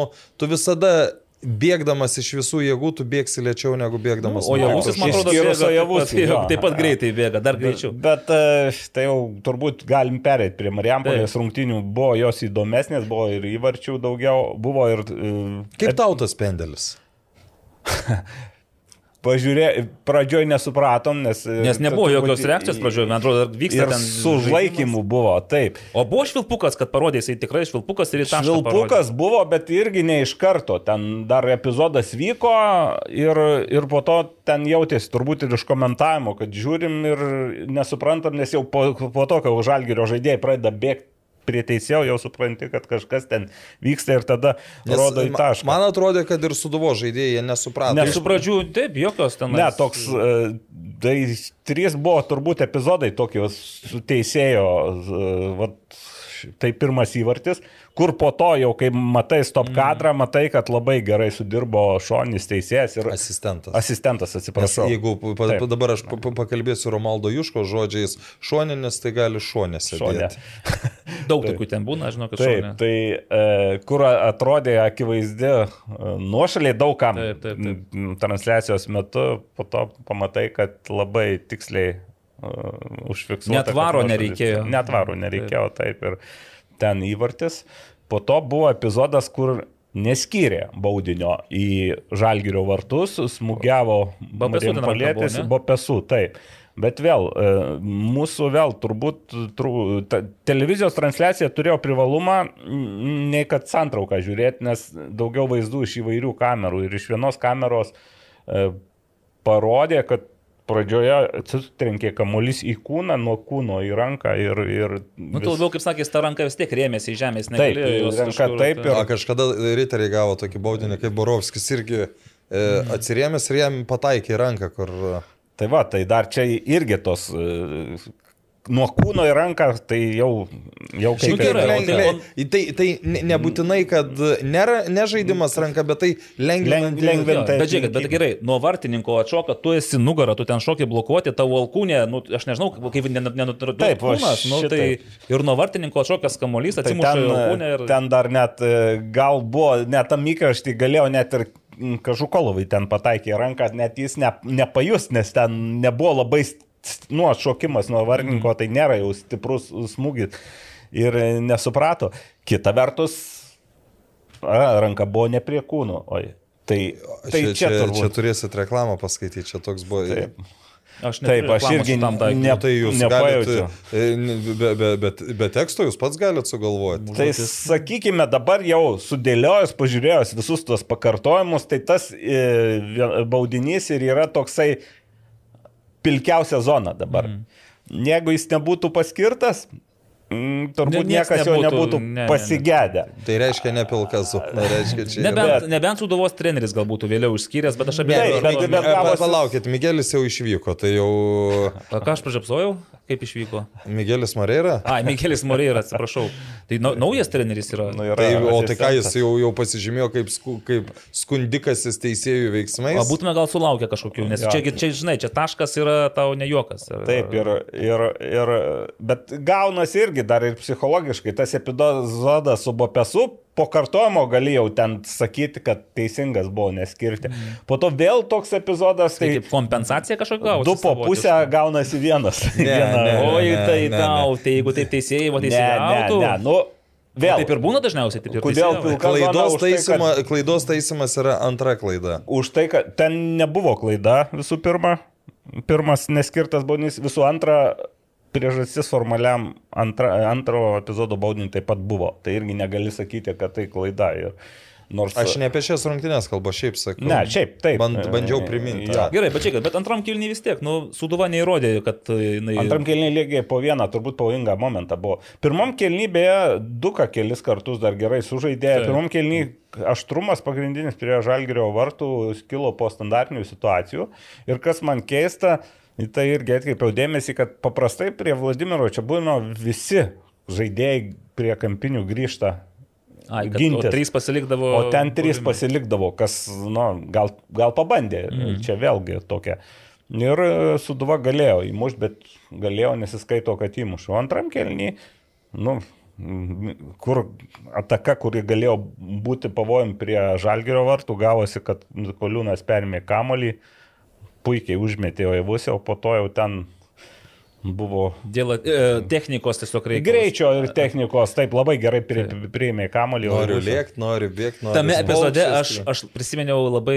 tu visada bėgdamas iš visų jėgų, tu bėgsi lėčiau negu bėgdamas. O javusis, man atrodo, bėga, javus, taip, pat, taip pat greitai bėga, dar greičiau. Bet, bet tai jau turbūt galim perėti prie Marijampolės rungtinių. Buvo jos įdomesnės, buvo ir įvarčių daugiau, buvo ir... Kaip tau tas pendelis? <laughs> pažiūrė, pradžioj nesupratom, nes... Nes nebuvo jokios reakcijos pradžioj, man atrodo, vyksta ten... Su užlaikymu buvo, taip. O buvo švilpukas, kad parodė, jisai tikrai švilpukas ir į tą... Švilpukas buvo, bet irgi ne iš karto. Ten dar epizodas vyko ir, ir po to ten jautėsi turbūt ir iš komentavimo, kad žiūrim ir nesuprantam, nes jau po, po to, kai užalgerio žaidėjai pradeda bėgti prie teisėjo jau supranti, kad kažkas ten vyksta ir tada Nes rodo į tašką. Man atrodo, kad ir suduvo žaidėjai nesuprato. Ne, su pradžių taip, jokios ten. Ne, toks, e, tai trys buvo turbūt epizodai tokios su teisėjo, e, vat, tai pirmas įvartis, kur po to jau, kai matai stop mm. kadrą, matai, kad labai gerai sudirbo šonis teisėjas ir asistentas. Asistentas, atsiprašau. Nes jeigu pa, Taip. dabar aš pakalbėsiu Romaldo Juško žodžiais, šoninis tai gali šonėse. Šonė. Daug <laughs> tokių ten būna, žinau, kad. Šonė. Tai e, kur atrodė akivaizdi e, nuošaliai daugam taip, taip, taip. transliacijos metu, po to pamatai, kad labai tiksliai užfiksuota. Net varo nereikėjo. Net varo nereikėjo, taip. Ir ten įvartis. Po to buvo epizodas, kur neskyrė baudinio į Žalgirio vartus, smūgiavo Marijampolėtis, buvo pesų, taip. Bet vėl, e, mūsų vėl turbūt tru, ta, televizijos transliacija turėjo privalumą ne kad santrauką žiūrėti, nes daugiau vaizdų iš įvairių kamerų ir iš vienos kameros e, parodė, kad pradžioje atsitrenkė kamuolys į kūną, nuo kūno į ranką ir... ir vis... Nu, tu labiau, kaip sakė, ta ranka vis tiek rėmėsi į žemės, ne? Taip, ranka kažkur, taip. Ir... A, kažkada riteriai gavo tokį baudinį, kaip Borovskis irgi e, atsirėmės ir jam pataikė į ranką, kur... Tai va, tai dar čia irgi tos e, nuo kūno į ranką, tai jau, jau kaip ir gerai. Tai, tai, tai nebūtinai, kad nėra nežaidimas ranka, bet tai lengvinant. lengvinant bet žiūrėk, bet gerai, nuo vartininko atšoka, tu esi nugarą, tu ten šoki blokuoti, tavo alkūnė, nu, aš nežinau, kaip nenutrūktų. Taip, kūnas, nu, tai ir nuo vartininko atšokas kamuolys, atsimuša tai alkūnė. Ir... Ten dar net, e, gal buvo, net tam įkraštį galėjau net ir Kažukolovai ten pataikė ranką, net jis ne, nepajus, nes ten nebuvo labai nu, atšokimas nuo vardininko, tai nėra jau stiprus smūgis ir nesuprato. Kita vertus, a, ranka buvo ne prie kūno. Oi. Tai, tai čia, čia, turbūt... čia turėsit reklamą paskaityti, čia toks buvo. Taip. Aš Taip, aš irgi tam tai ne, tai jūs nepajaučiu. Be, be, be, be teksto jūs pats galite sugalvoti. Tai sakykime, dabar jau sudėliojus, pažiūrėjus visus tuos pakartojimus, tai tas e, baudinys ir yra toksai pilkiausia zona dabar. Mm. Jeigu jis nebūtų paskirtas, Mm, turbūt ne, niekas nebūtų, jo nebūtų ne, pasigėdę. Ne, ne. Tai reiškia ne pilkas <laughs> reiškia čia. Nebent, yra... nebent Sudovos treneris galbūt vėliau išskyręs, bet aš abejoju. Bet, bet, bet, bet palaukit, Miguelis jau išvyko, tai jau... A, ką aš pražiapsojau? Kaip išvyko? Miguelis Moreira? A, Miguelis Moreira, atsiprašau. Tai na, naujas treneris yra. Nu, yra tai, o tai ką jis jau, jau pasižymėjo kaip, sku, kaip skundikasis teisėjų veiksmais? O būtume gal sulaukę kažkokių, nes ja. čia, čia, žinai, čia taškas yra tau ne juokas. Taip, ir, ir, ir, bet gaunasi irgi irgi dar ir psichologiškai, tas epizodas su Bopesu, po kartojimo galėjau ten sakyti, kad teisingas buvo neskirti. Po to vėl toks epizodas, Tai tai kaip kompensacija kažkokia gausi. du po pusę gaunasi vienas. <laughs> Ne, Viena- ne, Oi, ne, tai ne, tau, tai jeigu taip teisėjai, Ne, teisėjai. ne, ne, nu, vėl. Taip ir būna dažniausiai, taip ir Kodėl Klaidos, už tai, kad- klaidos taisymas yra antra klaida. Už tai, kad ten nebuvo klaida visų pirma. Pirmas neskirtas baudinys, visų antra priežastis formaliam antra, antro epizodo baudiniui taip pat buvo. Tai irgi negali sakyti, kad tai klaida. Ir nors... Aš ne apie šias rungtynės kalbu, šiaip sakau. Ne, šiaip taip. Band, bandžiau priminti. Jo. Gerai, bet čia, bet antram kilniui vis tiek, nu, Suduva neįrodė, kad e, jinai... Antram kelniui lygiai po vieną, turbūt pavojingą momentą buvo. Pirmam kelniui beje, duka kelis kartus dar gerai sužaidė. Taip. Pirmam kelniui aštrumas pagrindinis prie žalgerio vartų kilo po standartinių situacijų. Ir kas man keista, į tai irgi atkreipiau dėmesį, kad paprastai prie Vladimiro čia būna visi žaidėjai prie kampinių grįžta. Ai, kad, o gintis. trys pasilikdavo. O ten trys buvime. pasilikdavo, kas, nu, gal, gal pabandė. Mm. Čia vėlgi tokia. Ir e, Suduva galėjo įmušti, bet galėjo nesiskaito, kad įmušo. Antram kelniui, nu, kur ataka, kuri galėjo būti pavojim prie Žalgerio vartų, gavosi, kad Koliūnas perėmė kamolį, puikiai užmetė Oivusį, o po to jau ten buvo Dėl e, technikos tiesiog reikia. greičio ir technikos, taip labai gerai pri, priėmė kamolį. Noriu lėkti, noriu bėgti, noriu. Tame epizode aš, aš prisiminiau labai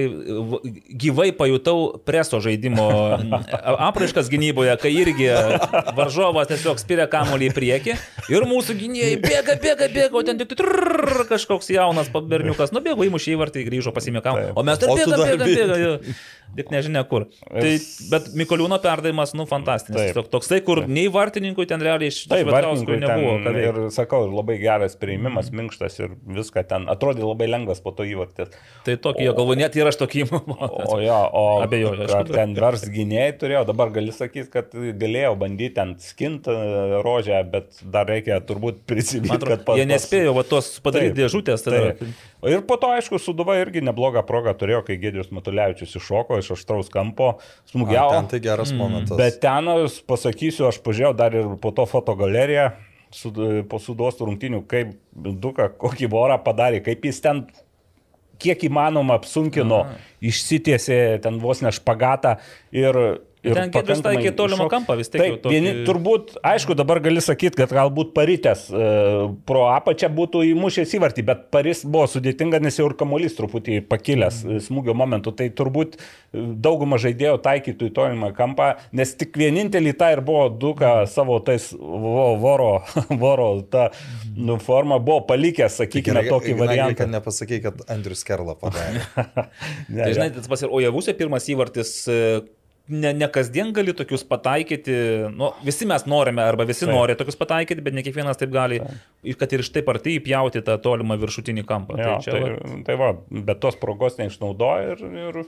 gyvai pajutau preso žaidimo apraiškas gynyboje, kai irgi varžovas tiesiog spiria kamuolį į priekį ir mūsų gynėjai bėga, bėga, bėga, o ten tik trrrr, kažkoks jaunas berniukas nubėgo, įmušė į vartą, grįžo pasimė kamuolį. O mes dar bėga, bėga, bėga. Tik nežinia kur. Tai, bet Mikoliūno perdavimas, nu, fantastinis. Taip. Tiesiog toksai, kur nei vartininkui ten realiai iš Taip, Vartininkui nebuvo. ten, ir sakau, labai geras priėmimas, minkštas ir viską ten atrodė labai lengvas po to įvartis. Tai tokį, jo galvo, net ir aš tokį įmamą. O jo, o <laughs> Abejoju, bet- ten vers gynėjai turėjo, dabar gali sakyti, kad galėjau bandyti ten skinti rožę, bet dar reikia turbūt prisiminti, kad pas- jie nespėjo va, tos padaryti Taip, dėžutės. Tada. Taip. Ir po to, aišku, Suduva irgi neblogą progą turėjo, kai Gėdrius Matulevičius iššoko iš aštraus kampo, smūgiavo. Ten tai geras momentas. Bet ten, pasakysiu, aš pažiūrėjau dar ir po to fotogaleriją su, po sudos rungtinių, kaip Duka kokį vorą padarė, kaip jis ten kiek įmanoma apsunkino, išsitiesė ten vos ne špagatą ir... ir Ten pakankamai taikė tolimą iššok- kampą, vis tiek jau Taip, tokį- vieni, turbūt, aišku, dabar gali sakyti, kad galbūt parytės e, pro apačią būtų įmušęs įvartį, bet paris buvo sudėtinga, nes jau ir kamuolys truputį pakilęs e, smūgio momentu. Tai turbūt e, dauguma žaidėjų taikytų į tolimą kampą, nes tik vienintelį tą ir buvo duka savo tais vo, voro, <laughs> voro tą nu, formą buvo palikęs, sakykime, tokį variantą. Kad nepasakai, kad Andrius Kerla padarė. <laughs> Ne, Tai žinai, tas pas ir Ojavusė pirmas įvartis. Ne, ne kasdien gali tokius pataikyti, nu, visi mes norime, arba visi Taip. nori tokius pataikyti, bet ne kiekvienas taip gali, ir kad ir štai arti įpjauti tą tolimą viršutinį kampą. Jo, tai čia, tai, va, tai va, bet tos progos neišnaudoja ir, ir,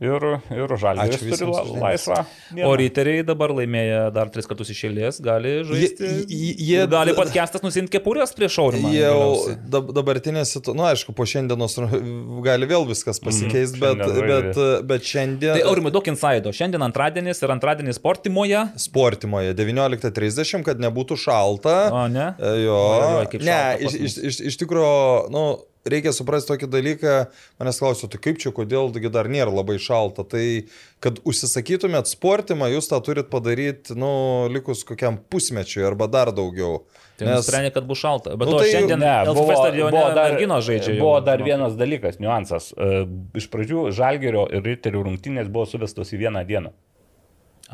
ir, ir žalgeris Ačiū turi visiems la, laisvą. dieną. o ryteriai dabar laimėję dar tris kartus iš eilės, gali žaisti. Jie- jie- gali podcastas nusimti kepurės prieš aurimą. Jau dabartinė situacija, nu, aišku, po šiandienos gali vėl viskas pasikeisti, Mhm, bet, šiandien bet, žaidė. bet šiandien... Tai aurimai daug insaido. Šiandien antradienis ir antradienis sportimoje. Sportimoje 19.30, kad nebūtų šalta. O ne? E, Jo, Oi, oi, kaip ne, iš, iš, iš, iš tikrųjų, nu, reikia suprasti tokį dalyką, manęs klausiu, tai kaip čia, kodėl dar nėra labai šalta. Tai, kad užsisakytumėt sportimą, jūs tą turit padaryti, nu, likus kokiam pusmečiui arba dar daugiau. Tai Nes... nusprendė, kad bus šalta. Bet Nu, nu, tai- šiandien Ne, LFF buvo, stadione buvo dar, merginos žaidžia. jau. buvo dar Nu, vienas dalykas, niuansas. E, Iš pradžių Žalgerio ir Riterių rungtynės buvo suvestos į vieną dieną.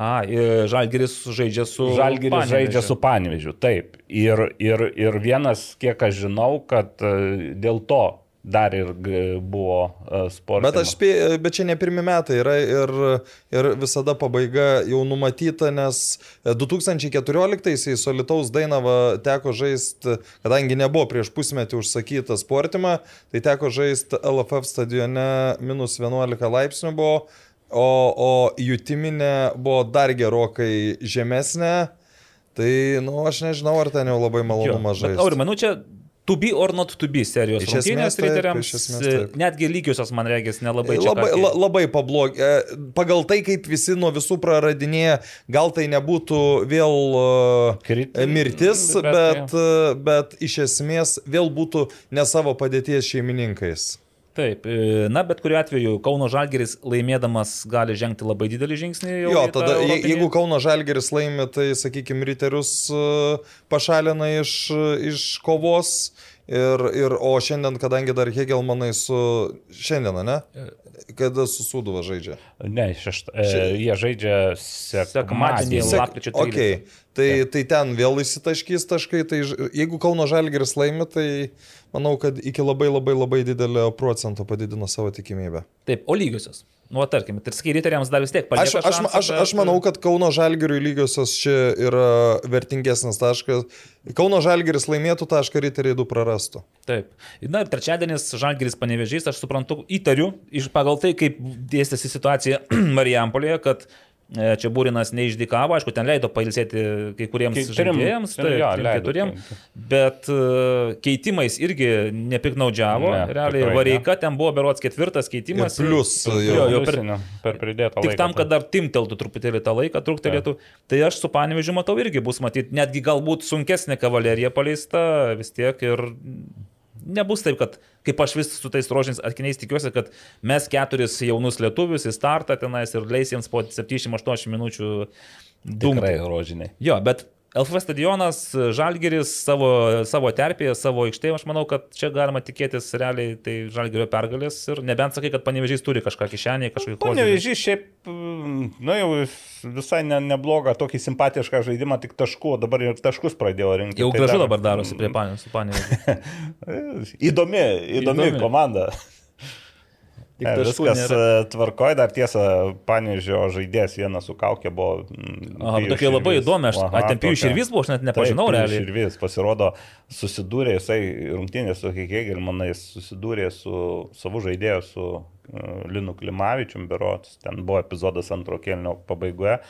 A, ir Žalgiris žaidžia su. Žalgeris Panevėžiu. žaidžia su Panevežiu, taip. Ir, ir, ir vienas, kiek aš žinau, kad e, dėl to dar ir buvo sportas. Bet, aš bet čia ne pirmi metai yra ir, ir visada pabaiga jau numatyta, nes 2014-aisiais Solitaus Dainava teko žaisti, kadangi nebuvo prieš pusmetį užsakyta sportimą, tai teko žaisti LFF stadione minus 11 laipsnių buvo, o, o jutiminė buvo dar gerokai žemesnė. Tai, nu, aš nežinau, ar ten jau labai Jo, malonuma bet žaisti. Aurimai, nu čia To be or not to be serijos Iš rungtynės riteriams. taip. Netgi lygiosios, man regis, nelabai čia. Labai, la, labai pablogė. Pagal tai, kaip visi nuo visų praradinėja, gal tai nebūtų vėl uh, Kriti- mirtis, bet- bet, bet, bet iš esmės vėl būtų ne savo padėties šeimininkais. Taip, e, na bet kuriuo atveju Kauno Žalgeris laimėdamas gali žengti labai didelį žingsnį. Jo, tada europinį- jeigu Kauno Žalgeris laimi, tai, sakykime, riterius uh, pašalina iš, iš kovos. Ir, ir, o šiandien, kadangi dar Hegelmanai su... Šiandieną, ne? Kada su Sūduva žaidžia? Ne, šešta, e, jie žaidžia Sekmadienį, lap- lapkričio 13. Okay. Tai, tai ten vėl įsitaškys taškai, tai jeigu Kauno Žalgeris laimi, tai manau, kad iki labai labai labai didelio procento padidino savo tikimybę. Taip, o lygiosios. Nu, tarkim, ir sakai, riteriams dar vis tiek Aš, palieka. aš, šansą, aš, aš bet- manau, kad Kauno Žalgeriui lygiosios čia yra vertingesnis taškas. Kauno Žalgeris laimėtų tašką, riteriai du prarastų. Taip. Na ir trečiadienis Žalgiris panevežys, aš suprantu, įtariu, iš pagal tai, kaip dėstėsi situacija <clears throat> Marijampolėje, kad e, čia Būrinas neišdikavo, aišku, ten leido pailsėti kai kuriems žaidėjams, leido, keturiem, bet e, keitimais irgi nepiknaudžiavo. Ne, Realiai tikrai Vareika ten buvo berots ketvirtas keitimas. Ir plius, jo, jo, jo, per, per pridėtą Tik laiką. tam, kad dar timteltų truputėlį tą laiką, truktelėtų. Tai aš su panevežiu matau irgi bus matyti, netgi galbūt sunkesnė kavalerija paleista vis tiek ir nebus taip, kad kaip aš vis su tais rožiniais atkiniais tikiuosi, kad mes keturis jaunus lietuvius į startą tenais ir leis jiems po 70-80 minučių dumti. Tikrai rožiniai. Jo, bet LFF stadionas, Žalgeris savo, savo terpėje, savo aikštėje, aš manau, kad čia galima tikėtis realiai tai Žalgerio pergalės ir nebent sakai, kad panevežys turi kažką kišenėje, kažkokį kozirį. Panevežys šiaip, mm, nu jau visai ne, neblogą, tokį simpatišką žaidimą, tik taškų, dabar ir taškus pradėjo rinkti. Jau Tai gražu dar- dabar darosi prie panės. <laughs> Įdomi, įdomi, Įdomi. komanda. Ne, viskas nėra. e, tvarkoja, dar tiesa, panežio žaidėjas vienas su kaukė buvo. mm, Aha, tokia labai Širvys. įdomi, aš tokia. širvys buvo, aš net nepažinau Taip, realiai. Širvys pasirodo, susidūrė jisai rungtynės su Hegelmanais, susidūrė su savo žaidėju, su uh, Linu Klimavičium, berots, ten buvo epizodas antro kelnio pabaigoje.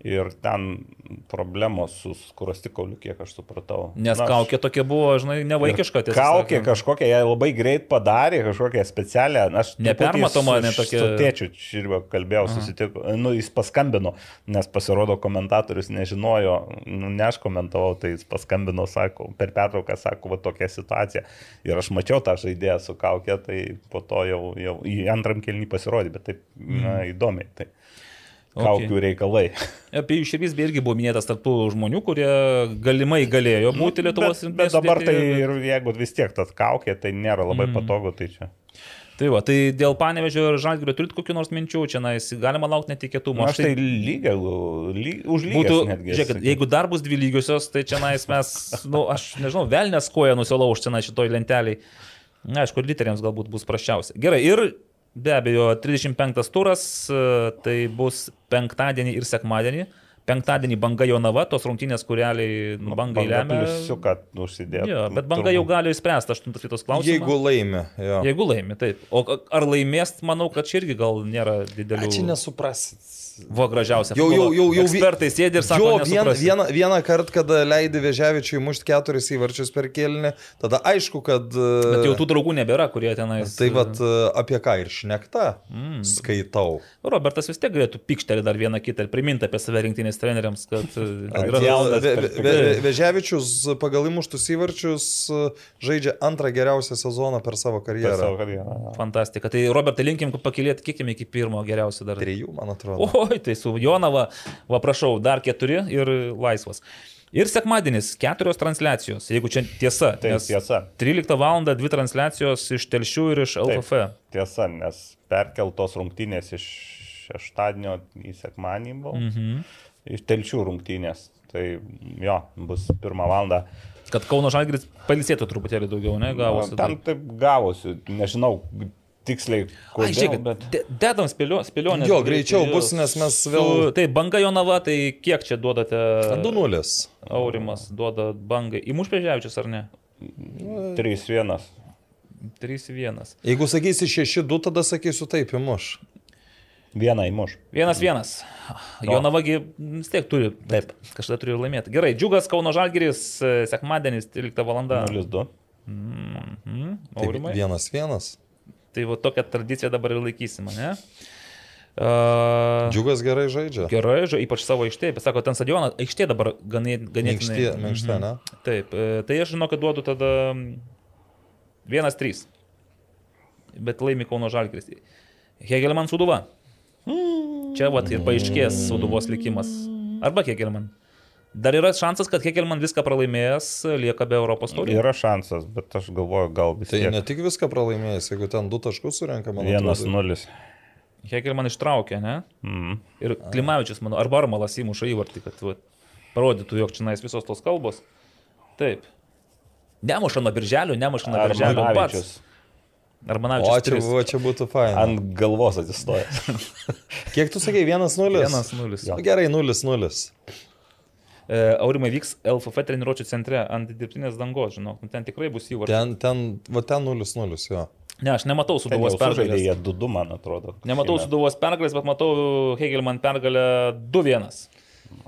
Ir ten problemos su skurastikauliu, kiek aš supratau. Nes Na, kaukė tokia buvo, žinai, nevaikiška. tiesą Kaukė sakant. kažkokią, jie labai greit padarė, kažkokią specialią. Aš Nepermatoma, ne tokia- Su tėčiu Širvio kalbėjau, susitiko, nu, jis paskambino, nes pasirodo komentatorius nežinojo, nu, ne aš komentavau, tai jis paskambino, sako, per pertrauką sako, va tokia situacija. Ir aš mačiau tą žaidėją su kaukė, tai po to jau, jau į antram kelnį pasirodė, bet taip na, įdomiai. Tai. Kaukių reikalai. Apie jų beje irgi buvo minėtas tarptų žmonių, kurie galimai galėjo būti Lietuvos bet, bet dabar tai ir jeigu vis tiek tas kaukė, tai nėra labai mm. patogu, tai čia. Tai va, tai dėl panevežio ir žalgirio turit kokių nors minčių, čia nais, galima laukti netikėtumų. Aš tai lygiai, ly, už lygį. Būtų, netgi. žiūrėkit, sakyčiau. jeigu dar bus dvi lygiosios, tai čia nais mes, na, nu, aš nežinau, velnės koja nusilauž čia šitoj lenteliai. Na, aišku, literiams galbūt bus praščiausia. Gerai, ir be abejo, 35 turas, e, tai bus penktadienį ir sekmadienį. Penktadienį banga Jonava, tos rungtynės, kurialiai nu, bangai lemia. Pliusiuką užsidėti. Jo, bet banga jau gali išspręsti aštuntas vietos klausimą. Jeigu laimi, jo. Jeigu laimi, taip. O ar laimės, manau, kad čia irgi gal nėra didelių. čia nesuprasit. Vo gražiausia. Jau- jau- jau- jau- Ekspertai sėdi ir sako, Jo, vien, vieną, vieną kartą, kada leidai Veževičiui mušti keturis įvarčius per kelnį, tada aišku, kad... Bet jau tų draugų nebėra, kurie tenais. Tai vad apie ką ir šnekta, mm. skaitau. Robertas vis tiek galėtų pikštelį dar vieną kitą ir priminti apie save rinktinės treneriams, kad e, <laughs> Veževičius pagal įmuštus įvarčius e, žaidžia antrą geriausią sezoną per savo Per karjerą. savo karjerą. fantastika. Tai Robertai linkim pakilėti, kikim iki pirmo geriausio dar. Trijų, man atrodo. Oi, tai su Jonava, va prašau, dar keturi ir laisvas. Ir sekmadienis keturios transliacijos, jeigu čia tiesa. Tai tiesa. 13 val. dvi transliacijos iš Telšių ir iš LFF. Tiesa, nes perkeltos rungtynės iš šeštadienio į sekmanį buvo. Mhm. Iš telšių rungtynės. Tai jo, bus pirmą valandą. Kad Kauno Žalgris palisėtų truputėlį daugiau, ne, gavosi. Ten taip gavosi, nežinau tiksliai, Ai, kodėl, žiūrėkit, bet... de- dedam spėlio- spėlionės. Jo, greičiau bus, nes mes vėl- Tai banga Jonava, tai kiek čia duodate? 2-0. Aurimas duoda bangai. Įmuš Pežiavičius ar ne? 3-1. 3-1. Jeigu sakysi 6-2, tada sakysiu taip, įmuš. Vieną įmuš. Vienas vienas. Jonavagi vis tiek turi. Taip. Kažkada turi laimėti. Gerai, Džiugas Kauno Žalgiris, e, sekmadienis, 13 val. 0-2. Mhm. Tai Aurimai. vienas vienas. Tai va tokią tradiciją dabar ir laikysime, ne? Uh, Džiugas gerai žaidžia. gerai, ža, ypač savo aikštėje, bet sako, ten stadionas, aikštė dabar ganė, ganėtinai. Minkštė, minkštė, ne? Taip, e, tai aš žinau, kad duodu tada 1-3. Bet laimi Kauno Žalgiris. Hegelman suduva. Čia vat ir paaiškės suduvos likimas. Arba Hegelman. Dar yra šansas, kad Hegelman viską pralaimėjęs, lieka be Europos taurės. Yra šansas, bet aš galvoju, gal vis Tai tiek. ne tik viską pralaimėjęs, jeigu ten du taškus surenka, man atrodo. 1-0. Hegelman ištraukė, ne? Mm. Ir Klimavičius, manau, arba Armalas įmuša įvartį, kad vat, parodytų, jog čia nais visos tos kalbos. Taip. Nemuša nuo birželio, nemuša nuo birželio pats. Armanavičius O čia, va, čia būtų fain. ant galvos atsistoja. Kiek tu sakai, vienas nulis? 1-0. Nu, gerai, nulis nulis. E, Aurimai vyks LFF treniruočio centre ant dirbtinės dangos, žinok, nu, ten tikrai bus įvartis. Ten, ten, va ten nulis nulis, jo. Ne, aš nematau suduvos pergalės. jie 2-2, man atrodo. Nematau suduvos pergalės, bet matau Hegelman pergalę 2-1.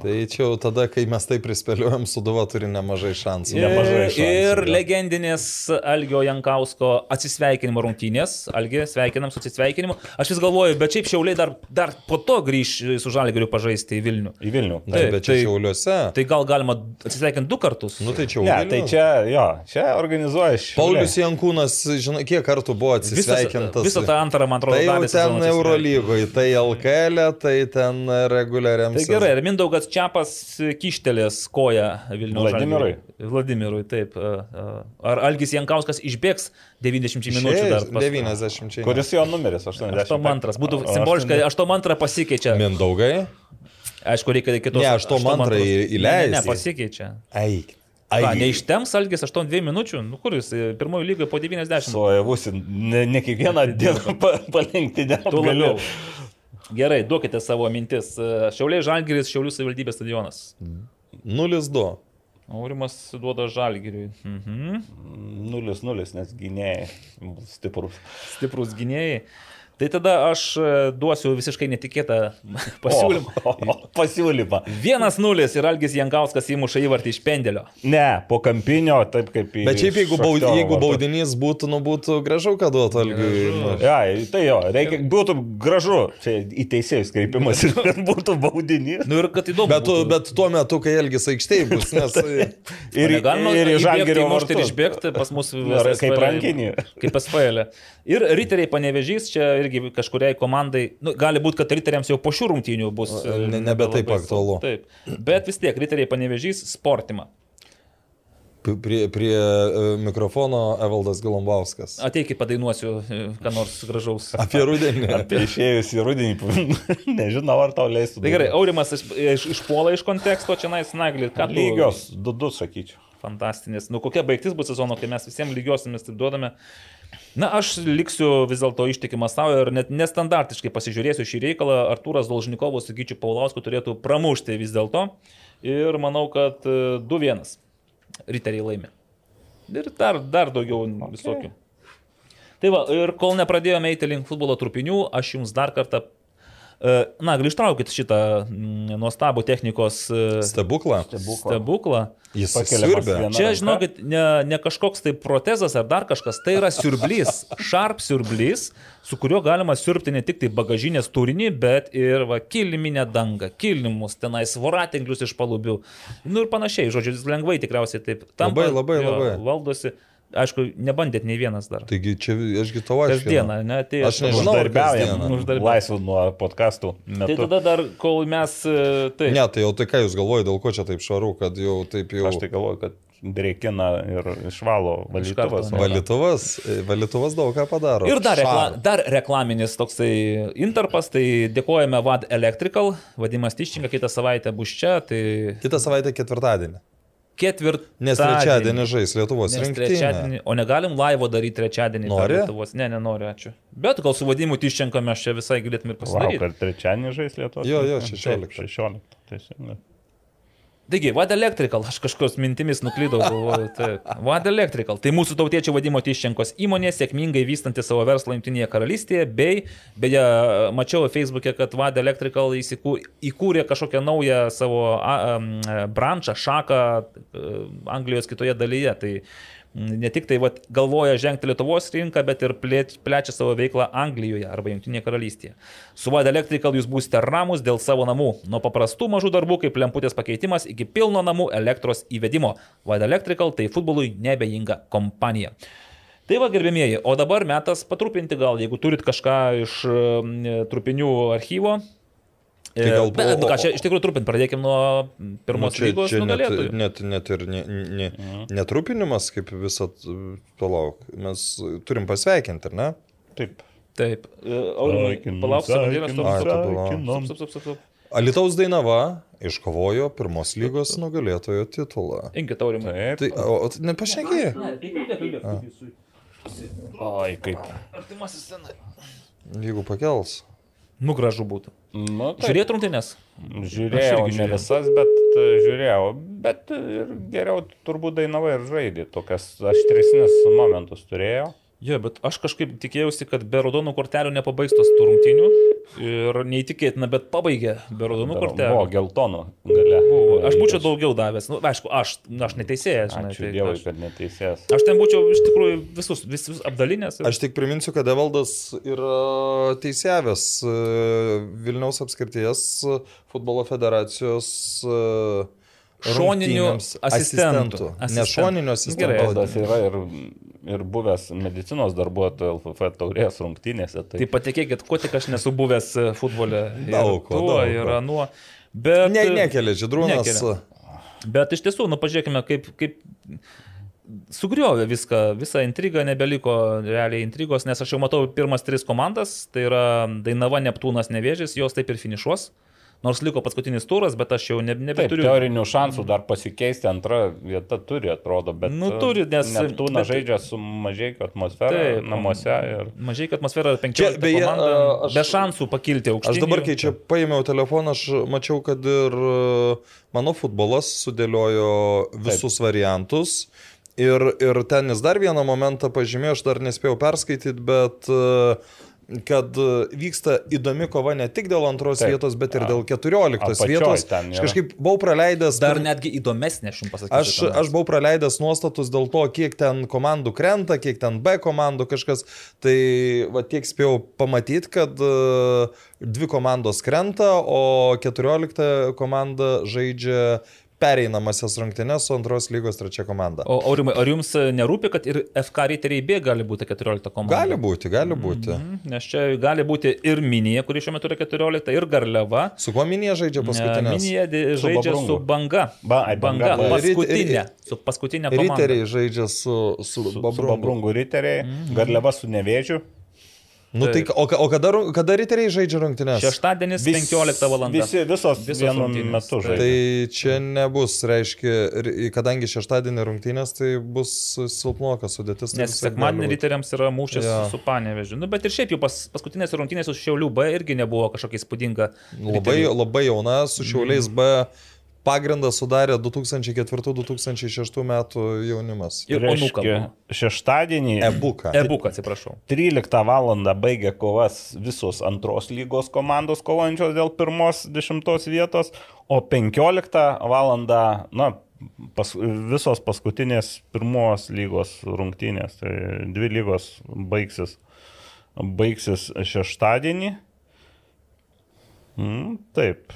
Tai čia jau tada, kai mes tai prispėliuojam, Suduva turi nemažai šansų. Ir, Nemažai šansų, ir jo. legendinės Algio Jankausko atsisveikinimo rungtynės. Algi, sveikinam su atsisveikinimu. Aš vis galvoju, bet šiaip šiauliai dar, dar po to grįž su Žalgiriu pažaisti į Vilnių. Į Vilnių. Na, Taip, bet čia tai- šiauliuose. Tai gal galima atsisveikinti du kartus? Nu tai čia jau. Ne, Vilnius. tai čia, jo, čia organizuoja šį. Paulius Jankūnas, žinai, kiek kartų buvo atsisveikintas. Visą tą antrą, man atrodo, Tai jau ten. Eurolygoje, tai LKL, tai ten reguliariam. Tai gerai, ir Mindaugas Čiapas kištelės koją Vilnių Vladimirui. Vladimirui, taip. Ar Algis Jankauskas išbėgs 90 minučių dar? pas- 90. Kuris jo numeris? 80. 82. Būtų simboliškai, 82 pasikeičia. Mindaugai. Aišku, reikia kitos. Ne, 82 į- įleis. Ne, ne, pasikeičia. Eik. Ką, neištems Algis 82 minučių? Nu, kuris pirmojo lygoje po 90. Suojavus, ne, ne kiekvieną <laughs> dieną pa- palinkti Tu labiau. dėl Gerai, duokite savo mintis. Šiauliai Žalgiris, Šiaulių savivaldybės stadionas. 0-2. Aurimas duoda Žalgiriui. Mhm. 0-0, nes gynėjai stiprus. Stiprus gynėjai. Tai tada aš e, duosiu visiškai netikėtą <laughs> pasiūlymą. O, o, pasiūlymą. 1-0 ir Algis Jankauskas įmuša įvartį iš pendelio. Ne, po kampinio, taip kaip į... Bet šiaip jeigu, baud, jeigu baudinys būtų, nu būtų gražu, kad duotų Algiui. Ja, tai jo, reikia, būtų gražu, čia į teisėjus kreipimas ir kad <laughs> būtų baudinys. Nu ir kad įdomu. Bet, tu, būtų. bet tuo metu, kai Elgis aikštėje bus, <laughs> nes... Ir, Galima ir į žalgerio vartus. Ir išbėgti pas mus kaip rankinį. Kaip SPL. Ir riteriai panevežys, čia irgi kažkuriai komandai, nu, gali būti, kad riteriams jau po šių rungtynių bus. E, ne- nebe taip aktualu. Taip. Bet vis tiek riteriai panevežys sportimą. Prie, prie e, mikrofono Evaldas Galombauskas. Ateikit padainuosiu, e, ką nors gražaus. Apie rudenį. <laughs> Apie išėjus į rudenį, <laughs> nežinau, ar tau leistų. Tai gerai, Aurimas iš, iš, išpuola iš konteksto, čia nais naglį, ką Lygios, du du, sakyčiau. Fantastinis. Nu, kokia baigtis bus sezono, kai mes visiems lygiosimės taip duodame. Na, aš liksiu vis dėlto ištikimas savo ir net nestandartiškai pasižiūrėsiu šį reikalą. Artūras Dolžnikovas su Gyčiu Paulausku turėtų pramušti vis dėlto. Ir manau, kad e, 2-1 riteriai laimi. Ir dar, dar daugiau okay. visokių. Tai va, ir kol nepradėjome eiti link futbolo trupinių, aš jums dar kartą, e, na, gal ištraukit šitą mm, nuostabų technikos e, Stebuklą. stebuklą. Jis Pakeliamas siurbia. viena Čia, žinokit, ne, ne kažkoks tai protezas ar dar kažkas, tai yra siurblys, <laughs> sharp siurblys, su kuriuo galima siurbti ne tik tai bagažinės turinį, bet ir va, kiliminę dangą, kilnimus, tenais voratinklius iš palubių. Nu ir panašiai, žodžiu, jis lengvai tikriausiai taip tampa. Labai, labai, jo, labai. Valdosi. Aišku, nebandėt nei vienas dar. Taigi čia ašgi tavo aš. Kasdieną, ne? Tai Aš nežinau, ar Uždarbiaujam, laisvų nuo podkastų Tai tada dar, kol mes... e, Taip, Ne, tai jau tai ką jūs galvojate, dėl ko čia taip šaru, kad jau taip jau... Aš tai galvoju, kad dreikina ir išvalo valytuvas. ne? o- Valytuvas, valytuvas daug ką padaro. Ir dar, rekla, dar reklaminis toksai interpas, tai dėkojame VAD Electrical, Vadimas Tiščinga kitą savaitę bus čia, tai Kitą savaitę ketvirtadienį. Ketvirtadienį. Nes trečiadienį žais Lietuvos Nes rinktinė. trečiadienį, o negalim laivo daryti trečiadienį. Nori? Lietuvos. Ne, nenoriu, ačiū. Bet gal su vadimu Tiščenka mes čia visai galėtume ir Wow, pasidaryti. per trečiadienį žais Lietuvos. Jo, jo, Taip, 16. 16. Taigi, VAD Electrical, aš kažkokios mintimis nuklydau, galvoju, taip. VAD Electrical, tai mūsų tautiečių vadimo Tiščenkos įmonė, sėkmingai vystanti savo verslą Junktinėje karalystėje, bei, beje, mačiau Facebook'e, kad VAD Electrical įsikū, įkūrė kažkokią naują savo a, a, brančą, šaką a, Anglijos kitoje dalyje. Tai ne tik tai vat, galvoja žengti Lietuvos rinką, bet ir plečia savo veiklą Anglijoje arba Junktinėje karalystėje. Su Vada Electrical jūs būsite ramus dėl savo namų. Nuo paprastų mažų darbų kaip lemputės pakeitimas iki pilno namų elektros įvedimo. Vada Electrical tai futbolui nebejinga kompanija. Tai va, gerbėmieji, o dabar metas patrupinti gal, jeigu turit kažką iš trupinių archyvo. Tai E, gal bet, nu, ką, čia iš tikrųjų trupint, pradėkime nuo pirmos čia, lygos čia net, nugalėtojų. net, net ir ne, ne, Mhm. netrupinimas, kaip visat, palauk, mes turim pasveikinti, ar ne? Taip. Taip, E, Aurimai, Sveikinam, palauk, tai stop. Alitaus Dainava iškovojo pirmos lygos nugalėtojo titulą. Inkit, Aurimai. Taip. Tai, o, o nepašnekėjai? Oi, kaip. Artimasis senai. Jeigu pakels. Nu, gražu būtų. Nu, taip. Žiūrėt rungtynės. Žiūrėjau, ne visas, bet e, žiūrėjau. Bet ir geriau turbūt dainava ir žaidė. Tokias aštresnis momentus turėjo. Jo, bet aš kažkaip tikėjausi, kad be raudonų kortelių nepabaigs tos tų rungtynių. Ir neįtikėtina, bet pabaigė be raudonų kortelių. geltonų gale. Buvo. Aš būčiau daugiau davęs. Nu, aišku, aš, aš neteisėjas. žinai, Ačiū tai Dievui, aš, kad neteisės. aš ten būčiau iš tikrųjų visus, visus apdalinęs. ir- Aš tik priminsiu, kad Evaldas yra teisėjęs e, Vilniaus apskrities e, futbolo federacijos e, Šoninių asistentų. Ne Asistentų. šoninių Gerai. asistentų. Valdas yra ir, ir buvęs medicinos darbuotojo LFF taurės rungtynėse. Tai, Tai patikėkit, ko tik aš nesu buvęs e, futbole. Ir Daug ko, tuo, daug ir anuo. Bet, Ne, nekelia, Židrūnas. Nekelia. Bet iš tiesų, nu pažiūrėkime, kaip, kaip sugriovė viską, visą intrigą, nebeliko realiai intrigos, nes aš jau matau pirmas tris komandas, tai yra Dainava, Neptūnas, Nevėžys, jos taip ir finišuos. Nors liko paskutinis turas, bet aš jau ne, Taip, nebeturiu. teorinių šansų dar pasikeisti antra vieta turi, atrodo, bet Nu, turi, nes- Neptūna bet- žaidžia su mažiekiu atmosfera Taip. namuose ir Mažai, atmosfera Čia, 15 beje, komanda, aš- be šansų pakilti aukštyn. Aš dabar, kai čia paėmiau telefoną, aš mačiau, kad ir mano futbolas sudėliojo visus Taip. variantus. Ir, ir ten jis dar vieną momentą pažymėjo, aš dar nespėjau perskaityti, bet e, kad e, vyksta įdomi kova ne tik dėl antros Taip. Vietos, bet ir dėl keturioliktos vietos. ten Aš kažkaip buvau praleidęs. Dar kur- netgi įdomesnė, aš jums pasakysiu. Aš, aš buvau praleidęs nuostatus dėl to, kiek ten komandų krenta, kiek ten B komandų kažkas. Tai va tiek spėjau pamatyti, kad uh, dvi komandos krenta, o 14 komanda žaidžia pereinamasias rungtynes su antros lygos trečia komanda. O Aurimai, ar jums nerūpi, kad ir FK riteriai B gali būti 14 komanda? Gali būti, gali būti. Mhm, Nes čia gali būti ir Minija, kuri šiuo metu yra 14, ir Garliava. Su kuo minė žaidžia paskutinės? Minija Su žaidžia Babrungu. su Banga. Ba- ai, Banga, banga ba- paskutinė. Su paskutinė komanda. Riteriai žaidžia su, su, su, su Babrungu. Riteriai, Mhm. Garliava su Nevėžiu. Nu, tai, o, o kada, kada riteriai žaidžia rungtynės? Šeštadienis 15 val. Visi, visos, Visos vienu metu žaidžia. Tai čia nebus, reiškia, ir- kadangi šeštadienį rungtynės, tai bus silpnoka sudėtis. tai Nes vis tiek sekmadienį riteriams yra mūšis Jo. su Panevežiu. Nu, bet ir šiaip jau pas, paskutinės rungtynės su Šiaulių B irgi nebuvo kažkokia įspūdinga. Labai, labai jauna, su šiauliais Mhm. B pagrindą sudarė 2004-2006 metų jaunimas. Ir. Reiškia, šeštadienį Ebuka. Ebuk, atsiprašau. 13 val. baigė kovas visos antros lygos komandos kovojančios dėl pirmos dešimtos vietos, o 15 val. Na, pas, visos paskutinės pirmos lygos rungtynės, tai dvi lygos baigsis, baigsis šeštadienį. Mm, taip.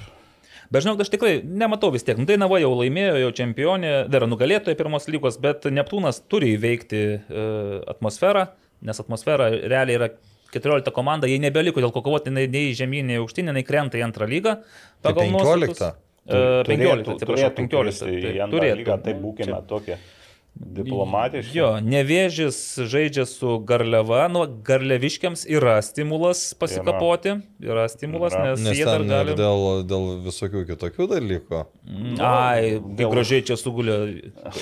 Bet žinau, aš tikrai nematau vis tiek. Nu, Dainava jau laimėjo, jau čempionė, dar nugalėtoja pirmos lygos, bet Neptūnas turi įveikti e, atmosferą, nes atmosfera realiai yra 14 komanda, jie nebeliko dėl ko kovoti nei, nei žemyn, nei aukštyn, nei krenta į antrą lygą. Tai 15? E, 15, atsiprašau, 15. Tai taip, antrą turėtų. lygą, tai būkime tokie diplomatiški. Jo, nevėžis žaidžia su Garliava, nu, Garliaviškiams yra stimulas pasikapoti, yra stimulas, Yra. nes, Nes jie dar gali... dėl, dėl visokių kitokių dalykų. Ai, dėl- kaip gražiai čia sugulė.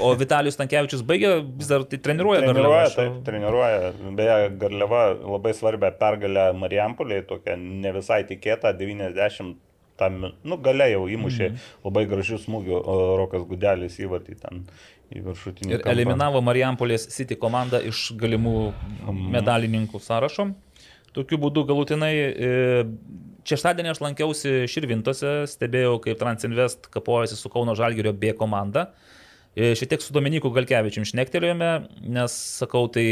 O Vitalijus Tankievičius baigė, vis dar tai treniruoja Treniruoja, Garliavą. taip, treniruoja. Beje, Garliava labai svarbią pergalę Marijampoliai, tokia ne visai tikėta, 90 tam, nu, gale jau įmušė Mhm. labai gražių smūgių Rokas Gudelis įvartį ten į viršutinį. Ir eliminavo Marijampolės City komandą iš galimų medalininkų sąrašo. Tokiu būdu galutinai. e, Šeštadienį aš lankiausi Širvintose, stebėjau, kaip Transinvest kapojasi su Kauno Žalgirio B komanda. E, Šiek tiek su Dominiku Galkevičium šnektelėjome, nes sakau, tai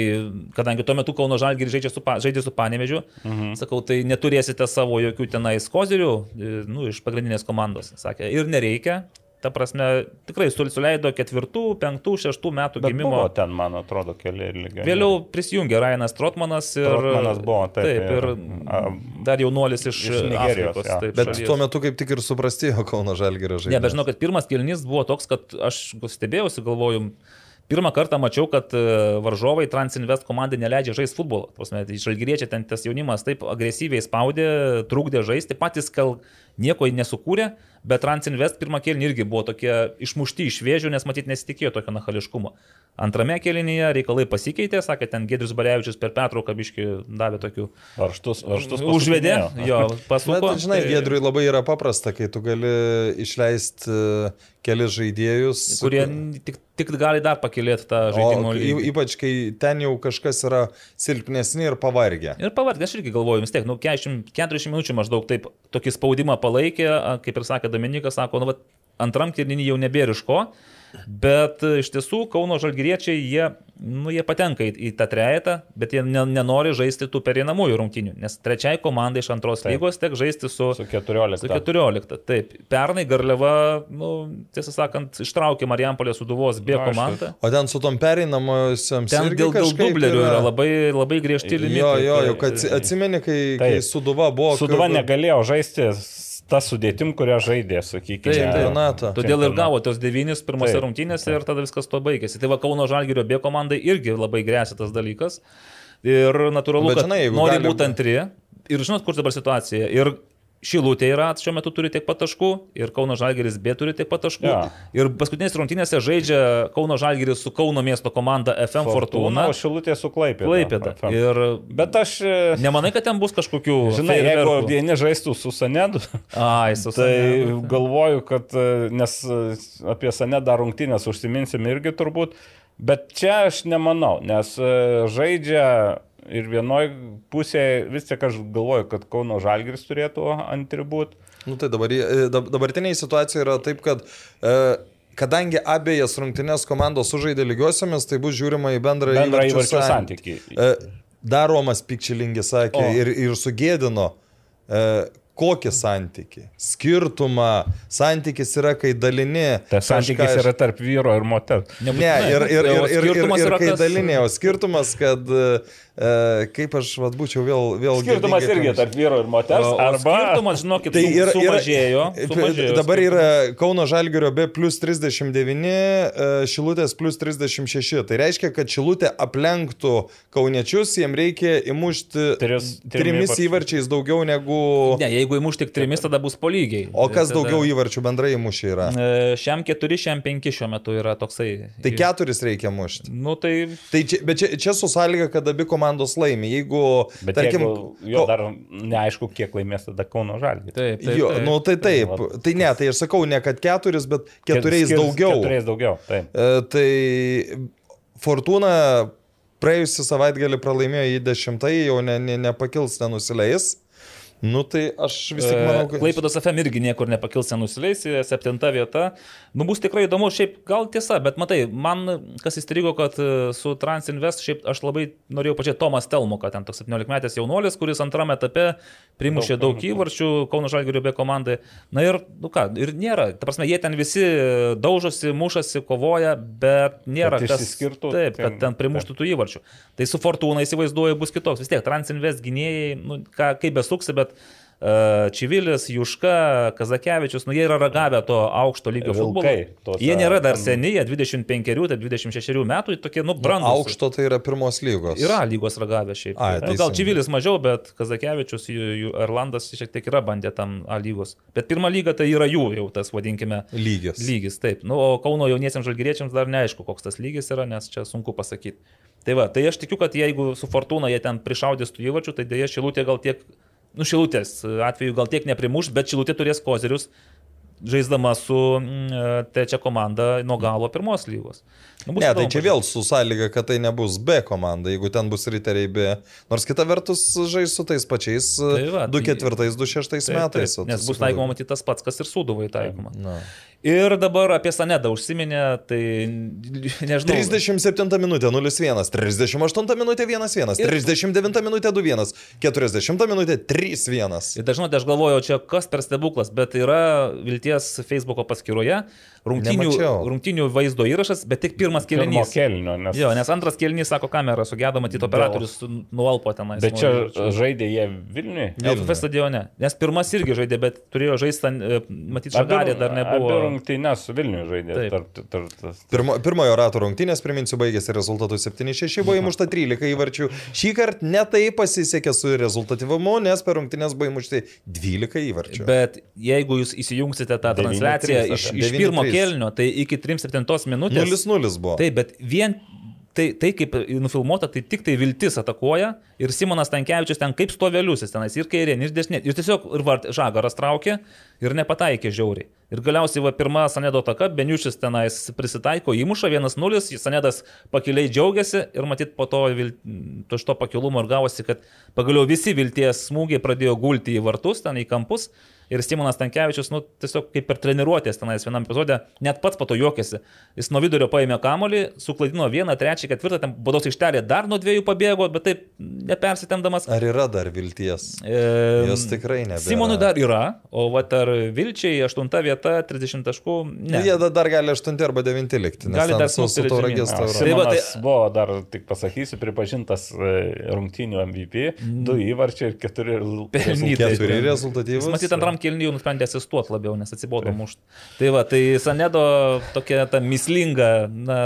kadangi tuo metu Kauno Žalgirį žaidžia su, žaidė su Panevežiu, mhm. sakau, tai neturėsite savo jokių tenais kozirių e, nu, iš pagrindinės komandos. Sakė, ir nereikia. Ta prasme, tikrai sul- suleido ketvirtų, penktų, šeštų metų Bet gimimo. buvo ten, man atrodo, keli lygiai. Vėliau prisijungė Rainas Trotmanas ir, Trotmanas buvo, taip, taip, ir, ir, a, dar jaunuolis iš, iš Nigerijos, Afrikos. jo. Taip, Bet šalies. tuo metu kaip tik ir suprastėjo Kauno Žalgirio žaidėjas. Ne, bet žinau, kad pirmas kilnys buvo toks, kad aš stebėjausi, galvoju, pirmą kartą mačiau, kad e, varžovai Transinvest komandai neleidžia žaisti futbolą. Tai Žalgiriečiai ten tas jaunimas taip agresyviai spaudė, trukdė žaisti, patys gal nieko nesukūrė, bet Transinvest pirmą kėlinį irgi buvo tokie išmušti iš vėžių, nes matyt nesitikėjo tokio nachališkumo. Antrame kėlinyje reikalai pasikeitė, sakė, ten Gedrius Barevičius per pertrauką biški davė tokių Varštus, varštus užvedė, pasukinėjo. <laughs> jo, pasuko. Bet, žinai, tai- Gedriui labai yra paprasta, kai tu gali išleisti kelias žaidėjus. kurie tik, tik gali dar pakilėti tą žaidimo lygį. ypač kai ten jau kažkas yra silpnesni ir pavargę. Ir pavargę, aš irgi galvoju, vis tiek, nu, 40, 40 minučių maždaug taip tokį spaudimą palaikė, a, kaip ir sakė Dominikas, sako, nu, vat, antram kirninį jau nebėra iš ko, bet e, iš tiesų Kauno žalgyriečiai, jie, nu, jie patenka į, į tą trejetą, bet jie ne, nenori žaisti tų pereinamųjų rungtynių, nes trečiai komandai iš antros Taip. lygos tek žaisti su, Su 14. su 14. Taip, pernai Garliava, nu, tiesą sakant, ištraukė Marijampolės suduvos B komandą. O ten su tom pereinamosiams. Ten dėl, dėl dublerių yra labai, labai griežti limitai. Jo, jo, jau kad atsi- atsimeni, kai, kai. Suduva buvo. Suduva kur- negalėjo žaisti tą sudėtim, kurią žaidė, sakykime. Taip, taip. Čempionatą. Todėl ir gavo tos devynis pirmose Taip, rungtynėse ir tada viskas to baigėsi. Tai va Kauno Žalgirio B komandai irgi labai grėsia tas dalykas. Ir natūralu, Bet kad žinai, nori gali būti antri. Ir žinot, kur dabar situacija. Ir Šilutė yra šiuo metu turi tiek pat taškų ir Kauno Žalgeris B turi tiek pat taškų. Jo. Ir paskutinės rungtynėse žaidžia Kauno Žalgeris su Kauno miesto komanda FM Fortuna. O Šilutė su Klaipėda. Klaipėda. FM. Ir Bet aš, e, nemanai, kad ten bus kažkokių... žinai, jeigu fejerverkų? vieni žaistų su Sanedu, Ai, su tai Sanedu. galvoju, kad, e, nes e, apie Sanedą rungtynės užsiminsim irgi turbūt, bet čia aš nemanau, nes žaidžia ir vienoj pusėje vis tiek aš galvoju, kad Kauno Žalgiris turėtų antri būti. Nu, tai dabar, e, dab- dabartiniai situacija yra taip, kad e, kadangi abiejas rungtynės komandos sužaidė lygiosiamis, tai bus žiūrima į bendrą, įvarčių santykį. E, Daromas pikčilingi sakė O. ir, ir sugėdino. E, Kokį santyki? Skirtumą. Santykis yra, kai dalini. Tas santykis kažką yra tarp vyro ir moters. Ne, Nebūtinai. ir, ir, O ir, ir, ir, skirtumas ir yra kai kas- dalinė, o skirtumas, kad e, kaip aš vat, būčiau vėl... vėl Skirtumas lygiai irgi tarp vyro ir moters. O, o Arba skirtumas, žinokit, Tai yra, sumažėjo. sumažėjo dabar skirtumas. yra Kauno Žalgirio B plus 39, e, Šilutės plus 36. Tai reiškia, kad Šilutė aplenktų kauniečius, jiems reikia įmušti Tris- trim trimis įvarčiais. įvarčiais daugiau negu... Ne, jeigu įmuš tik trimis, tada bus po lygiai. O kas Tada- daugiau įvarčių bendrai įmušė yra? E, Šiam keturi, šiam penki šiuo metu yra toksai. Tai keturis reikia mušti. Nu tai Tai čia, bet čia, čia su sąlyga, kad abi komandos laimi. Jeigu, Bet tarkim, jeigu, jo dar neaišku, kiek laimės tada Kauno Žalgiris. taip. taip, jo, taip. nu tai taip. vat. Tai ne, tai aš sakau ne kad keturis, bet keturiais Skirs- daugiau. Keturiais daugiau, taip. E, tai Fortuna praėjusią savaitgalį pralaimėjo į dešimtąjį, jau ne, ne, nepakils, nenusileis. Nu tai aš vis tik manau, kad... Klaipėdos FM irgi niekur nepakils, nenusileis, septinta vieta. Nu bus tikrai įdomu, šiaip gal tiesa, bet matai, man kas įstrigo, kad e, su Transinvest šiaip aš labai norėjau pačiai Tomas Telmuką, ten toks 17 metės jaunuolis, kuris antrame etape primušė daug, daug įvarčių Kauno Žalgirio B komandai. Na ir, nu ką, ir nėra. Ta prasme, jie ten visi daužosi, mušasi, kovoja, bet nėra Kad kas išsiskirtų, Taip, kad ten- ten primuštų tų įvarčių. Tai su Fortūna įsivaizduoju bus kitoks. Vis tiek Transinvest gynėjai, nu, ką, kaip besuksi, bet uh, Čivilis, Juška, Kazakevičius, nu jie yra ragavę to aukšto lygio futbolo. Vilkai tose- Jie nėra dar seni, jie 25, tai 26 metų, tokie, nu, brandus. Aukšto tai yra pirmos lygos. Yra lygos ragavę šiaip. Ai, nu, gal teisingai. Čivilis mažiau, bet Kazakevičius, Erlandas šiek tiek yra bandę tam A lygos. Bet pirma lyga tai yra jų jau tas, vadinkime, Lygis. Lygis, taip. Nu, o Kauno jauniesiams žalgyriečiams dar neaišku, koks tas lygis yra, nes čia sunku pasakyti. Tai va, tai aš tikiu, kad jeigu su Fortūna jie ten prišaudys tų įvačių, tai dėja Šilutė gal tiek, nu Šilutės atveju gal tiek neprimuš, bet Šilutė turės kozerius žaisdama su mm, trečia komanda nuo galo pirmos lygos. Nu, Ne, tai įdomu čia pažiūrėti. vėl su sąlyga, kad tai nebus B komanda, jeigu ten bus riteriai B. Nors kita vertus žais su tais pačiais Tai va, 2 tai- ketvirtais, 2 šeštais Taip, metais. taip, nes bus taikoma matyti tas pats, kas ir sūduvai taikoma. Na. Ir dabar apie Sanedą užsiminė, tai nežinau. 37 minutė 0-1, 38 minutė 1-1, 39 minutė 2-1, 40 minutė 3-1. Ir dažnai aš galvoju, čia kas per stebuklas, bet yra Vilties Facebook'o paskyroje rungtinių, Nemačiau. rungtinių vaizdo įrašas, bet tik pirmas Pirmo kelinys. kelnio, nes... Jo, nes antras kelinys, sako, kamera sugedo, matyti operatorius nuolpo tenais. Bet čia Nu, žaidė jie Vilniui. LFF stadione. Nes pirmas irgi žaidė, bet turėjo žaisti, matyti, žagarė dar nebuvo. rungtynės su Vilniui žaidė. Taip. Tarp, tarp, tarp, Pirmo, pirmojo rato rungtynės, priminsiu, baigėsi rezultatu 7-6, buvo įmušta 13 įvarčių. Šį kartą netai pasisekė su rezultatyvumu, nes per rungtynės buvo įmušti 12 įvarčių. Bet jeigu jūs įsijungsite tą 9-3 transliaciją iš, iš 9-3. pirmo kelnio, tai iki 37 minutės. 0-0 buvo. Taip, bet vien tai, tai kaip nufilmuota, tai tik tai viltis atakuoja ir Simonas Tankievičius ten kaip stoveliusis tenais ir kairė, ir dešinė. Ir tiesiog ir vart, žagaras traukė ir nepataikė žiauriai. Ir galiausiai va, pirma Sanedo ataka, Beniušis tenais prisitaiko, įmuša 1-0, Sanedas pakiliai džiaugiasi ir matyt po to, vil, iš to pakilumo ir gavosi, kad pagaliau visi vilties smūgiai pradėjo gulti į vartus, ten į kampus. Ir Simonas Tankievičius, nu, tiesiog kaip per treniruotės tenais vienam epizode, net pats po to juokėsi. Jis nuo vidurio paėmė kamolį, suklaidino vieną, trečią, ketvirtą, ten bodos aikštelė dar nuo dviejų pabėgo, bet taip nepersitemdamas. Ar yra dar vilties? E, Jos tikrai nebėra. Simonui dar yra, o va ar Vilčiai 8 vieta, 30 taškų, ne. Ne. Jie da- dar gali 8 arba 9 likti. nes Gali dar su, su tauragės žemyn. taura. Tai va, tai- buvo dar, tik pasakysiu, pripažintas e, rungtynių MVP, du įvarčiai ir keturi Pelnyti. Keturi Jis rezultatyvus. matyt, antram kelniui jau nusprendė asistuoti labiau, nes atsibodo mušti. Tai va, tai Sanedo tokia ta mislinga na,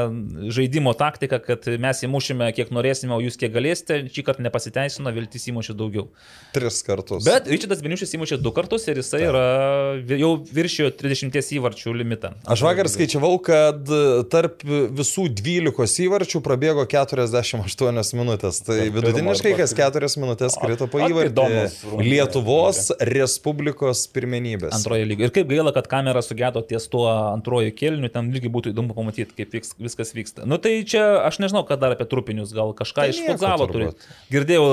žaidimo taktika, kad mes įmušime kiek norėsime, o jūs kiek galėsite, šį kartą nepasiteisino, viltis įmušė daugiau. Tris kartus. Bet Ryčidas Beniušis įmušė du kartus ir jisai yra jau viršijo 30 įvarčių limitą. Aš vakar skaičiavau, kad tarp visų 12 įvarčių prabėgo 48 minutės. Tai vidutiniškai kas 4 minutės krito po rungtynės. Lietuvos Respublikos pirmenybės. Antroje lygoje. Ir kaip gaila, kad kamera sugedo ties tuo antrojo kelniu, ten irgi būtų įdomu pamatyti, kaip viskas vyksta. Nu tai čia aš nežinau, ką dar apie trupinius, gal kažką Tai iš nieko futzalo turi. Girdėjau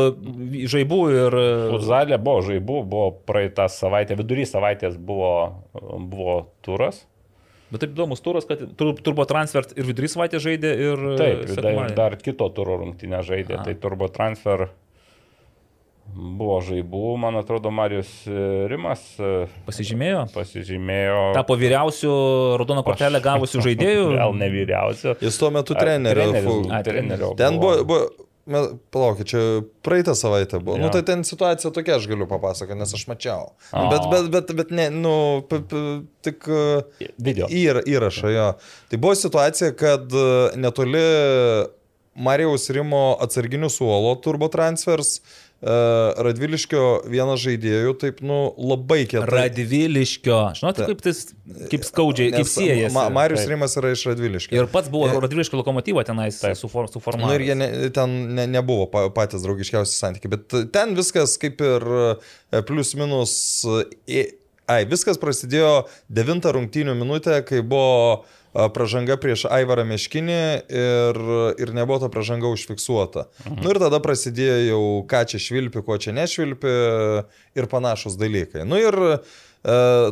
žaibų ir... Futzalė buvo žaibų, buvo praeitą savaitę, vidury savaitės buvo, buvo turas. Bet taip įdomus turas, kad tur- turbo transfer ir vidury savaitę žaidė ir... Taip, ir dar, dar kito turo rungtynę žaidė. Aha. Tai turbo transfer buvo žaibų, man atrodo, Marius e, Rimas e, Pasižymėjo. pasižymėjo. Tapo vyriausių raudoną kortelę gavusių žaidėjų. <laughs> Gal ne vyriausio. Jis tuo metu trenerio. Ten buvo, buvo palaukit, čia praeitą savaitę buvo. Jo. Nu, tai ten situacija tokia, aš galiu papasakoti, nes aš mačiau. O. Bet, bet, bet, bet ne, nu, p, p, tik e, Video. įra, įrašą jo. Tai buvo situacija, kad e, netoli Marijaus Rimo atsarginių suolo turbo transfers. e, Radviliškio vienas žaidėjų, taip, nu, labai kietai. Radviliškio. Žinote, kaip, tais, kaip skaudžiai, kaip siejasi. Ma Marius Taip. Rimas yra iš Radviliškio. Ir pats buvo Radviliškio lokomotyvo tenais Taip. sufor, Na. Nu, ir jie ne, ten ne, nebuvo pa, patys draugiškiausi santykiai, bet ten viskas kaip ir e, plius minus. e, Ai, viskas prasidėjo 9 rungtynių minutę, kai buvo e, pražanga prieš Aivarą Meškinį ir, ir nebuvo ta pražanga užfiksuota. Mhm. Nu ir tada prasidėjo jau, ką čia švilpi, ko čia nešvilpi ir panašus dalykai. Nu ir e,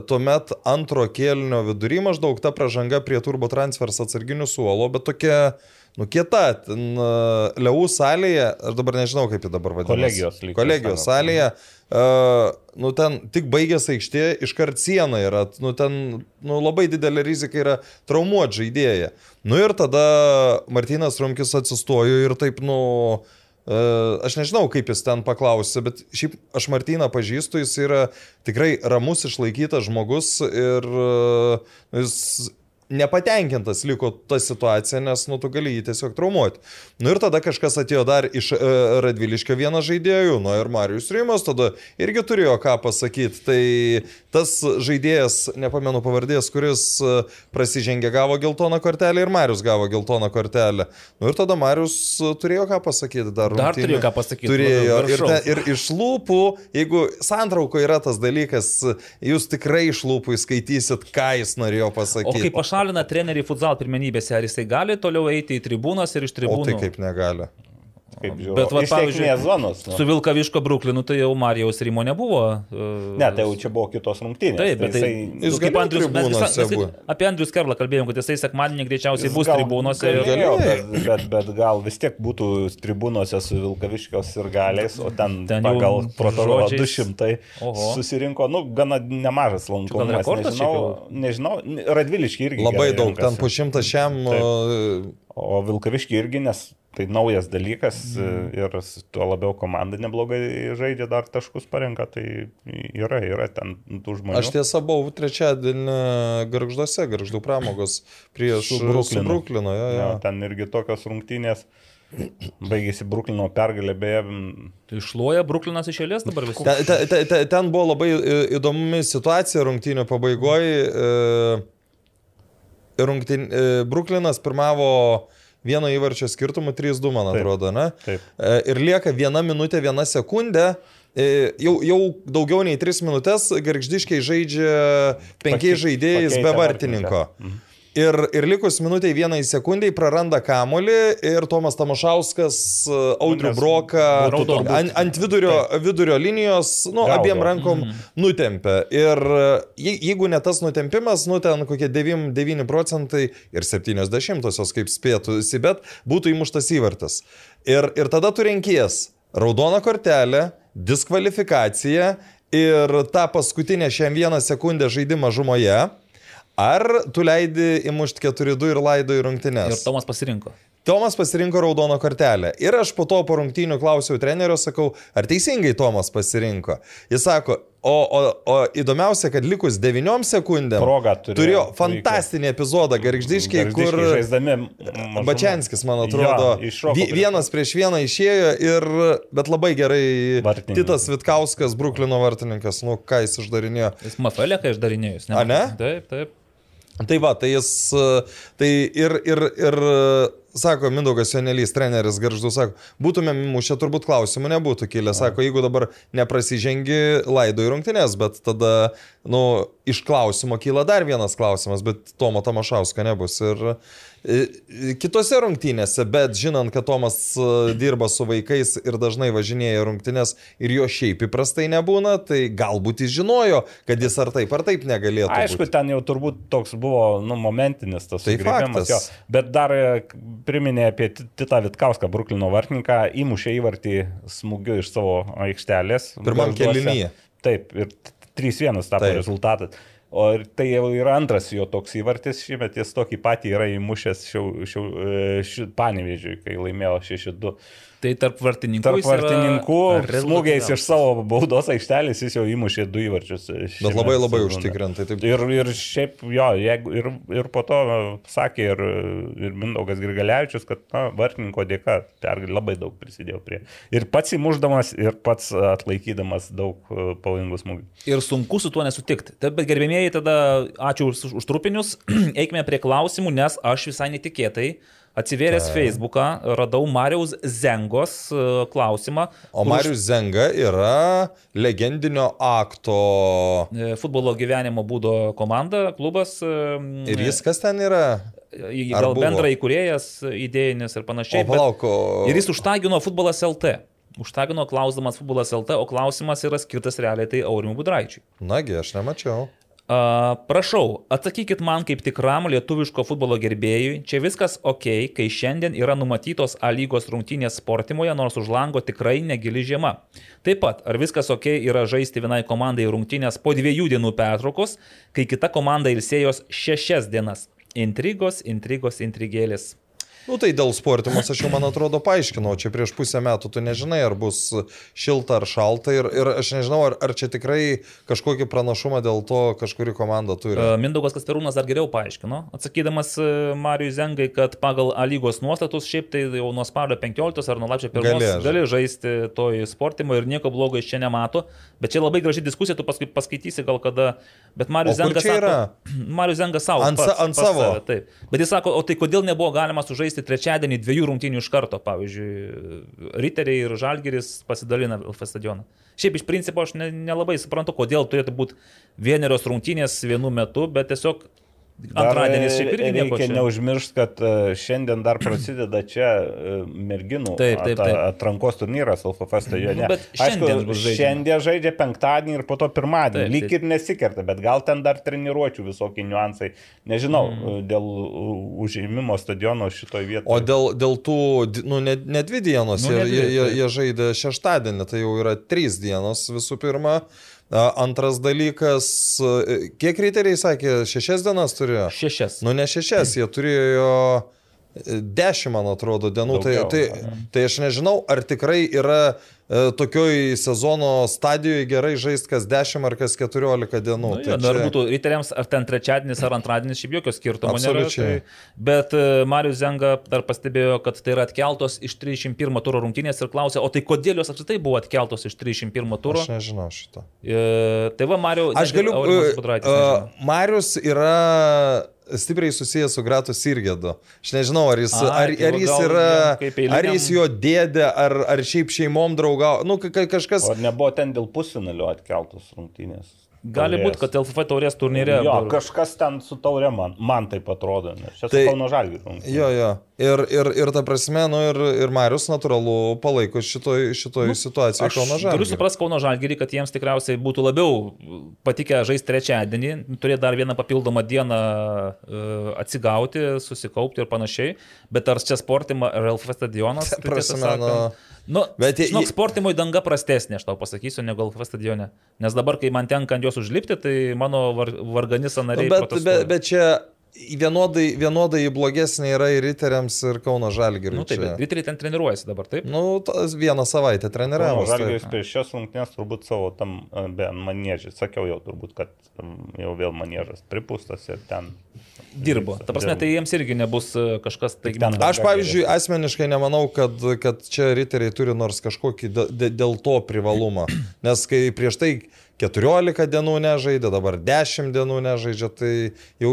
tuomet antro kėlinio vidury maždaug ta pražanga prie turbo transfers atsarginių suolo, bet tokia, nu kieta, ten e, Liaų salėje, aš dabar nežinau kaip ji dabar vadinasi. Kolegijos lyg Kolegijos salėje, uh, nu ten tik baigęs aikštė, iškart siena yra, nu ten nu, labai didelė rizika yra traumuoti žaidėją. Nu ir tada Martinas Rumkis atsistojo ir taip, nu, Uh, aš nežinau, kaip jis ten paklausė, bet šiaip aš Martyną pažįstu, jis yra tikrai ramus, išlaikytas žmogus ir uh, jis nepatenkintas liko ta situacija, nes, nu, tu gali jį tiesiog traumuoti. Nu ir tada kažkas atėjo dar iš uh, Radviliškio vieną žaidėjų, nu ir Marijus Rimas tada irgi turėjo ką pasakyti. Tai tas žaidėjas, nepamenu pavardės, kuris uh, prasižengė, gavo geltoną kortelę ir Marijus gavo geltoną kortelę. Nu ir tada Marijus uh, turėjo ką pasakyti dar. Dar rungtynių. turėjo ką pasakyti, Turėjo. labiau Ir, ten, ir iš lūpų, jeigu santrauko yra tas dalykas, jūs tikrai iš lūpų įskaitysit, ką jis norėjo O pasakyti. kai pašalina trenerių futsal pirmenybėse, ar jisai gali toliau eiti į tribūnas ir iš O tribūnų? tai kaip negali. Kaip žiūriu. Bet va, pavyzdžiui, zonos. Nu. Su Vilkaviško Bruklinu tai jau Marijaus Rimo nebuvo. e, Ne, tai jau čia buvo kitos rungtynės. Taip, bet tai, jisai- Jis nu, kaip Andrius, mes, mes, būt. mes apie Andrius Kerlą kalbėjom, kad jisai sekmadienį greičiausiai Jis bus gal tribūnose. ir- galėjo, Galėjo. Bet, bet, bet gal vis tiek būtų tribūnose su Vilkaviškios ir galiais, o ten, Ten pagal protokolą žodžiais. 200 Oho. susirinko, nu, gana nemažas lankomumas. rekordas Nežinau, nežinau, Radviliški irgi. Labai daug, ten po šimtą šiam. Taip. O Vilkaviški irgi, nes tai naujas dalykas mm. ir tuo labiau komanda neblogai žaidžia, dar taškus parenka, tai yra, yra ten tų žmonių. Aš tiesa buvau trečiadienį garžduose, garždų pramogos prieš Bruklinu. Bruklinu. Jo, jo. Jo, ten irgi tokios rungtynės. Baigėsi Bruklino pergalė, beje, Tai išloja Bruklinas iš eilės dabar visi. Ten, ten, ten- ten, buvo labai įdomi situacija rungtynių pabaigoje. Rungtyn, e, Bruklinas pirmavo vieno įvarčio skirtumu 3-2, man Taip. atrodo, ne? Taip. E, Ir lieka viena minutė, viena sekundė. E, Jau, jau daugiau nei 3 minutės garždiškai žaidžia penkiais žaidėjais be vartininko. Mhm. Ir, ir likus minutiai vienai sekundžiai praranda kamolį ir Tomas Tamošauskas, e, Audrių Nes Broką ant, ant vidurio, vidurio linijos, nu, Gaudo. abiem rankom nutempia. Ir e, je- jeigu ne tas nutempimas, nu ten kokie 9, 9 procentai ir 70-osios, kaip spėtųsi, bet būtų įmuštas įvartas. Ir, ir tada tu renkies raudoną kortelę, diskvalifikaciją ir tą paskutinę šiam vieną sekundę žaidimą žumoje. Ar tu leidi įmušti 4-2 ir laido į Ir rungtynes? Tomas pasirinko. Tomas pasirinko raudoną kortelę. Ir aš po to po rungtynių klausiau trenerio, sakau, ar teisingai Tomas pasirinko. Jis sako, o, o, o įdomiausia, kad likus 9 sekundėm turėjo turėjo fantastinį epizodą garždiškai, Gargždiškiai kur žaisdami. Bačianskis, man atrodo, prieš- vienas prieš vieną išėjo ir, bet labai gerai, Vartininkas. Titas Vitkauskas, Bruklino vartininkas, nu ką jis išdarinėjo. Jis Mafelė, kai išdarinėjus. A, ne? Taip, taip. Tai va, tai jis, tai ir, ir, ir sako, Mindaugas Jonelys, treneris garždų, sako, būtumėm mušę, turbūt klausimų nebūtų kilę. Sako, jeigu dabar neprasižengi laido į rungtynės, bet tada, nu, iš klausimo kyla dar vienas klausimas, bet Tomo Tamašausko nebus. Ir kitose rungtynėse, bet žinant, kad Tomas e, dirba su vaikais ir dažnai važinėja rungtynės ir jo šiaip įprastai nebūna, tai galbūt jis žinojo, kad jis ar taip ar taip negalėtų. Aišku, būti. ten jau turbūt toks buvo nu, momentinis tas Tai faktas. jo. Bet dar e, priminė apie Ti- Titą Vitkauską, Bruklino vartininką, įmušė įvartį smūgiu iš savo aikštelės. Pirmam kėlinyje. Taip, ir t- 3-1 tapo rezultatas. O tai jau yra antras jo toks įvartis, šiemet jis tokį patį yra įmušęs šiau, šiau, e, ši, panevežiui, kai laimėjo 6-2. Tai tarp vartininkų. Tarp yra vartininkų rezultatyviausias. smūgiais iš savo baudos aikštelės jis jau įmušė du įvarčius. Bet labai labai užtikrintai. Taip. Ir, ir šiaip jo, jeigu, ir, ir po to sakė ir, ir Mindaugas Grigalevičius, kad na, vartininko dėka pergalė labai daug prisidėjo prie. Ir pats įmuždamas, ir pats atlaikydamas daug e, pavojingų smūgių. Ir sunku su tuo nesutikti. Taip, bet gerbėmėjai, tada ačiū už, už trupinius. <clears throat> Eikime prie klausimų, nes aš visai netikėtai atsivėręs Facebooką radau Mariaus Zengos e, klausimą. O kur Marius Zenga yra legendinio akto. e, Futbolo gyvenimo būdo komanda, klubas. e, Ir jis kas ten yra? Gal bendra įkūrėjas, idėjinis ir O panašiai. bet- palauk, o... Ir jis užtagino futbolas LT. Užtagino klausdamas futbolas LT, o klausimas yra skirtas realiai tai Aurimui Budraičiui. Nagi, aš nemačiau. A, prašau, atsakykit man kaip tikram lietuviško futbolo gerbėjui, čia viskas ok, kai šiandien yra numatytos A lygos rungtynės sportimoje, nors už lango tikrai negili žiema. Taip pat, ar viskas ok yra žaisti vienai komandai rungtynės po dviejų dienų pertraukos, kai kita komanda ilsėjos šešias dienas. Intrigos, intrigos, intrigėlės. Nu tai dėl sportimos aš jau man atrodo paaiškinau, čia prieš pusę metų tu nežinai, ar bus šilta ar šalta ir, ir aš nežinau, ar, ar čia tikrai kažkokį pranašumą dėl to kažkuri komanda turi. A, Mindaugas Kasperūnas dar geriau paaiškino, atsakydamas e, Marijui Zengai, kad pagal A lygos nuostatus šiaip tai jau nuo spalio 15 ar nuo lapčio 1 Gali, gali, žaisti toj sportimo ir nieko blogo iš čia nemato. Bet čia labai graži diskusija, tu paskui paskaitysi gal kada. Bet Marijus O kur Zenga čia yra? sako, <clears throat> Marijus Zenga savo. Ant sa- ant savo? Save, taip. Bet jis sako, o tai kodėl nebuvo galima sužaisti trečiadienį dviejų rungtynių iš karto, pavyzdžiui, Riteriai ir Žalgeris pasidalina LF stadioną. Šiaip iš principo aš ne- nelabai suprantu, kodėl turėtų būti vienerios rungtynės vienu metu, bet tiesiog Antradienis šiaip irgi nieko reikia neužmiršti, kad e, šiandien dar prasideda čia e, merginų Taip, taip, taip. atrankos turnyras LFF stadione. Nu, bet šiandien žaidžiama. šiandien žaidžia penktadienį ir po to pirmadienį. Taip, Lyg taip. ir nesikerta, bet gal ten dar treniruočių visokie niuansai. Nežinau, mm. dėl užėmimo stadiono šitoje vietoje. O dėl, dėl tų, nu, ne, ne dvi dienos, Nu, nu, ne jie, dvi, jie, taip. jie žaidė šeštadienį, tai jau yra trys dienos visų pirma. Antras dalykas, kiek riteriai sakė, šešias dienas turėjo? Šešias. Nu, ne šešias, jie turėjo e, dešimt, man atrodo, dienų. Daugiau, tai, tai, tai aš nežinau, ar tikrai yra e, tokioj sezono stadijoje gerai žaisti kas 10 ar kas 14 dienų. Nu, tai jo, nu, ar būtų ryteriams, ar ten trečiadienis, ar antradienis, šiaip jokio skirtumo nėra. Tai, bet e, Marius Zenga dar pastebėjo, kad tai yra atkeltos iš 31 turo rungtynės ir klausė, o tai kodėl jos apskritai buvo atkeltos iš 31 turo? Aš nežinau šito. E, tai va, Mariu, Aš galiu. Aurimas Uh, nežino. Marius yra stipriai susijęs su Gratu Sirgedu. Aš nežinau, ar jis, Ai, ar, tai ar jis yra, ar jis jo dėdė, ar, ar šiaip šeimom draugavo. Nu, ka- ka- kažkas. O ar nebuvo ten dėl pusinalio atkeltos rungtynės? Gali būti, kad LFF taurės turnyre. Jo, buvo- kažkas ten su taurė man, man taip atrodo, čia Tai- Kauno Žalgiris. Jo, jo. Ir, ir, ir ta prasme, nu ir, ir Marius natūralu palaiko šitoj, šitoj nu, situacijoje Aš Kauno Turiu Žalgirį. suprasti Kauno Žalgirį, kad jiems tikriausiai būtų labiau patikę žaisti trečiadienį, turėti dar vieną papildomą dieną e, atsigauti, susikaupti ir panašiai. Bet ar čia sportima ar LF stadionas? Ta tai prasme, nu, Nu, bet jie- žinok, sportimui danga prastesnė, aš tau pasakysiu, negu LF stadione. Nes dabar, kai man tenka ant jos užlipti, tai mano var, vargani Nu, sanariai. bet, bet, bet čia vienodai, vienodai blogesnė yra ir riteriams, ir Kauno Žalgiriui. Nu, taip, čia. bet riteriai ten treniruojasi dabar, taip? Nu, tas vieną savaitę Kauno treniravau. Žalgiris prieš šias rungtynės turbūt savo tam e, be manėžį, sakiau jau turbūt, kad jau vėl manėžas pripūstas ir ten. Dirbo. Ta prasme, tai jiems irgi nebus e, kažkas tai ten- Aš, pavyzdžiui, asmeniškai nemanau, kad, kad čia riteriai turi nors kažkokį dė- dė- dėl to privalumą. Nes kai prieš tai 14 dienų nežaidė, dabar 10 dienų nežaidžia, tai jau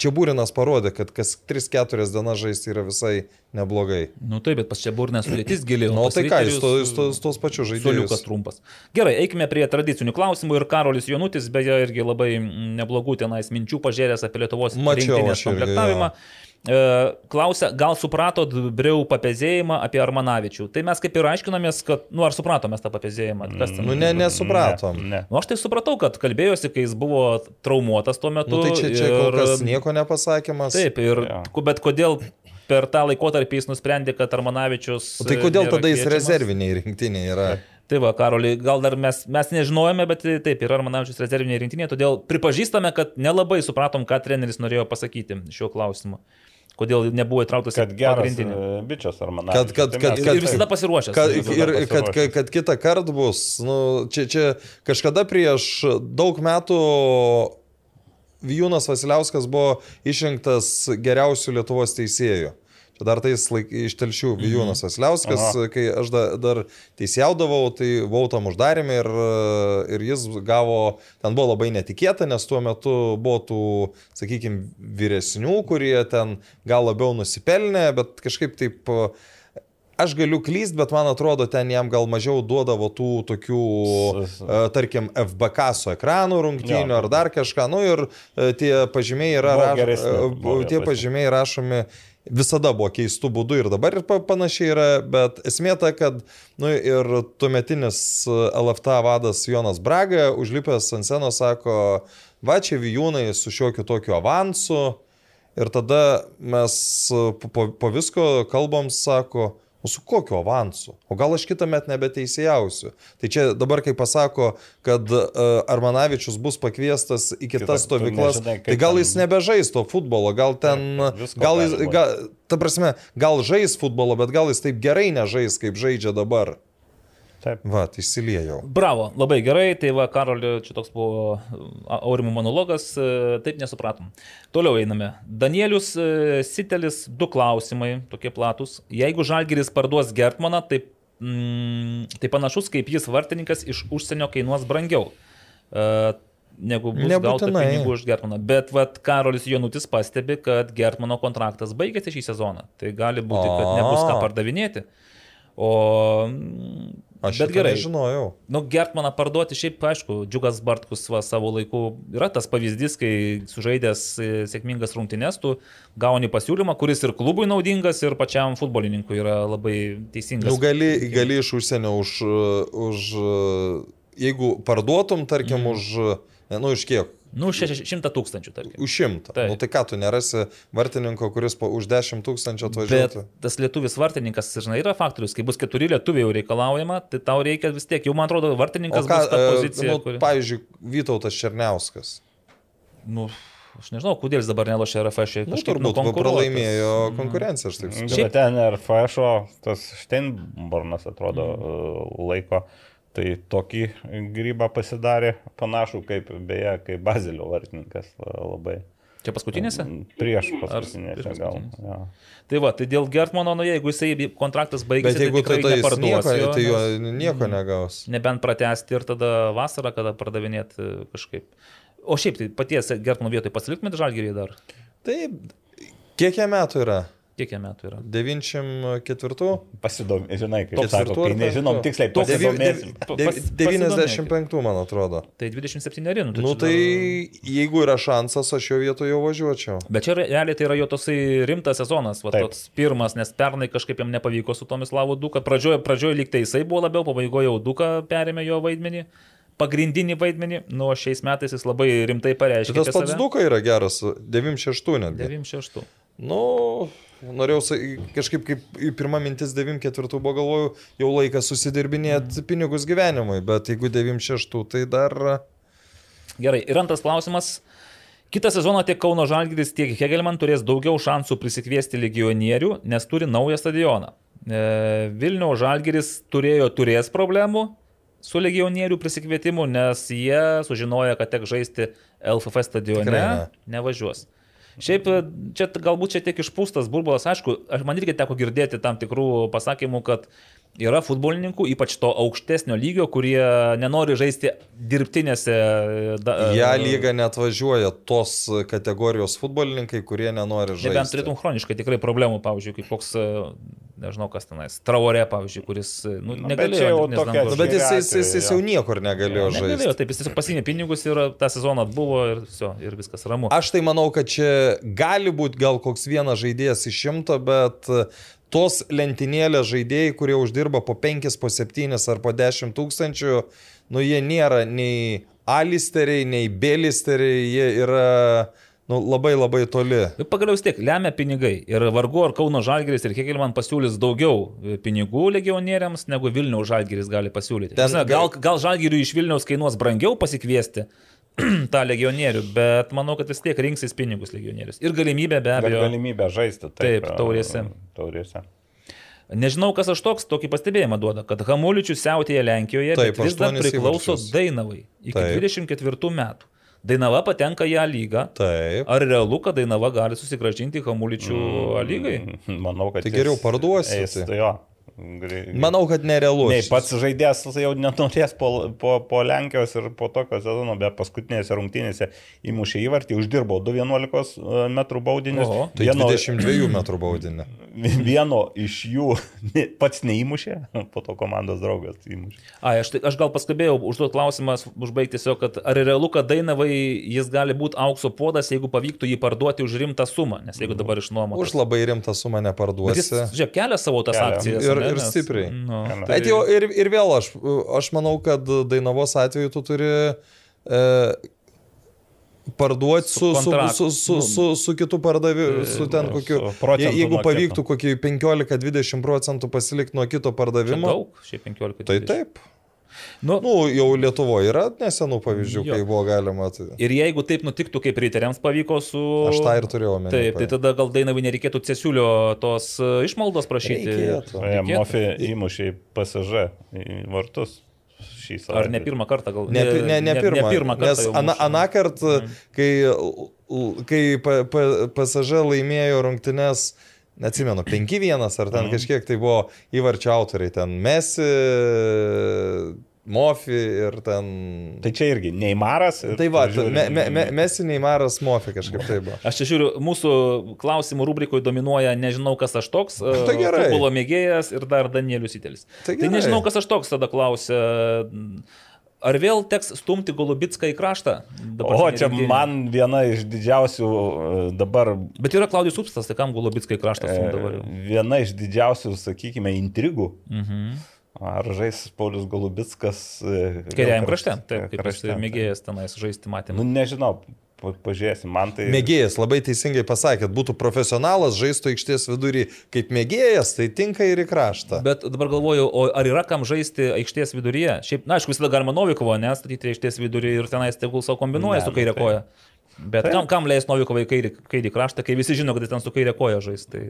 čia būrinas parodė, kad kas 3-4 dienas žaisti yra visai neblogai. Nu taip, bet pas čia burnės sudėtis gili. Na, pas tai ką, jis to- jis to- tos pačius Soliukas žaidėjus. trumpas. Gerai, eikime prie tradicinių klausimų ir Karolis Jonutis, beje, irgi labai neblogų tenais minčių pažėręs apie Lietuvos rinktinės aš irgi, komplektavimą. E, Klausia, gal supratot Breu papezėjimą apie Armanavičių? Tai mes kaip ir aiškinomės, kad, nu ar supratome tą papezėjimą? Kas ten? Nu, ne, nesupratom. Ne, ne. Nu, aš tai supratau, kad kalbėjosi, kai jis buvo traumuotas tuo metu. Nu, tai čia, čia kol ir- kas nieko nepasakymas. Taip, ir, ku- bet kodėl per tą laikotarpį jis nusprendė, kad Armanavičius... O tai kodėl nėra tada jis kviečiamas? rezerviniai rinktiniai yra? Tai va, Karoli, gal dar mes, mes nežinojome, bet taip, yra Armanavičius rezervinė rinktinė, todėl pripažįstame, kad nelabai supratom, ką treneris norėjo pasakyti šiuo klausimu. Kodėl nebuvo įtrauktas Kad geras pagrindinį. e, bičias ar man. Kad- kad- kad- Ir, ir visada pasiruošęs. Kad, Visada. ir kad, pasiruošęs. kad, kad kitą kartą bus, nu, čia, čia kažkada prieš daug metų Vijūnas Vasiliauskas buvo išrinktas geriausių Lietuvos teisėjų. Čia dar tais laik, iš telšių Vijūnas Vasiliauskas, Aha. kai aš da, dar teisėjaudavau, tai buvau tam uždarėme ir, ir jis gavo, ten buvo labai netikėta, nes tuo metu buvo tų, sakykime, vyresnių, kurie ten gal labiau nusipelnė, bet kažkaip taip Aš galiu klyst, bet man atrodo, ten jam gal mažiau duodavo tų tokių, e, tarkim, FBK su ekranų rungtynių Jo. ar dar kažką. Nu ir e, tie pažymiai yra raš- e, tie pažymiai rašomi visada buvo keistų būdų ir dabar ir pa- panašiai yra, bet esmė ta, kad nu, ir tuometinis LFT vadas Jonas Braga užlipęs ant scenos sako, va čia vijūnai su šiokiu tokiu avansu. Ir tada mes po, po, po visko kalbam, sako, O su kokiu avansu? O gal aš kitą metą nebeteisėjausiu? Tai čia dabar, kai pasako, kad uh, Armanavičius bus pakviestas į kitas stovyklas, tai gal jis nebežais to futbolo, gal ten, gal jis, gal, ta prasme, gal žais futbolo, bet gal jis taip gerai nežais, kaip žaidžia dabar. Taip. Va, tai įsiliejau. Bravo, labai gerai, tai va, Karoli, čia toks buvo Aurimų monologas, e, taip nesupratom. Toliau einame. Danielius e, Sitelis, du klausimai, tokie platus. Jeigu Žalgiris parduos Gertmaną, tai, mm, tai panašus kaip jis vartininkas iš užsienio kainuos brangiau. E, Negu bus gauta Nebūtinai. pinigų už Gertmaną. Bet vat, Karolis Jonutis pastebi, kad Gertmano kontraktas baigėsi šį sezoną. Tai gali būti, kad nebus ką pardavinėti. O... mm, Aš bet gerai. nežinojau. Nu, Gertmaną parduoti šiaip, aišku, Džiugas Bartkus va, savo laiku yra tas pavyzdys, kai sužaidęs e, sėkmingas rungtynes, tu gauni pasiūlymą, kuris ir klubui naudingas, ir pačiam futbolininkui yra labai teisingas. Nu, gali, gali iš užsienio už, už, jeigu parduotum, tarkim, Mhm. už, ne, nu, iš kiek? Nu, šeši- šimtą tūkstančių, tarkim. Už šimtą. Taip. Nu, tai ką, tu nerasi vartininko, kuris po, už dešimt tūkstančių Bet atvažiuotų? tas lietuvis vartininkas, žinai, yra faktorius. Kai bus keturi lietuviai jau reikalaujama, tai tau reikia vis tiek, jau man atrodo, O vartininkas ką, bus ta e, pozicija. nu, kuri... pavyzdžiui, Vytautas Černiauskas. nu, aš nežinau, kodėl jis dabar nelošia RFŠ. Nu, turbūt nukonkuruotas. pralaimėjo konkurenciją, aš taip Šiaip suprantu. ten ir FŠO, tas Steinbornas atrodo mm. laiko, tai tokį grybą pasidarė panašų kaip beje, kaip Bazilio vartininkas labai. Čia paskutinėse? Prieš prieš paskutinėse gal. paskutinėse? Ja. Tai va, tai dėl Gertmano, nu, jeigu jisai kontraktas baigėsi, tai, tai, tikrai tai, neparduos nieko, jo, tai jo nieko negaus. Nebent pratesti ir tada vasarą, kada pardavinėti kažkaip. O šiaip tai paties Gertmano vietoj pasiliktumėte žalgyrį dar? Taip, kiek jam metų yra? Kiek jam metų yra? 94? Pasidomi, žinai, kaip Ketvirtų sako, kai nežinom tiksliai, pas- 95, man atrodo. Tai 27 nu, Nu čia tai dar- jeigu yra šansas, aš jo vietoje jau važiuočiau. Bet čia realiai tai yra jo tosai rimtas sezonas, va, Taip. toks pirmas, nes pernai kažkaip jam nepavyko su Tomislavu Duka. Pradžioje, pradžioje lyg tai jisai buvo labiau, pabaigoje jau Duka perėmė jo vaidmenį, pagrindinį vaidmenį, nu o šiais metais jis labai rimtai pareiškė. Šitas apie pats save. Duka yra geras, 96 netgi. 96. Nu, norėjau kažkaip kaip į pirmą mintis 94 buvo galvoju, jau laikas susidirbinėti pinigus gyvenimui, bet jeigu 96, tai dar... Gerai, ir antras klausimas. Kitą sezoną tiek Kauno Žalgiris, tiek Hegelman turės daugiau šansų prisikviesti legionierių, nes turi naują stadioną. E, Vilniaus Žalgiris turėjo, turės problemų su legionierių prisikvietimu, nes jie sužinojo, kad tek žaisti LFF stadione, Tikrai ne. nevažiuos. Šiaip e, čia galbūt čia tiek išpūstas burbulas, aišku, man irgi teko girdėti tam tikrų pasakymų, kad yra futbolininkų, ypač to aukštesnio lygio, kurie nenori žaisti dirbtinėse... e, Da, Ją lygą net važiuoja tos kategorijos futbolininkai, kurie nenori žaisti. Nebent turėtum chroniškai tikrai problemų, pavyzdžiui, kaip koks, e, nežinau kas tenais, Traorė, pavyzdžiui, kuris e, nu, bet negalėjo. dirbtinės tokia Nu, bet jis, jis, jis, jis jau Jo. niekur negalėjo Negalėjo, žaisti. taip, jis tiesiog pasinė pinigus ir tą sezoną atbuvo ir, viso, ir viskas ramu. Aš tai manau, kad čia gali būti gal koks vienas žaidėjas iš šimto, bet tos lentynėlės žaidėjai, kurie uždirba po 5, po 7 ar po 10 tūkstančių, nu jie nėra nei alisteriai, nei belisteriai, jie yra nu, labai labai toli. Ir pagaliau vis tiek lemia pinigai. Ir vargu ar Kauno Žalgeris ir Hegelman pasiūlys daugiau e, pinigų legionieriams, negu Vilniaus Žalgeris gali pasiūlyti. Ten Ten, gal, gal Žalgeriui iš Vilniaus kainuos brangiau pasikviesti <clears throat> tą legionierių, bet manau, kad vis tiek rinksis pinigus legionierius. Ir galimybė be abejo. galimybę žaisti. Taip, e, taurėse. Taurėse. Nežinau, kas aš toks, tokį pastebėjimą duoda, kad Hamuličius siautėje Lenkijoje Taip, vis dar priklauso įvarčius. Dainavai iki Taip. 24 metų. Dainava patenka į A lygą. Taip. Ar realu, kad Dainava gali susigražinti Hamuličių A lygai? Mm, Manau, kad Tai geriau parduosi. Tai jo. Manau, kad nerealu. Nei, pats žaidėjas jau nenorės po, po, po Lenkijos ir po tokio sezono, bet paskutinėse rungtynėse įmušė įvartį, uždirbo 2,11 m baudinius. Oho. Tai Vieno, 22 metrų baudinė. <laughs> vieno iš jų ne- pats neįmušė, po to komandos draugas įmušė. A, aš, tai, aš gal paskubėjau užduoti klausimą, užbaigti tiesiog, kad ar realu, kad Dainavai jis gali būti aukso podas, jeigu pavyktų jį parduoti už rimtą sumą, nes jeigu dabar išnuomotas. Už labai rimtą sumą Bet jis, neparduosi. žiūrėk, kelia savo tas Kelia. akcijas. Ir- ane, ir stipriai. Nu, tai, Bet jau ir, ir vėl aš, aš manau, kad Dainavos atveju tu turi e, parduoti Su su, su, su, su, su, su kitu pardavimu, su ten kokiu. je- Jeigu pavyktų kokį 15-20 procentų pasilikti nuo kito čia pardavimo, daug, šiaip 15. tai 20. taip. Nu, Nu, jau Lietuvoje yra nesenų pavyzdžių, Jo. kai buvo galima. Tai... Ir jeigu taip nutiktų, kaip riteriams pavyko su... Aš tą ir turėjau omeny. Taip, tai tada gal Dainavai nereikėtų Cesiulio tos e, išmaldos prašyti. Reikėtų. E, Reikėtų. Mofi įmušė į PSG į vartus šį savaitę. Ar ne pirmą kartą gal? Ne, ne, ne, ne pirmą. Ne pirmą kartą. Nes ana, aną kartą, kai, kai PSG laimėjo rungtynes, neatsimenu, 5-1 ar ten Mhm. kažkiek tai buvo įvarčio autoriai, ten Messi, Mofi ir ten... Tai čia irgi Neimaras. ir Tai va, žiūri- me, me, me, Mesi Neimaras Mofi kažkaip tai buvo. Aš čia žiūriu, mūsų klausimų rubrikoje dominuoja nežinau, kas aš toks, <laughs> e, Tai gerai. futbolo mėgėjas ir dar Danielius Itelis. Tai Tai gerai. nežinau, kas aš toks, tada klausia. Ar vėl teks stumti Golubitską į kraštą? O čia rinktinėj? man viena iš didžiausių e, dabar Bet yra Klaudijus Upstas, tai kam Golubitską į kraštą E, stumti dabar? jau? viena iš didžiausių, sakykime, intrigų. Mhm. Ar žais Paulius Golubitskas. e, Kairiajam krašte, taip, kaip aš krašte, mėgėjęs tenais žaisti matėme. Nu, nežinau, pa- pažiūrėsim, man tai... Mėgėjas, labai teisingai pasakėt, būtų profesionalas, žaistų aikštės vidurį kaip mėgėjas, tai tinka ir į kraštą. Bet dabar galvoju, o ar yra kam žaisti aikštės viduryje? Šiaip, na, aišku, visada galima Novikovo nestatyti aikštės viduryje ir tenais tegul savo kombinuoja Ne, su nu kairė tai- Bet kam, kam leis Novikovai į kairį, kraštą, kai visi žino, kad jis ten su kairė koja žais. Tai,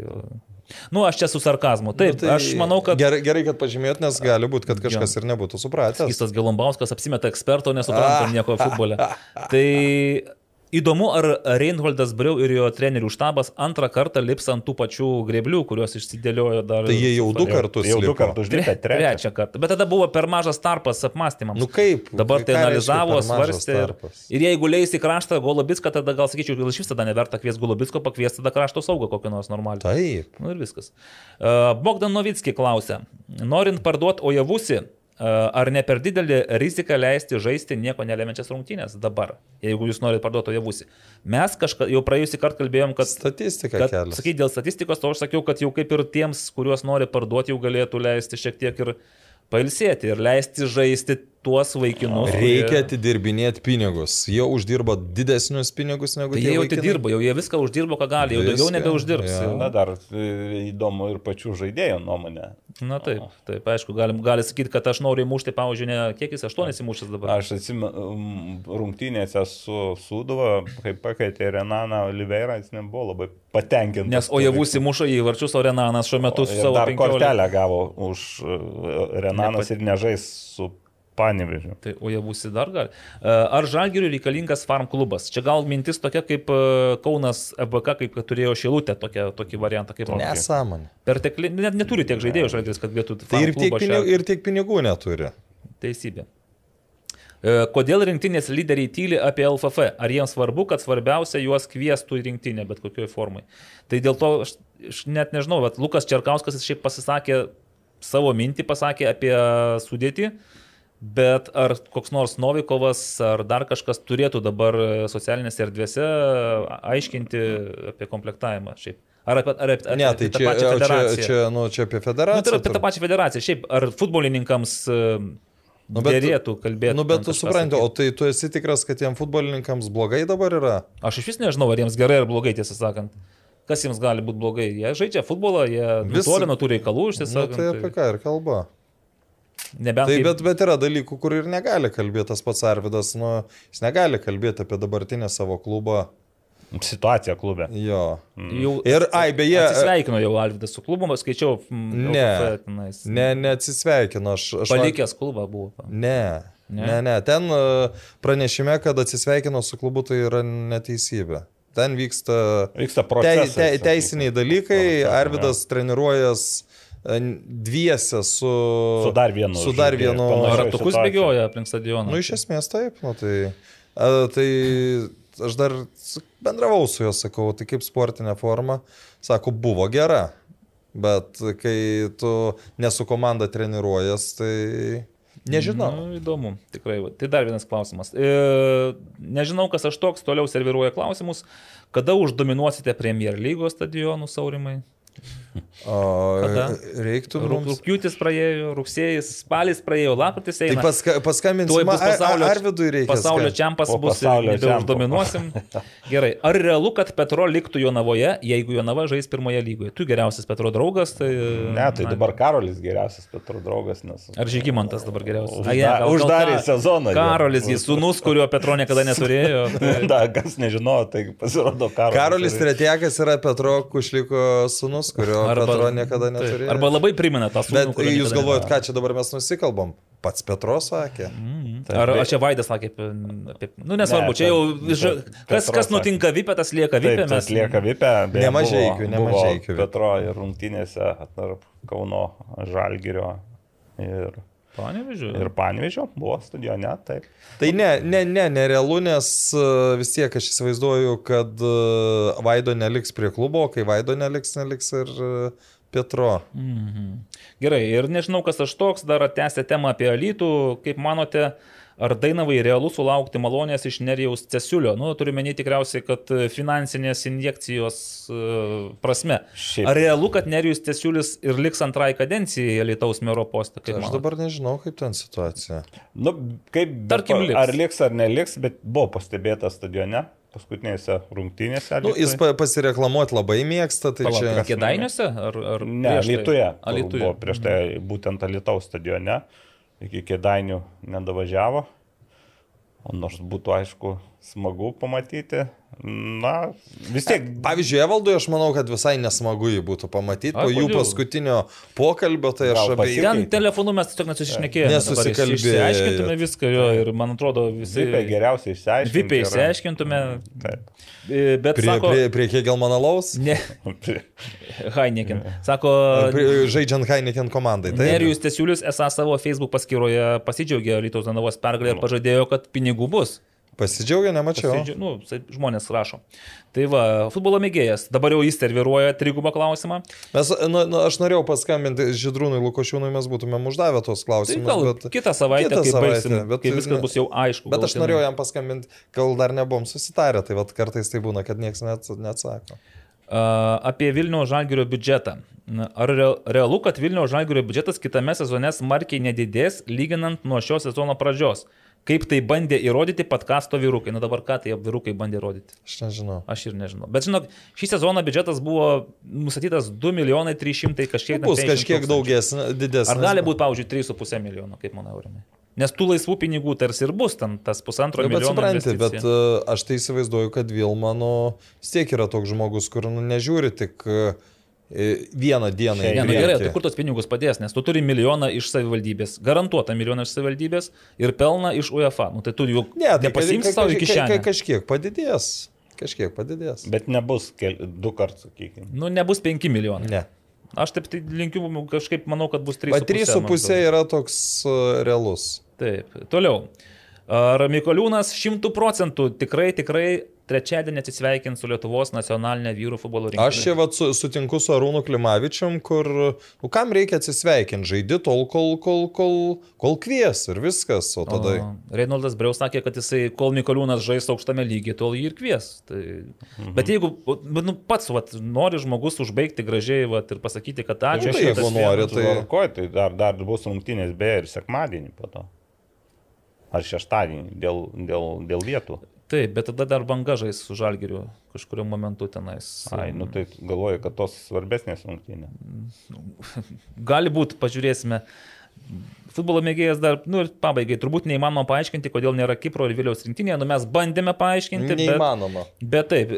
nu, aš čia su sarkazmu. Taip, Tai aš manau, kad Gerai, gerai kad pažymėt, nes gali būti, kad kažkas ir nebūtų supratęs. Kistas Gelombauskas apsimeta eksperto, nesupranta nieko futbole. <laughs> Tai įdomu, ar Reinholdas Briau ir jo trenerių štabas antrą kartą lips ant tų pačių greblių, kuriuos išsidėliojo dar. Tai jie jau du Jau- kartus Jau du lipo. kartus Tre, užlipę, trečią. kartą. Bet tada buvo per mažas tarpas apmąstymams. Nu kaip? Dabar tai analizavo, svarstė. Ir, ir jeigu leis į kraštą Golobitską, tada gal sakyčiau, gal iš vis tada neverta kviesti Golobitsko, pakviesti tada krašto saugą kokį nors normalų. Taip. Nu ir viskas. Uh, Bogdan Novitski klausia, norint parduoti Ojavusi, ar ne per didelį riziką leisti žaisti nieko nelemiančias rungtynės dabar, jeigu jūs norite parduoti Ojavusi. Mes kažką jau praėjusį kartą kalbėjom, kad Statistika Kad, kelias. sakai, dėl statistikos, to aš sakiau, kad jau kaip ir tiems, kuriuos nori parduoti, jau galėtų leisti šiek tiek ir pailsėti ir leisti žaisti tuos vaikinus. Reikia kurie- atidirbinėti pinigus. Jie uždirba didesnius pinigus negu Tai tie jie jau atidirbo, jau jie viską uždirbo, ką gali, jau daugiau Viską, nebeuždirbs. jo. Jau. Na dar e, įdomu ir pačių žaidėjų nuomonė. Na taip, taip, aišku, galim, gali sakyti, kad aš noriu įmušti, pavyzdžiui, ne kiek jis aštuonis įmušęs dabar. Aš atsimenu, rungtynėse su Sūduva, kai pakeitė Renaną Oliveirą, jis nebuvo labai patenkintas. Nes Ojavus įmušo į varčius, o Renanas šiuo metu su savo dar 15. kortelę gavo už e, Renanas Nepat- ir nežais su Panevežiu. Tai Ojavusi dar gali. E, Ar Žalgiriui reikalingas farm klubas? Čia gal mintis tokia kaip e, Kaunas EBK, kaip kad turėjo Šilutė, tokia, tokį variantą. Kaip Nesąmonė. Pertekli, net neturi tiek žaidėjų žalgis, kad galėtų Tai farm ir tiek, pinigų, ir tiek pinigų neturi. Teisybė. E, Kodėl rinktinės lyderiai tyli apie LFF? Ar jiems svarbu, kad svarbiausia juos kvieštų į rinktinę, bet kokioje formai? Tai dėl to aš, aš net nežinau, bet Lukas Čerkauskas šiaip pasisakė, savo mintį pasakė apie sudėtį, bet ar koks nors Novikovas ar dar kažkas turėtų dabar socialinėse erdvėse aiškinti apie komplektavimą šiaip? Ar apie, ar apie, Ne, apie tai tą čia, pačią čia, federaciją? čia, nu, čia apie Nu, tai federaciją. yra apie tą pačią federaciją. Šiaip, ar futbolininkams nu, Nu, bet- dėrėtų kalbėti? Nu, bet tu supranti, o tai tu esi tikras, kad tiem futbolininkams blogai dabar yra? Aš iš vis nežinau, ar jiems gerai ar blogai, tiesą sakant. Kas jiems gali būti blogai? Jie žaidžia futbolą, jie Vis- toli nuo tų reikalų, iš Nu, tiesų. tai apie ką ir kalba. Nebent Tai kaip- bet, bet yra dalykų, kur ir negali kalbėti tas pats Arvidas, nu, jis negali kalbėti apie dabartinę savo klubą. Situacija klube. Jo. Jau Ir, ai, beje, Atsisveikino jau Alvidas su klubu, skaičiau. mm, Ne. Ne, neatsisveikino. Aš, aš Palikęs klubą buvo. Ne. Ne? Ne, ne, ten e, pranešime, kad atsisveikino su klubu, tai yra neteisybė. Ten vyksta Vyksta te, procesas. te, teisiniai dalykai, Procesas, Arvidas treniruojas e, dviese su, Su dar vienu Su dar vienu. ratukus bėgioja aplink stadioną? Nu, iš esmės taip, nu, tai, a, tai aš dar bendravau su juo, sakau, tai kaip sportinė forma, sako, buvo gera, bet kai tu nesu komanda treniruojas, tai nežinau. Nu, įdomu, tikrai. va. Tai dar vienas klausimas. E, nežinau, kas aš toks, toliau serviruoja klausimus. Kada uždominuosite Premier lygos stadionų saurimai? O, Kada? reiktų mums. Rūpiutis praėjo, rugsėjais, spalis praėjo, lapkritis Tai eina. paska, Tuoj paskambinsim pasaulio, Arvidui reikia. pasaulio čempas Po bus, nebeuždominuosim. Gerai, ar realu, kad Petro liktų Jonavoje, jeigu Jonava žais pirmoje lygoje? Tu geriausias Petro draugas, tai... Ne, tai dabar Karolis geriausias Petro draugas, nes... Ar Žygimantas dabar geriausias? Užda- A, je, gal- gal uždarė Ka- sezoną. Karolis, jis sunus, kurio Petro niekada neturėjo. Tai... <laughs> Da, kas nežinojo, tai pasirodo Karolis. Karolis Tretiekas yra Petro Kušliko sunus, kurio Arba, Petro niekada taip. neturėjo. Arba labai primena tą sūnų. Bet jūs galvojat, ką čia dabar mes nusikalbam? Pats Petro sakė. neturėjo. Ar aš čia Vaidas sakė apie... nu, nesvarbu, Ne, čia jau... ten- Kas, kas nutinka Vipė, tas lieka Taip, Vipė. mes lieka Vipė. Nemažeikių, buvo- nemažeikių buvo Vipė. Petro ir rungtynėse tarp Kauno Žalgirio ir Panevežiu. Ir Panvežio buvo stadione, taip. Tai ne, ne, ne, nerealu, nes e, vis tiek aš įsivaizduoju, kad e, Vaido neliks prie klubo, o kai Vaido neliks, neliks ir e, Petro. Mhm. Gerai, ir nežinau, kas aš toks, dar tęsė temą apie Alytų, kaip manote, ar Dainavai realu sulaukti malonės iš Nerijaus Cesiulio? Nu, turiu menį tikriausiai, kad finansinės injekcijos uh, prasme. Šiaip. Ar realu, kad Nerijus Cesiulis ir liks antrai kadencijai Alytaus mero postą? Kaip Aš manot? dabar nežinau, kaip ten situacija. Nu, kaip, Tarkim, liks. ar liks ar neliks, bet buvo pastebėtas stadione paskutinėse rungtynėse. Nu, jis pa- pasireklamuoti labai mėgsta, tai Palauk, čia... Kėdainiuose? Ar, ar Ne, prieš tai? Lietuvoje. Buvo prieš tai būtent Alitaus stadione, iki Kėdainių nedavažiavo. O nors būtų aišku smagu pamatyti. Na, vis tiek. Pavyzdžiui, Evaldui aš manau, kad visai nesmagu jį būtų pamatyti. Po jų kodėl? paskutinio pokalbio, tai aš apie pasikeitė? Ten telefonu mes tiesiog nesusišnekėjome. Nesusikalbėjot. Aiškintume viską jo ir man atrodo visi... Vipai geriausiai išsiaiškinti. Vipai yra. išsiaiškintume, Taip. e, bet Prie, sako... prie, prie Hegelmanalaus, Ne, <laughs> Heineken. Sako, prie- žaidžiant Heineken komandai. Tai Nerijus Tesiulis esą savo Facebook paskyroje pasidžiaugė Lietuvos Danavos pergalę ir pažadėjo, kad pinigų bus. Pasidžiaugia, nemačiau. Pasidžiau, nu, žmonės rašo. Tai va, futbolo mėgėjas. Dabar jau jis serviruoja trigubą klausimą. Mes, nu, nu, aš norėjau paskambinti Židrūnui Lukošiūnui, mes būtumėm uždavę tos Tai klausimus. gal bet, kitą savaitę, kitą kai, savaitę, baigsim, bet- kai viskas bus jau aišku. Bet aš norėjau jam paskambinti, gal dar nebuvom susitarę, tai vat kartais tai būna, kad niekas net, neatsako. A, Apie Vilniaus žalgerio biudžetą. Na, Ar rea- realu, kad Vilniaus žalgerio biudžetas kitame sezone smarkiai nedidės, lyginant nuo šio sezono pradžios? Kaip tai bandė įrodyti podkasto vyrukai? Na dabar ką tai vyrukai bandė įrodyti? Aš nežinau. Aš ir nežinau. Bet žinok, šį sezoną biudžetas buvo nustatytas 2 milijonai 300 kažkiek. ten Bus 50 kažkiek daugesnis, didesnis. Ar gali būti, pavyzdžiui, 3,5 milijono, kaip manau, Aurimai? Nes tų laisvų pinigų tarsi ir bus, ten tas pusantro Nu, bet milijono. supranti, bet uh, aš tai įsivaizduoju, kad Vilmano vis tiek yra toks žmogus, kur nu, nežiūri tik uh, vieną dieną. priekį. gerai, tai kur tos pinigus padės, nes tu turi milijoną iš savivaldybės, garantuotą milijoną iš savivaldybės ir pelną iš UEFA. Nu, tai tu jų Ne, tai nepasiimsi ka- savo kišenę. ka- Kažkiek padidės. Kažkiek padidės. Bet nebus kel, du kartus, sakykime. Nu, nebus 5 milijonai. Ne. Aš taip tai linkiu, kažkaip manau, kad bus 3,5. Bet 3,5 yra toks uh, realus. Taip, toliau. Ar Mikoliūnas šimtų procentų tikrai, tikrai trečiadienį atsisveikins su Lietuvos nacionalinė vyrų futbolo rinktine? Aš čia vat, su, sutinku su Arūnu Klimavičiam, kur, nu kam reikia atsisveikinti, žaidi tol, kol, kol, kol, kol kvies ir viskas, o tada... O Reinoldas Breus sakė, kad jisai, kol Mikoliūnas žais aukštame lygyje, tol jį ir kvies. Tai... Mhm. Bet jeigu bet, nu, pats vat, nori žmogus užbaigti gražiai vat, ir pasakyti, kad ačiū, Nu, tai jeigu nori, tai- Tvarkoj, tai dar, dar bus rungtynės beje ir sekmadienį po to. Ar šeštadienį dėl, dėl, dėl vietų. Taip, bet tada dar banga žais su žalgiriu kažkurio momentu tenais. Ai, nu tai galvoju, kad tos svarbesnės rungtynės. <laughs> Gali būti, pažiūrėsime. Futbolo mėgėjas dar, nu ir pabaigai, turbūt neįmanoma paaiškinti, kodėl nėra Kipro ir Viliaus rinktinėje, nu mes bandėme paaiškinti, bet, Neįmanoma. bet taip,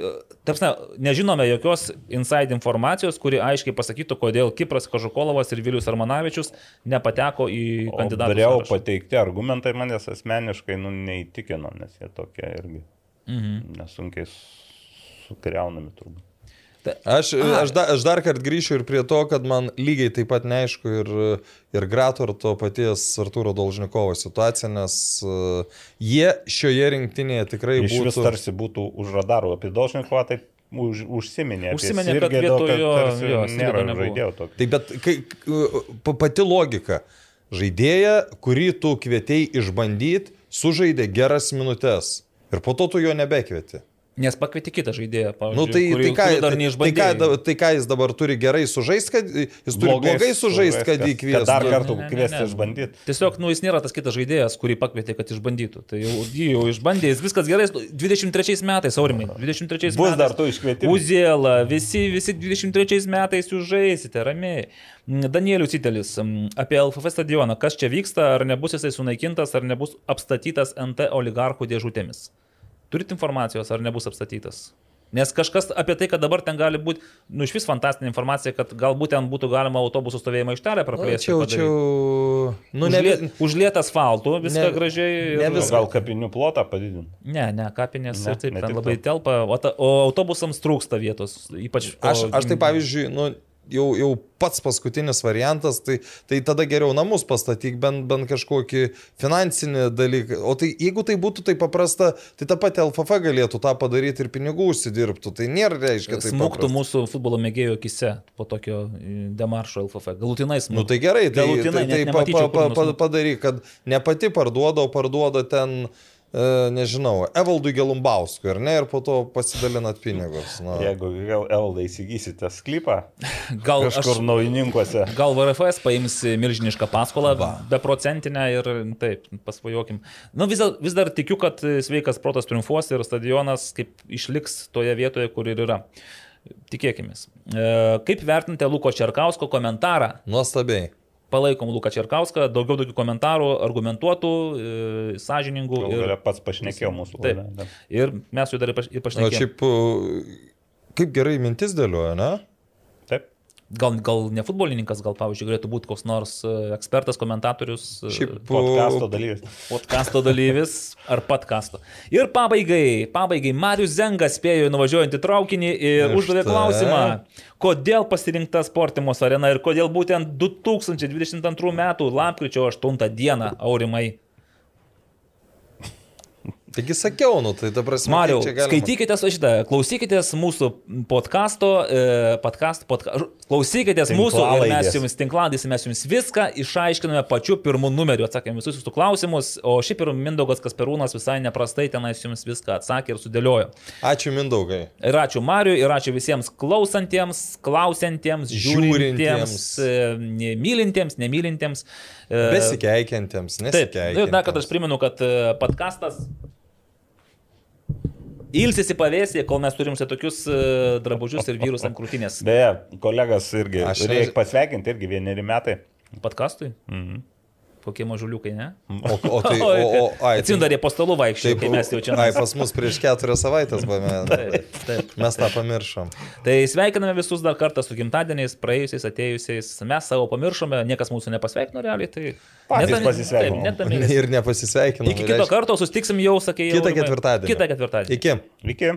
tarpsne, nežinome jokios inside informacijos, kuri aiškiai pasakytų, kodėl Kipras Kažukolovas ir Vilius Armanavičius nepateko į kandidatų Dariau sąrašą. pateikti argumentai manęs asmeniškai nu, neįtikino, nes jie tokie irgi Mhm. nesunkiai sukriaunami turbūt. Aš, aš, da, aš dar kartą grįšiu ir prie to, kad man lygiai taip pat neaišku ir, ir Grato, ir to paties Arturo Dolžnikovo situacija, nes uh, jie šioje rinktinėje tikrai Iš vis būtų... tarsi būtų už radarų apie Dolžnikovą, taip už, užsiminė. Užsiminė, kad Sirgėdą, vietoj jo- nėra žaidėjo tokio. Tai bet kai, pa- pati logika. Žaidėja, kurį tu kvietėjai išbandyti, sužaidė geras minutės. Ir po to tu jo nebekvieti. Nes pakvieti kitą žaidėją, pavyzdžiui, Nu, tai, kurį, tai, ką, kurį dar tai, tai, ką, tai ką jis dabar turi gerai sužaisti, kad jis turi blogai sužaisti, kad Kad įkviestų. dar kartą kviesti išbandyti. Tiesiog, nu, jis nėra tas kitas žaidėjas, kurį pakvietė, kad išbandytų. Tai jau, jį jau išbandė, jis viskas gerai. 23 metais, Aurimai, 23 Bus metais. dar tų iškvietimų. Uzėla, visi, visi 23 metais jūs žaisite, ramiai. Danielius Itelis, apie LFF stadioną, kas čia vyksta, ar nebus jisai sunaikintas, ar nebus apstatytas NT oligarchų dėžutėmis. Turit informacijos, ar nebus apstatytas? Nes kažkas apie tai, kad dabar ten gali būti, nu iš vis fantastinė informacija, kad galbūt ten būtų galima autobusų stovėjimo aikštelę praplėsti. Čia, čia, nu, ne, Užliet, užliet asfaltų, viską ne- gražiai. ne viską. Gal kapinių plotą padidinti. Ne, ne, kapinės Ne, ir taip, ne ten labai to. telpa, o, ta, o autobusams trūksta vietos, ypač... Aš, aš tai pavyzdžiui, nu, jau, jau pats paskutinis variantas, tai, tai tada geriau namus pastatyk, bent, bent kažkokį finansinį dalyką. O tai jeigu tai būtų taip paprasta, tai ta pati LFF galėtų tą padaryti ir pinigų užsidirbtų. Tai nėra reiškia tai. Smūgtų mūsų futbolo mėgėjų akise po tokio e, demaršo LFF. Galutinai smūgtų. Nu tai gerai, tai, Galutinai, tai, tai pa, pa, pa, padaryk, kad ne pati parduoda, o parduoda ten, e, nežinau, Evaldui Gelumbauskui, ar ne, ir po to pasidalinat pinigus. Nu. Jeigu vėl Elda įsigysite sklypą <laughs> Gal kažkur aš, naujininkuose. gal VRFS paims milžinišką paskolą, beprocentinę ir taip, pasvajokim. Nu, vis, dar- vis dar tikiu, kad sveikas protas triumfuos ir stadionas kaip išliks toje vietoje, kur ir yra. Tikėkime. Kaip vertinate Luko Čerkausko komentarą? Nuostabiai. Palaikom Luką Čerkauską, daugiau tokių komentarų, argumentuotų, e, sąžiningų. Gal Ir, galia pats pašnekėjau mūsų Taip. laidą. ir mes jų dar ir pašnekėjome. šiaip, e, kaip gerai mintis dėlioja, ne? Gal, gal ne futbolininkas, gal, pavyzdžiui, galėtų būti koks nors e, ekspertas, komentatorius, e, Šiaip Podcasto dalyvis. podkasto dalyvis ar podkasto. Ir pabaigai, pabaigai, Marius Zengas spėjo nuvažiuojant į traukinį ir Na uždavė klausimą, kodėl pasirinkta Sportimos arena ir kodėl būtent 2022 m. lapkričio 8 d. Aurimai. Taigi sakiau, nu tai ta prasme. Mariau, čia galima- skaitykite šitą, klausykitės mūsų podkasto, e, podcast, podka, klausykitės mūsų mes jums tinkladys, mes jums viską išaiškiname pačiu pirmu numeriu, atsakėme visus jūsų klausimus, o šiaip ir Mindaugas Kasperūnas visai neprastai tenais jums viską atsakė ir sudėliojo. Ačiū Mindaugai. Ir ačiū Mariui, ir ačiū visiems klausantiems, klausantiems, žiūrintiems, Žiūrintiems. e, mylintiems, nemylintiems. e, Besikeikiantiems, Taip, nesikeikiantiems. ir dar kartą aš primenu, kad podkastas ilsisi pavėsį, kol mes turim tokius e, drabužius ir vyrus ant krūtinės. Beje, kolegas irgi, Aš reikia pasveikinti, irgi vieneri metai. Podkastui? Mhm. Kokie mažuliukai, ne? O, o <laughs> tai, o, o, ai, Atsimenu, dar jie po stalu vaikščiojo, Taip, kai mes jau čia. Ai, pas mus prieš keturias savaitės buvome. <laughs> Taip, taip. Mes tą pamiršom. Tai sveikiname visus dar kartą su gimtadieniais, praėjusiais, atėjusiais. Mes savo pamiršome, niekas mūsų nepasveikino realiai. Tai Patys Net- pasisveikinom. taip, net. <laughs> Ir nepasisveikinom. Iki kito karto sustiksim jau, sakė, jau. Kitą ketvirtadienį. Kitą ketvirtadienį. Iki. Iki.